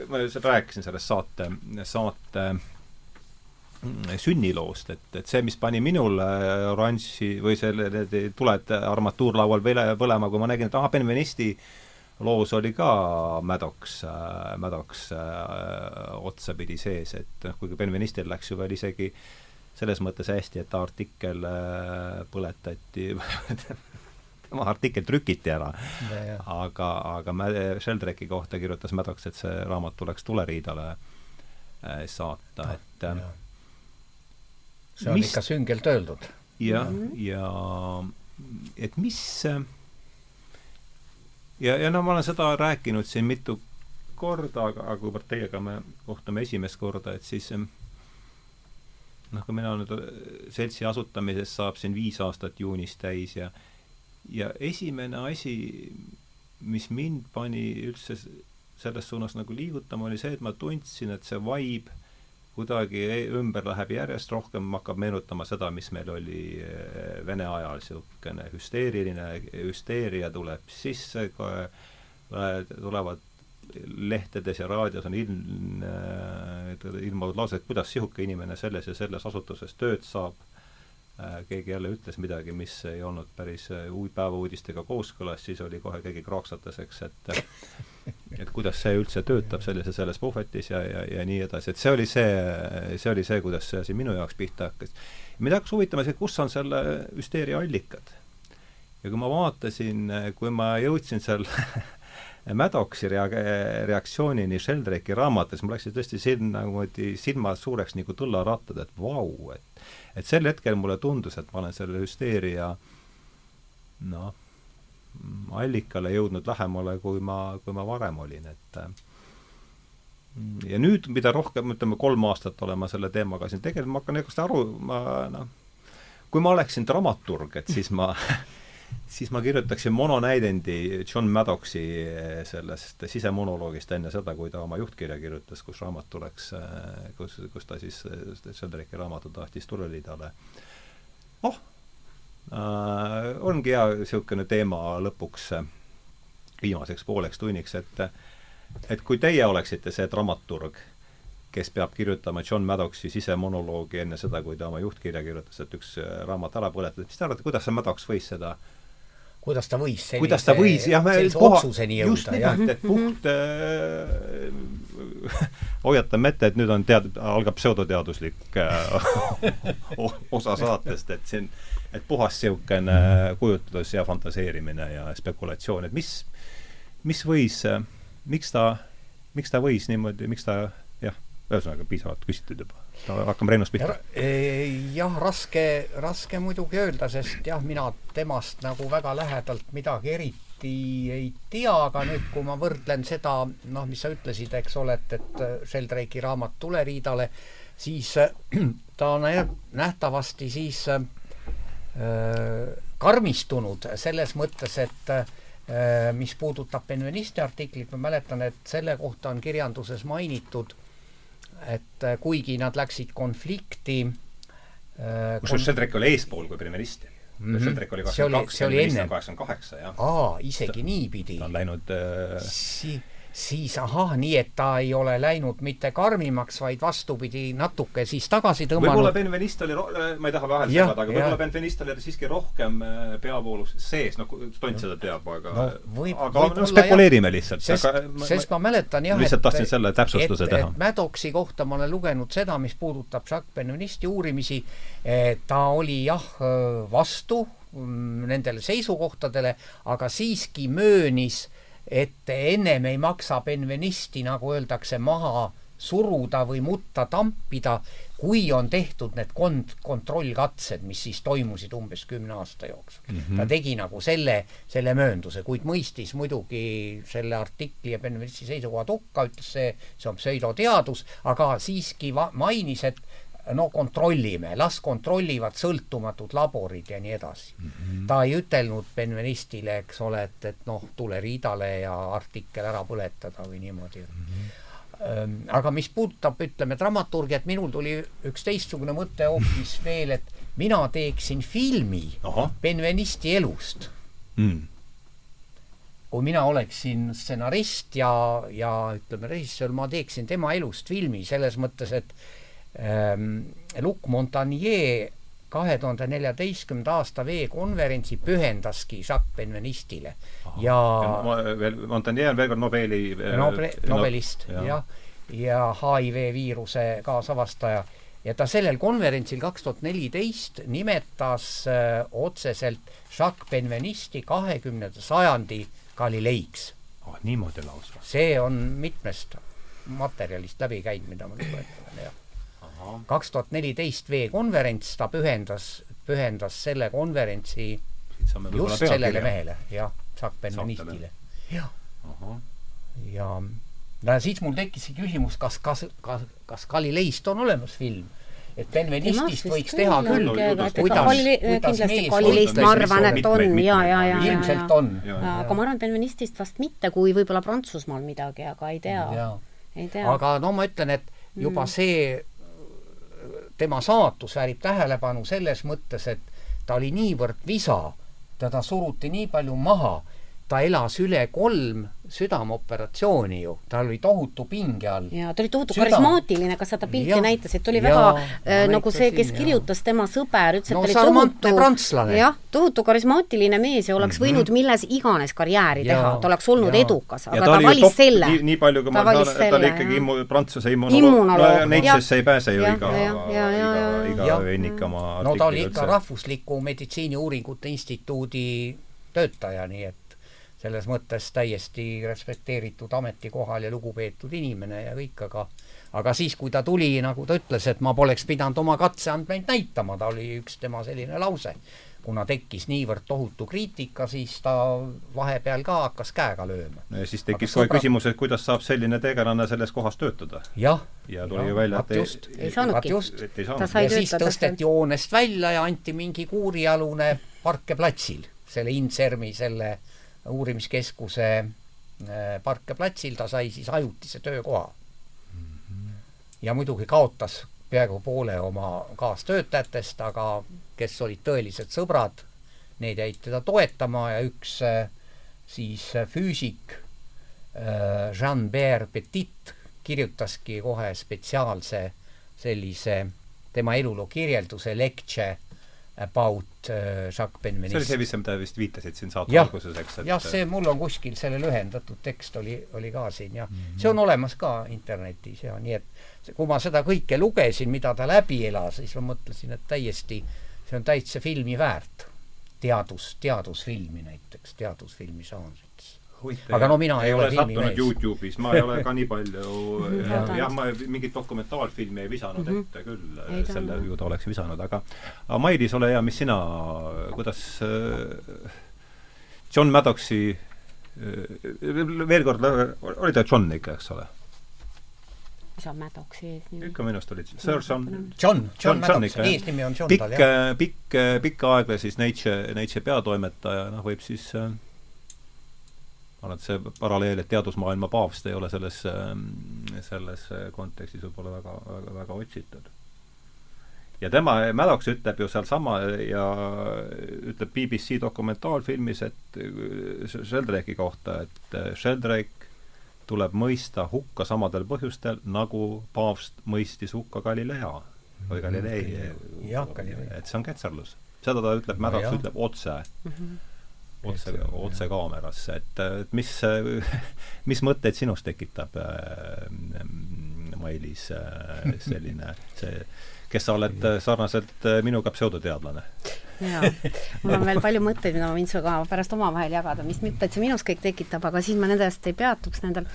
ma lihtsalt rääkisin sellest saate, saate mm, sünniloost, et, et see, mis pani minul oranži või selle, need tuled armatuurlaual põlema, kui ma nägin, et ahah, Benvenisti loos oli ka Maddox, Maddox äh, otsapidi sees, et noh, kuigi Benvenistil läks ju veel isegi selles mõttes hästi, et ta artikkel äh, põletati tema artikkel trükiti ära. aga, aga Sheldrake'i kohta kirjutas Maddox, et see raamat tuleks tuleriidale äh, saata, ah, et äh, see on mis, ikka süngelt öeldud. jah, mhm. ja et mis ja, ja no ma olen seda rääkinud siin mitu korda, aga, aga kuivõrd teiega me kohtume esimest korda, et siis noh, kui mina nüüd seltsi asutamisest saab siin viis aastat juunis täis ja ja esimene asi, mis mind pani üldse selles suunas nagu liigutama, oli see, et ma tundsin, et see vibe kuidagi ümber läheb järjest rohkem, hakkab meenutama seda, mis meil oli eh, Vene ajal, niisugune hüsteeriline, hüsteeria tuleb sisse, tulevad lehtedes ja raadios on ilm, eh, ilmuvad laused, kuidas niisugune inimene selles ja selles asutuses tööd saab keegi jälle ütles midagi, mis ei olnud päris äh, päevauudistega kooskõlas, siis oli kohe keegi kraaksatas, eks, et et kuidas see üldse töötab sellises, selles puhvetis ja, ja, ja nii edasi, et see oli see, see oli see, kuidas see asi minu jaoks pihta hakkas. mind hakkas huvitama see, kus on selle hüsteeria allikad. ja kui ma vaatasin, kui ma jõudsin seal Maddoxi rea-, reaktsioonini Sheldrake'i raamatus, mul läksid tõesti sinna niimoodi silmad suureks nagu tõllarattad, et vau, et et sel hetkel mulle tundus, et ma olen selle hüsteeria noh, allikale jõudnud lähemale, kui ma, kui ma varem olin, et ja nüüd, mida rohkem, ütleme kolm aastat olen ma selle teemaga siin tegelenud, ma hakkan niisugust aru, ma noh, kui ma oleksin dramaturg, et siis ma siis ma kirjutaksin mononäidendi John Maddoxi eh, sellest sisemonoloogist enne seda, kui ta oma juhtkirja kirjutas, kus raamat tuleks, eh, kus, kus ta siis Söderiki raamatu tahtis tuleliidale. oh äh,, ongi hea niisugune teema lõpuks, viimaseks pooleks tunniks, et et kui teie oleksite see dramaturg, kes peab kirjutama John Maddoxi sisemonoloogi enne seda, kui ta oma juhtkirja kirjutas, et üks raamat ära põletada, mis te arvate, kuidas see Maddox võis seda äh, kuidas ta võis sellise, kuidas ta võis, jah, me puha, just nimelt, et puht äh, hoiatame ette, et nüüd on tead-, algab pseudoteaduslik äh, osa saatest, et siin, et puhas niisugune kujutlus ja fantaseerimine ja spekulatsioon, et mis, mis võis äh,, miks ta, miks ta võis niimoodi, miks ta ühesõnaga piisavalt küsitud juba hakkame Reinust pihta. jah, raske, raske muidugi öelda, sest jah, mina temast nagu väga lähedalt midagi eriti ei tea, aga nüüd, kui ma võrdlen seda, noh, mis sa ütlesid, eks ole, et, et Sheldrake'i raamat Tuleriidale, siis ta on nähtavasti siis äh, karmistunud selles mõttes, et äh, mis puudutab Benvenisti artiklit, ma mäletan, et selle kohta on kirjanduses mainitud et äh, kuigi nad läksid konflikti äh, kusjuures Sheldrak oli eespool kui primerist mm. -hmm. Sheldrak oli kakskümmend kaks, kaheksakümmend kaheksa, jah. aa, isegi niipidi. ta on läinud äh, si siis ahah, nii et ta ei ole läinud mitte karmimaks, vaid vastupidi, natuke siis tagasi tõmmanud. võib-olla Benveniste oli, ma ei taha vahele segada, aga võib-olla Benveniste oli siiski rohkem äh, peavoolus sees, noh, Tont seda teab, aga no, võib, aga võib no, spekuleerime jah. lihtsalt. sest, sest ma mäletan jah, lihtsalt tahtsin selle täpsustuse et, teha. Maddoxi kohta ma olen lugenud seda, mis puudutab Jacques Benvenisti uurimisi, ta oli jah, vastu mm, nendele seisukohtadele, aga siiski möönis äh, et ennem ei maksa Benvenisti, nagu öeldakse, maha suruda või mutta tampida, kui on tehtud need kont-, kontrollkatsed, mis siis toimusid umbes kümne aasta jooksul mm. -hmm. ta tegi nagu selle, selle möönduse, kuid mõistis muidugi selle artikli ja Benvenisti seisukohad hukka, ütles see, see on pseudoteadus, aga siiski va-, mainis, et no kontrollime, las kontrollivad sõltumatud laborid ja nii edasi mm. -hmm. ta ei ütelnud Benvenistile, eks ole, et, et noh, tule riidale ja artikkel ära põletada või niimoodi mm. -hmm. aga mis puudutab, ütleme, dramaturgiat, minul tuli üks teistsugune mõte hoopis veel, et mina teeksin filmi Aha. Benvenisti elust mm kui mina oleksin stsenarist ja, ja ütleme, režissöör, ma teeksin tema elust filmi selles mõttes, et Luc Montagnier kahe tuhande neljateistkümnenda aasta veekonverentsi pühendaski Jacques Benvenistile. Ja, ja veel, Montagnier on veel kord Nobeli äh, Nobe, Nobelist no, jah, ja, ja HIV viiruse kaasavastaja ja ta sellel konverentsil kaks tuhat neliteist nimetas äh, otseselt Jacques Benvenisti kahekümnenda sajandi Galileiks oh,. niimoodi lausa? see on mitmest materjalist läbi käinud, mida ma nüüd loetlen, jah kaks tuhat neliteist veekonverents, ta pühendas, pühendas selle konverentsi just sellele mehele, jah, Jacques Benvenistile. jah. ja no siis mul tekkiski küsimus, kas, kas, kas, kas Galileist on olemas film et Benvenistist võiks teha küll, kuidas, kuidas mees Galileist ma arvan, et on ja, ja, ja, ja, ilmselt on. aga ma arvan, Benvenistist vast mitte, kui võib-olla Prantsusmaal midagi, aga ei tea. ei tea. aga no ma ütlen, et juba mm. see tema saatus väärib tähelepanu selles mõttes, et ta oli niivõrd visa, teda suruti nii palju maha, ta elas üle kolm südameoperatsiooni ju, tal oli tohutu pinge all. ja ta oli tohutu Südam... karismaatiline, kas sa ta pilti ja, näitasid, ta oli ja, väga äh, nagu see, kes kirjutas tema sõber, ütles, et no, ta oli tohutu, jah, tohutu karismaatiline mees ja oleks mm -hmm. võinud milles iganes karjääri ja, teha, ta oleks olnud ja. edukas, aga ta, ta valis top, selle. nii, nii palju, kui ma tean, ta oli ikkagi immu, Prantsuse immunoloog, Nature'isse ei pääse ju iga, iga, iga vennik oma no ta oli ikka Rahvusliku Meditsiiniuuringute Instituudi töötaja, nii et selles mõttes täiesti respekteeritud ametikohal ja lugupeetud inimene ja kõik, aga aga siis, kui ta tuli, nagu ta ütles, et ma poleks pidanud oma katseandmeid näitama, ta oli üks tema selline lause, kuna tekkis niivõrd tohutu kriitika, siis ta vahepeal ka hakkas käega lööma. no ja siis tekkis kohe sõbra... küsimus, et kuidas saab selline tegelane selles kohas töötada. jah. ja tuli ju välja, et just, ei saanudki. et ei saanud. ja siis tõsteti joonest välja ja anti mingi kuurialune parkeplatsil, selle Insermi, selle uurimiskeskuse äh, parkeplatsil, ta sai siis ajutise töökoha mm. -hmm. ja muidugi kaotas peaaegu poole oma kaastöötajatest, aga kes olid tõelised sõbrad, need jäid teda toetama ja üks äh, siis füüsik äh, Jean-Pierre Petit kirjutaski kohe spetsiaalse sellise tema eluloo kirjelduse, lecture about äh, Jacques Benveniste. see oli see, mis sa vist viitasid siin saate alguses, eks? jah, see mul on kuskil selle lühendatud tekst oli, oli ka siin jah mm. -hmm. see on olemas ka internetis ja nii et kui ma seda kõike lugesin, mida ta läbi elas, siis ma mõtlesin, et täiesti, see on täitsa filmi väärt. teadus, teadusfilmi näiteks, teadusfilmi žanris huvitav. aga no mina ei, ei ole sattunud Youtube'is, ma ei ole ka nii palju jah ja,, ma mingit dokumentaalfilmi ei visanud mm -hmm. ette küll, selle ju ta oleks visanud, aga aga Mailis, ole hea, mis sina, kuidas äh, John Maddoxi äh, veel kord, oli ta John ikka, eks ole? mis on Maddoxi eesnimi? ikka minu arust oli Sir John John, John, John Maddox, eesnimi on John pikk, tal, jah. pikk, pikka aega siis Nature, Nature peatoimetaja, noh, võib siis äh, ma arvan, et see paralleel, et teadusmaailma paavst ei ole selles, ähm, selles kontekstis võib-olla väga, väga, väga otsitud. ja tema, Maddox ütleb ju sealsama ja ütleb BBC dokumentaalfilmis, et äh, Sheldrake'i kohta, et äh, Sheldrake tuleb mõista hukka samadel põhjustel, nagu paavst mõistis hukka Galilea või Galilei. et see on ketserlus. seda ta ütleb, Maddox no, ütleb otse mm. -hmm otse, otse kaamerasse, et, et mis, mis mõtteid sinus tekitab äh,, Mailis äh,, selline, see, kes sa oled sarnaselt minuga pseudoteadlane? jaa, mul on veel palju mõtteid, mida ma võin sinuga pärast omavahel jagada, mis mõtteid see minus kõik tekitab, aga siis ma nendest ei peatuks, nendel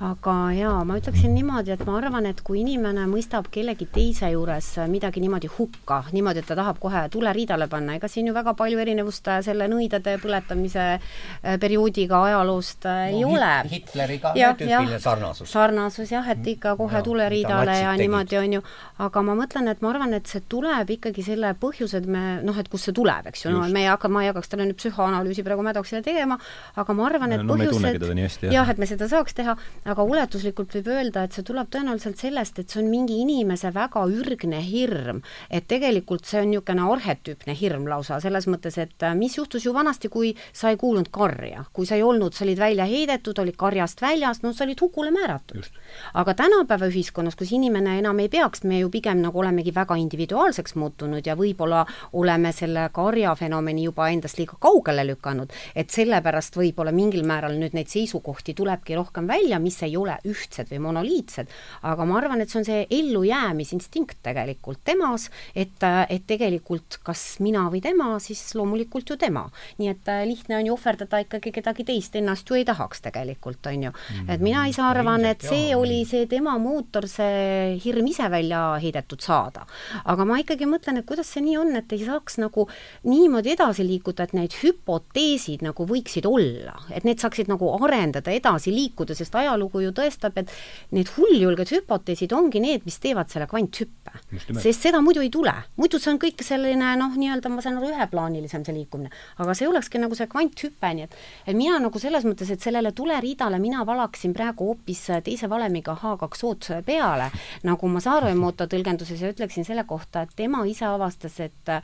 aga jaa, ma ütleksin niimoodi, et ma arvan, et kui inimene mõistab kellegi teise juures midagi niimoodi hukka, niimoodi, et ta tahab kohe tule riidale panna, ega siin ju väga palju erinevust selle nõidade põletamise äh, perioodiga ajaloost äh, no, ei hit, ole. Hitleriga ja, tüüpiline ja, sarnasus. sarnasus jah, et ikka kohe no, tule riidale ja niimoodi, on ju, aga ma mõtlen, et ma arvan, et see tuleb ikkagi selle põhjused me noh, et kust see tuleb, eks ju, no me ei hakka, ma ei hakkaks talle nüüd psühhoanalüüsi praegu Maddoxile tegema, aga ma arvan, et no, põhjused jah, et me seda saaks teha, aga ulatuslikult võib öelda, et see tuleb tõenäoliselt sellest, et see on mingi inimese väga ürgne hirm. et tegelikult see on niisugune arhetüüpne hirm lausa, selles mõttes, et äh, mis juhtus ju vanasti, kui sa ei kuulnud karja, kui sa ei olnud, sa olid välja heidetud, olid karjast väljas, no sa olid hukule määratud. aga tänapäeva ühiskonnas, kus inimene enam ei peaks, me ju pigem nagu olemegi väga individuaalseks muutunud ja võib-olla oleme selle karja fenomeni juba endast liiga kaugele lükanud, et sellepärast võib-olla mingil määral nüüd neid seisukohti tulebki rohkem välja, mis ei ole ühtsed või monoliitsed, aga ma arvan, et see on see ellujäämisinstinkt tegelikult temas, et, et tegelikult kas mina või tema, siis loomulikult ju tema. nii et äh, lihtne on ju ohverdada ikkagi kedagi teist, ennast ju ei tahaks tegelikult, on ju. et mina ise arvan, et see oli see tema mootor, see hirm ise välja heidetud saada. aga ma ikkagi mõtlen, et kuidas see nii on, et ei saaks nagu niimoodi edasi liikuda, et need hüpoteesid nagu võiksid olla, et need saaksid nagu arendada, edasi liikuda, sest ajalugu ju tõestab, et need hulljulged hüpoteesid ongi need, mis teevad selle kvanthüppe. sest seda muidu ei tule. muidu see on kõik selline noh, nii-öelda ma saan aru, üheplaanilisem see liikumine. aga see olekski nagu see kvanthüpe, nii et et mina nagu selles mõttes, et sellele tuleriidale mina valaksin praegu hoopis teise valemiga H2O-d peale, nagu ma Saaremaa tõlgenduses ja ütleksin selle kohta, et tema ise avastas, et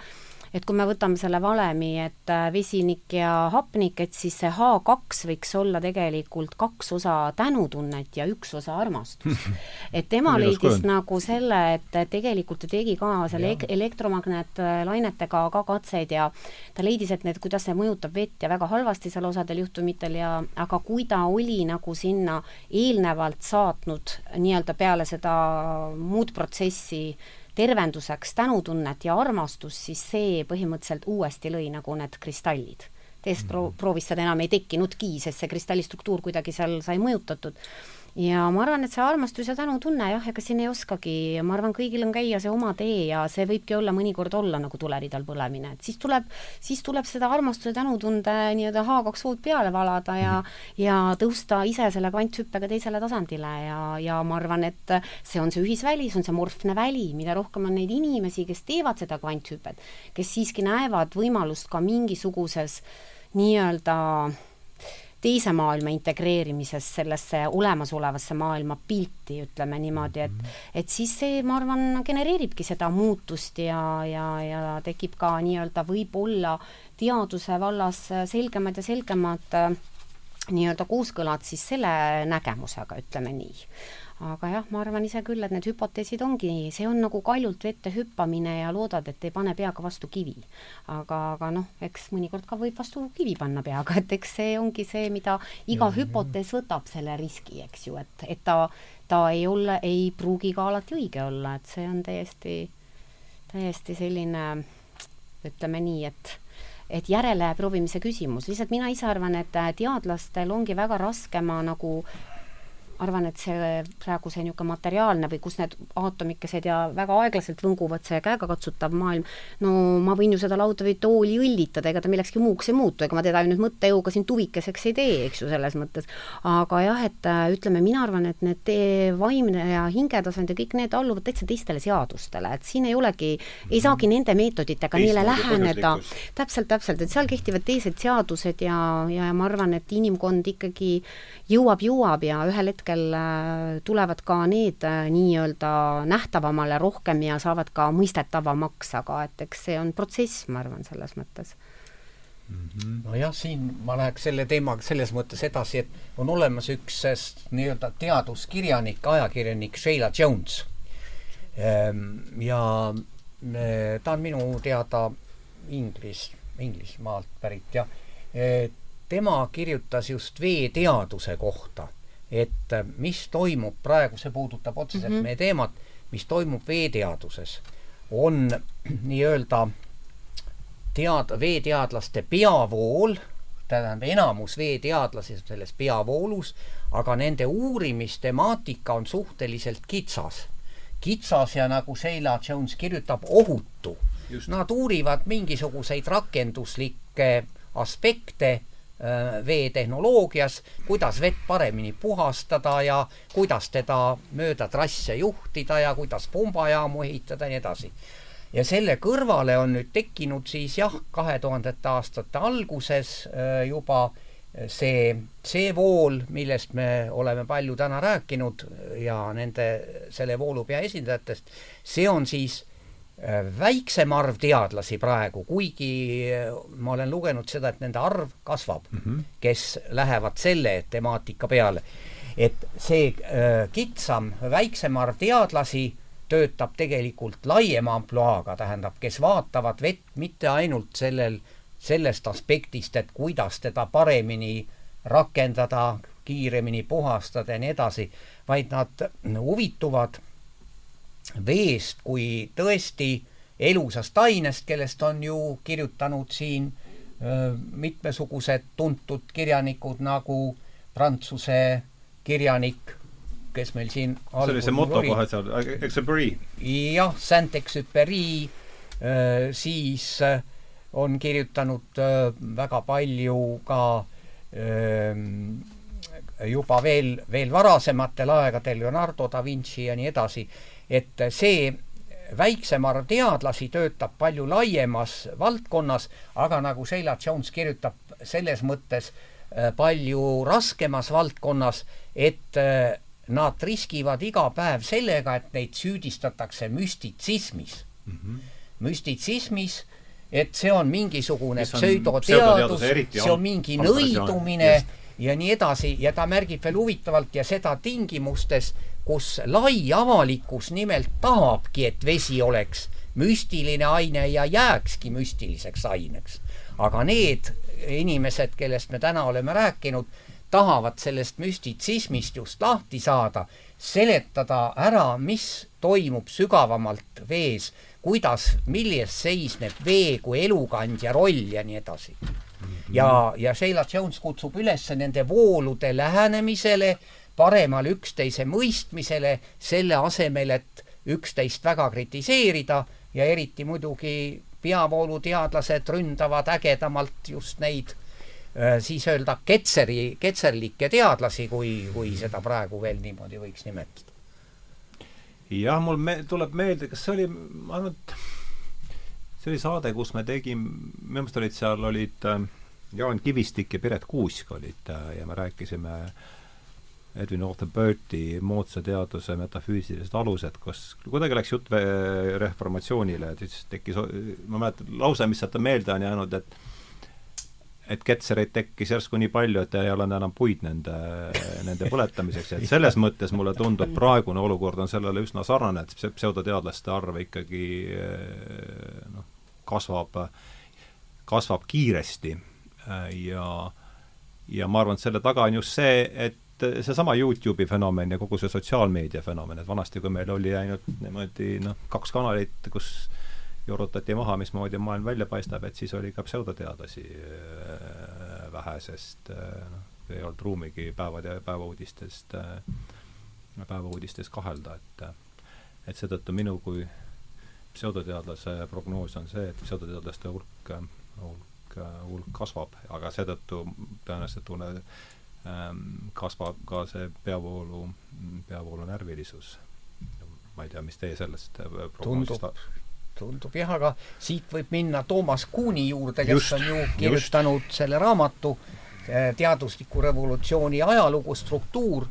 et kui me võtame selle valemi, et äh, vesinik ja hapnik, et siis see H2 võiks olla tegelikult kaks osa tänutunnet ja üks osa armastust. et tema leidis nagu selle, et tegelikult ta tegi ka selle elektromagnetlainetega ka katseid ja ta leidis, et need, kuidas see mõjutab vett ja väga halvasti seal osadel juhtumitel ja aga kui ta oli nagu sinna eelnevalt saatnud nii-öelda peale seda muud protsessi tervenduseks tänutunnet ja armastust, siis see põhimõtteliselt uuesti lõi nagu need kristallid. teist pro-, proovis seda enam ei tekkinudki, sest see kristalli struktuur kuidagi seal sai mõjutatud ja ma arvan, et see armastus ja tänutunne jah, ega siin ei oskagi, ma arvan, kõigil on käia see oma tee ja see võibki olla mõnikord olla nagu tuleridal põlemine, et siis tuleb, siis tuleb seda armastuse, tänutunde nii-öelda H2O-d peale valada ja -hmm. ja tõusta ise selle kvanthüppega teisele tasandile ja, ja ma arvan, et see on see ühisväli, see on see morfne väli, mida rohkem on neid inimesi, kes teevad seda kvanthüpet, kes siiski näevad võimalust ka mingisuguses nii-öelda teise maailma integreerimises sellesse olemasolevasse maailma pilti, ütleme niimoodi, et mhm. et siis see, ma arvan, genereeribki seda muutust ja, ja, ja tekib ka nii-öelda võib-olla teaduse vallas selgemad ja selgemad äh, nii-öelda kooskõlad siis selle nägemusega, ütleme nii aga jah, ma arvan ise küll, et need hüpoteesid ongi, see on nagu kaljult vette hüppamine ja loodad, et ei pane peaga vastu kivi. aga, aga noh, eks mõnikord ka võib vastu kivi panna peaga, et eks see ongi see, mida iga ja, hüpotees ja. võtab selle riski, eks ju, et, et ta, ta ei ole, ei pruugi ka alati õige olla, et see on täiesti, täiesti selline ütleme nii, et et järeleproovimise küsimus, lihtsalt mina ise arvan, et teadlastel ongi väga raske ma nagu arvan, et see praegu see niisugune materiaalne või kus need aatomikesed ja väga aeglaselt võnguvad, see käegakatsutav maailm, no ma võin ju seda lauda või tooli õllitada, ega ta millekski muuks ei muutu, ega ma teda ju nüüd mõttejõuga siin tuvikeseks ei tee, eks ju, selles mõttes. aga jah, et äh, ütleme, mina arvan, et need vaimne ja hingetasand ja kõik need alluvad täitsa teistele seadustele, et siin ei olegi, ei saagi nende meetoditega neile läheneda. täpselt, täpselt, et seal kehtivad teised seadused ja, ja ma arvan, et inimkond ikkagi jõuab, jõuab ja ühel hetkel hetkel äh, tulevad ka need äh, nii-öelda nähtavamale rohkem ja saavad ka mõistetavamaks, aga et eks see on protsess, ma arvan, selles mõttes mm -hmm. nojah, siin ma läheks selle teemaga selles mõttes edasi, et on olemas üks nii-öelda teaduskirjanik, ajakirjanik Sheila Jones. Ehm, ja ta on minu teada Inglis, Inglismaalt pärit ja tema kirjutas just veeteaduse kohta et äh, mis toimub praegu, see puudutab otseselt mm -hmm. meie teemat, mis toimub veeteaduses, on nii-öelda tead-, veeteadlaste peavool tähendab, enamus veeteadlasi selles peavoolus, aga nende uurimistemaatika on suhteliselt kitsas. kitsas ja nagu Sheila Jones kirjutab, ohutu. Nad uurivad mingisuguseid rakenduslikke aspekte veetehnoloogias, kuidas vett paremini puhastada ja kuidas teda mööda trasse juhtida ja kuidas pumbajaamu ehitada ja nii edasi. ja selle kõrvale on nüüd tekkinud siis jah, kahe tuhandete aastate alguses äh, juba see, see vool, millest me oleme palju täna rääkinud ja nende, selle voolupea esindajatest, see on siis Äh, väiksem arv teadlasi praegu, kuigi äh, ma olen lugenud seda, et nende arv kasvab mm, -hmm. kes lähevad selle temaatika peale. et see äh, kitsam, väiksem arv teadlasi töötab tegelikult laiema ampluaaga, tähendab, kes vaatavad vett mitte ainult sellel, sellest aspektist, et kuidas teda paremini rakendada, kiiremini puhastada ja nii edasi, vaid nad huvituvad veest kui tõesti elusast ainest, kellest on ju kirjutanud siin mitmesugused tuntud kirjanikud nagu Prantsuse kirjanik, kes meil siin see oli see moto kohe seal, Exupéry. jah, Saint-Exupéry, siis on kirjutanud väga palju ka juba veel, veel varasematel aegadel Leonardo da Vinci ja nii edasi et see väiksem arv teadlasi töötab palju laiemas valdkonnas, aga nagu Sheila Jones kirjutab, selles mõttes äh, palju raskemas valdkonnas, et äh, nad riskivad iga päev sellega, et neid süüdistatakse müstitsismis mm. -hmm. müstitsismis, et see on mingisugune pseudoteadus, see on mingi nõidumine ja nii edasi ja ta märgib veel huvitavalt ja seda tingimustes, kus lai avalikkus nimelt tahabki, et vesi oleks müstiline aine ja jääkski müstiliseks aineks. aga need inimesed, kellest me täna oleme rääkinud, tahavad sellest müstitsismist just lahti saada, seletada ära, mis toimub sügavamalt vees, kuidas, milles seisneb vee kui elukandja roll ja nii edasi. ja, ja Sheila Jones kutsub üles nende voolude lähenemisele paremale üksteise mõistmisele, selle asemel, et üksteist väga kritiseerida ja eriti muidugi peavooluteadlased ründavad ägedamalt just neid äh, siis öelda ketseri, ketserlikke teadlasi, kui, kui seda praegu veel niimoodi võiks nimetada. jah, mul me-, tuleb meelde, kas see oli, ma arvan, et see oli saade, kus me tegime, minu meelest olid seal, olid äh, Jaan Kivistik ja Piret Kuusk olid äh, ja me rääkisime äh, Edwin Arthur Burti moodsa teaduse metafüüsilised alused, kus kuidagi läks jutt reformatsioonile, et siis tekkis, ma mäletan, lause, mis sealt meelde on jäänud, et et ketsereid tekkis järsku nii palju, et ei ole enam puid nende, nende põletamiseks, et selles mõttes mulle tundub, praegune olukord on sellele üsna sarnane, et pseudoteadlaste arv ikkagi noh, kasvab, kasvab kiiresti. Ja ja ma arvan, et selle taga on just see, et seesama Youtube'i fenomen ja kogu see sotsiaalmeedia fenomen, et vanasti, kui meil oli ainult niimoodi noh, kaks kanalit, kus jorutati maha, mismoodi maailm välja paistab, et siis oli ka pseudoteadlasi äh, vähe, sest äh, noh, ei olnud ruumigi päevad ja päevauudistest, äh, päevauudistes kahelda, et et seetõttu minu kui pseudoteadlase prognoos on see, et pseudoteadlaste hulk, hulk, hulk kasvab, aga seetõttu tõenäoliselt tunne kasvab ka see peavoolu, peavoolu närvilisus. ma ei tea, mis teie sellest äh, tundub, tundub jah, aga siit võib minna Toomas Kuuni juurde, kes just, on ju kirjutanud just. selle raamatu äh, Teadusliku revolutsiooni ajalugu, struktuur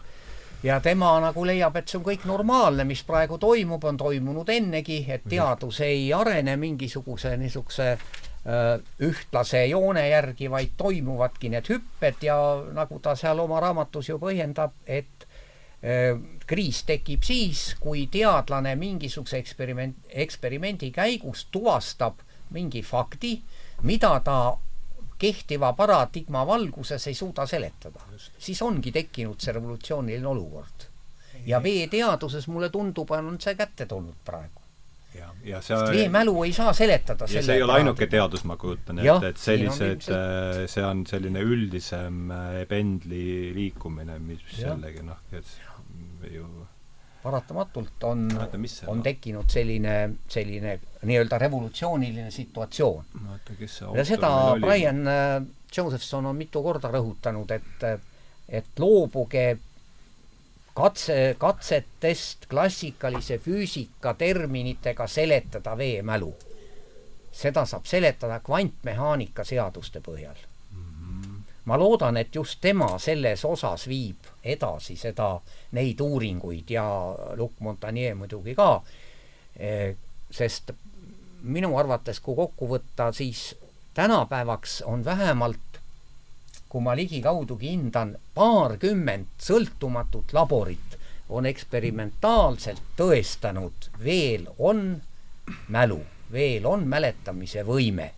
ja tema nagu leiab, et see on kõik normaalne, mis praegu toimub, on toimunud ennegi, et teadus ei arene mingisuguse niisuguse ühtlase joone järgi, vaid toimuvadki need hüpped ja nagu ta seal oma raamatus ju põhjendab, et äh, kriis tekib siis, kui teadlane mingisuguse eksperiment, eksperimendi käigus tuvastab mingi fakti, mida ta kehtiva paradigma valguses ei suuda seletada. siis ongi tekkinud see revolutsiooniline olukord. ja veeteaduses mulle tundub, on see kätte tulnud praegu ja, ja see veemälu ei saa seletada ja see ei ole ainuke teadus, ma kujutan ette, et sellised, äh, see on selline üldisem äh, pendli liikumine, mis ja. jällegi noh, et ju paratamatult on, on tekkinud selline, selline nii-öelda revolutsiooniline situatsioon. ja seda Brian äh, Josephson on mitu korda rõhutanud, et, et loobuge katse, katsetest klassikalise füüsika terminitega seletada veemälu. seda saab seletada kvantmehaanika seaduste põhjal ma loodan, et just tema selles osas viib edasi seda, neid uuringuid ja Luc Montagnier muidugi ka, eh, sest minu arvates, kui kokku võtta, siis tänapäevaks on vähemalt, kui ma ligikaudugi hindan, paarkümmend sõltumatut laborit on eksperimentaalselt tõestanud, veel on mälu, veel on mäletamise võime.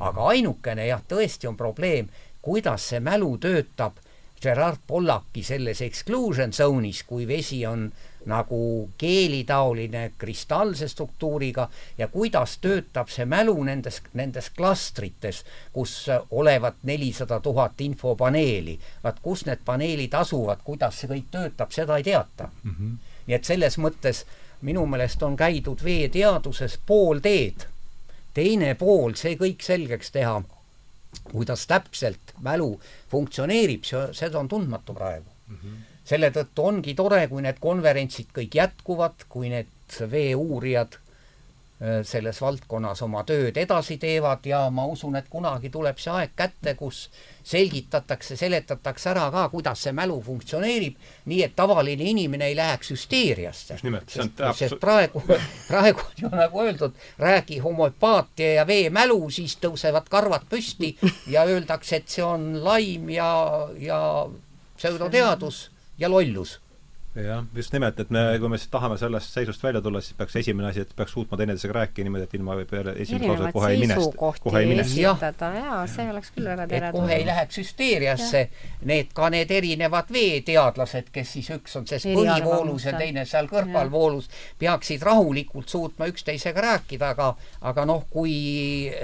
aga ainukene jah, tõesti on probleem, kuidas see mälu töötab Gerard Pollaki selles exclusion zone'is, kui vesi on nagu geelitaoline kristallse struktuuriga ja kuidas töötab see mälu nendes, nendes klastrites, kus olevat nelisada tuhat infopaneeli. vaat kus need paneelid asuvad, kuidas see kõik töötab, seda ei teata mm. -hmm. nii et selles mõttes minu meelest on käidud veeteaduses pool teed. teine pool, see kõik selgeks teha kuidas täpselt mälu funktsioneerib, see, seda on tundmatu praegu mm. -hmm. Selle tõttu ongi tore, kui need konverentsid kõik jätkuvad, kui need veeuurijad Äh, selles valdkonnas oma tööd edasi teevad ja ma usun, et kunagi tuleb see aeg kätte, kus selgitatakse, seletatakse ära ka, kuidas see mälu funktsioneerib, nii et tavaline inimene ei läheks hüsteeriasse. sest, sest praegu, praegu on ju nagu öeldud, räägi homöopaatia ja veemälu, siis tõusevad karvad püsti ja öeldakse, et see on laim ja, ja pseudoteadus ja lollus jah, just nimelt, et me, kui me tahame sellest seisust välja tulla, siis peaks esimene asi, et peaks suutma teineteisega rääkida niimoodi, et ilma peale esimest lauset kohe ei minesta. kohe ei minesta. esitada jaa, see oleks küll väga teretulnud. kohe ei läheks hüsteeriasse, need, ka need erinevad veeteadlased, kes siis üks on selles põhivoolus ja teine seal kõrvalvoolus, peaksid rahulikult suutma üksteisega rääkida, aga aga noh, kui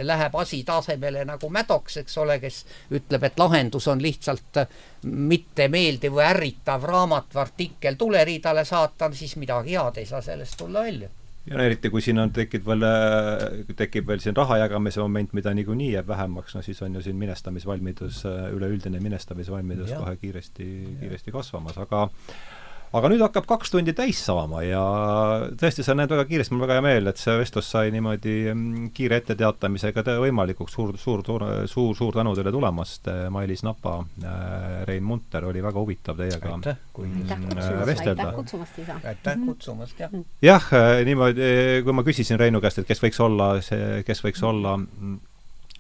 läheb asi tasemele nagu Maddox, eks ole, kes ütleb, et lahendus on lihtsalt mittemeeldiv või ärritav raamat või artikkel tuleriidale saata, siis midagi head ei saa sellest tulla välja. ja no eriti, kui siin on, tekib veel, tekib veel siin raha jagamise moment, mida niikuinii jääb vähemaks, no siis on ju siin minestamisvalmidus, üleüldine minestamisvalmidus ja. kohe kiiresti, kiiresti kasvamas, aga aga nüüd hakkab kaks tundi täis saama ja tõesti, sa näed väga kiiresti, mul väga hea meel, et see vestlus sai niimoodi mm, kiire etteteatamisega võimalikuks, suur, suur, suur, suur, suur tänu teile tulemast, Mailis Napa, äh, Rein Munter, oli väga huvitav teiega mm, vestelda. aitäh kutsumast, Liisa! aitäh kutsumast, jah! jah, niimoodi, kui ma küsisin Reinu käest, et kes võiks olla see, kes võiks olla mm,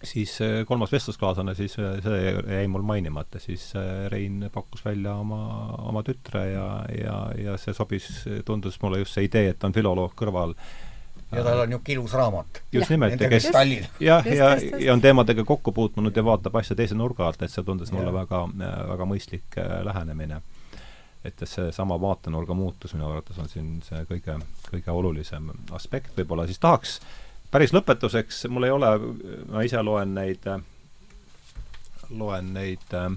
siis äh, kolmas vestluskaaslane, siis äh, see jäi mul mainimata, siis äh, Rein pakkus välja oma, oma tütre ja, ja, ja see sobis, tundus mulle just see idee, et on filoloog kõrval. ja tal on niisugune ilus raamat. just nimelt, ja kes jah, ja, ja, ja on teemadega kokku puutunud ja vaatab asja teise nurga alt, et see tundus mulle ja. väga, väga mõistlik lähenemine. et seesama vaatenurga muutus minu arvates on siin see kõige, kõige olulisem aspekt võib-olla, siis tahaks päris lõpetuseks, mul ei ole, ma ise loen neid, loen neid äh,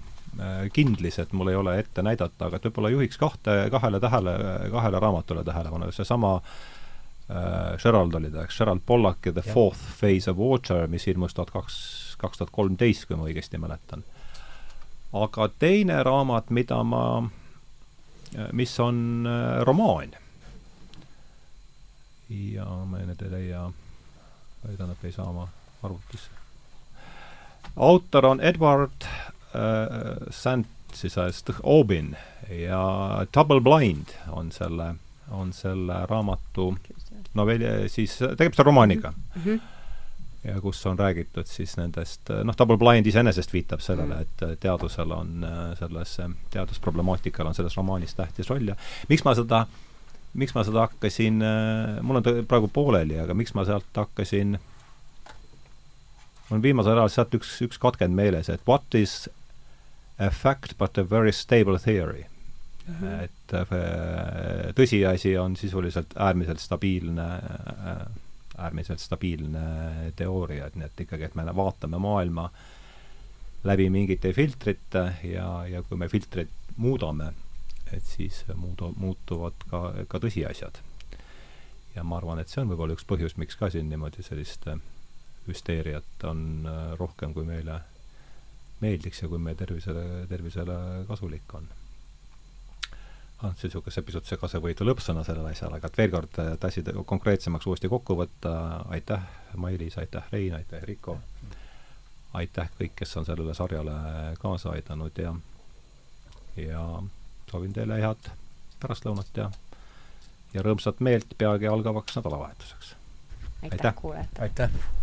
kindlis, et mul ei ole ette näidata, aga et võib-olla juhiks kahte, kahele tähele, kahele raamatule tähelepanu, seesama äh, Gerald oli ta, eks, Gerald Pollack ja The ja. Fourth Phase of Water, mis ilmus tuhat kaks, kaks tuhat kolmteist, kui ma õigesti mäletan. aga teine raamat, mida ma, mis on äh, romaan, ja ma nüüd ei leia tähendab, ei saa oma arvutisse. autor on Edward äh, Sant, siis Aubin ja Double Blind on selle, on selle raamatu novelli, siis tegemist on romaaniga mm. -hmm ja kus on räägitud siis nendest, noh, Double Blind iseenesest viitab sellele, et teadusel on selles, teadusproblemaatikal on selles romaanis tähtis roll ja miks ma seda äh, miks ma seda hakkasin, äh, mul on ta praegu pooleli, aga miks ma sealt hakkasin, mul on viimasel ajal sealt üks, üks katkend meeles, et what is a fact but a very stable theory mm. -hmm. et äh, tõsiasi on sisuliselt äärmiselt stabiilne äh, äärmiselt stabiilne teooria, et nii et ikkagi, et me vaatame maailma läbi mingite filtrite ja, ja kui me filtreid muudame, et siis muudu-, muutuvad ka, ka tõsiasjad. ja ma arvan, et see on võib-olla üks põhjus, miks ka siin niimoodi sellist hüsteeriat on rohkem, kui meile meeldiks ja kui meie tervisele, tervisele kasulik on ah, see niisugune pisut segasevõitu lõppsõna sellele asjale, aga et veel kord, et asjad konkreetsemaks uuesti kokku võtta, aitäh, Mailis, aitäh, Rein, aitäh, Riko, aitäh kõik, kes on sellele sarjale kaasa aidanud ja ja soovin teile head pärastlõunat ja ja rõõmsat meelt peagi algavaks nädalavahetuseks. aitäh, aitäh., kuulajad! aitäh!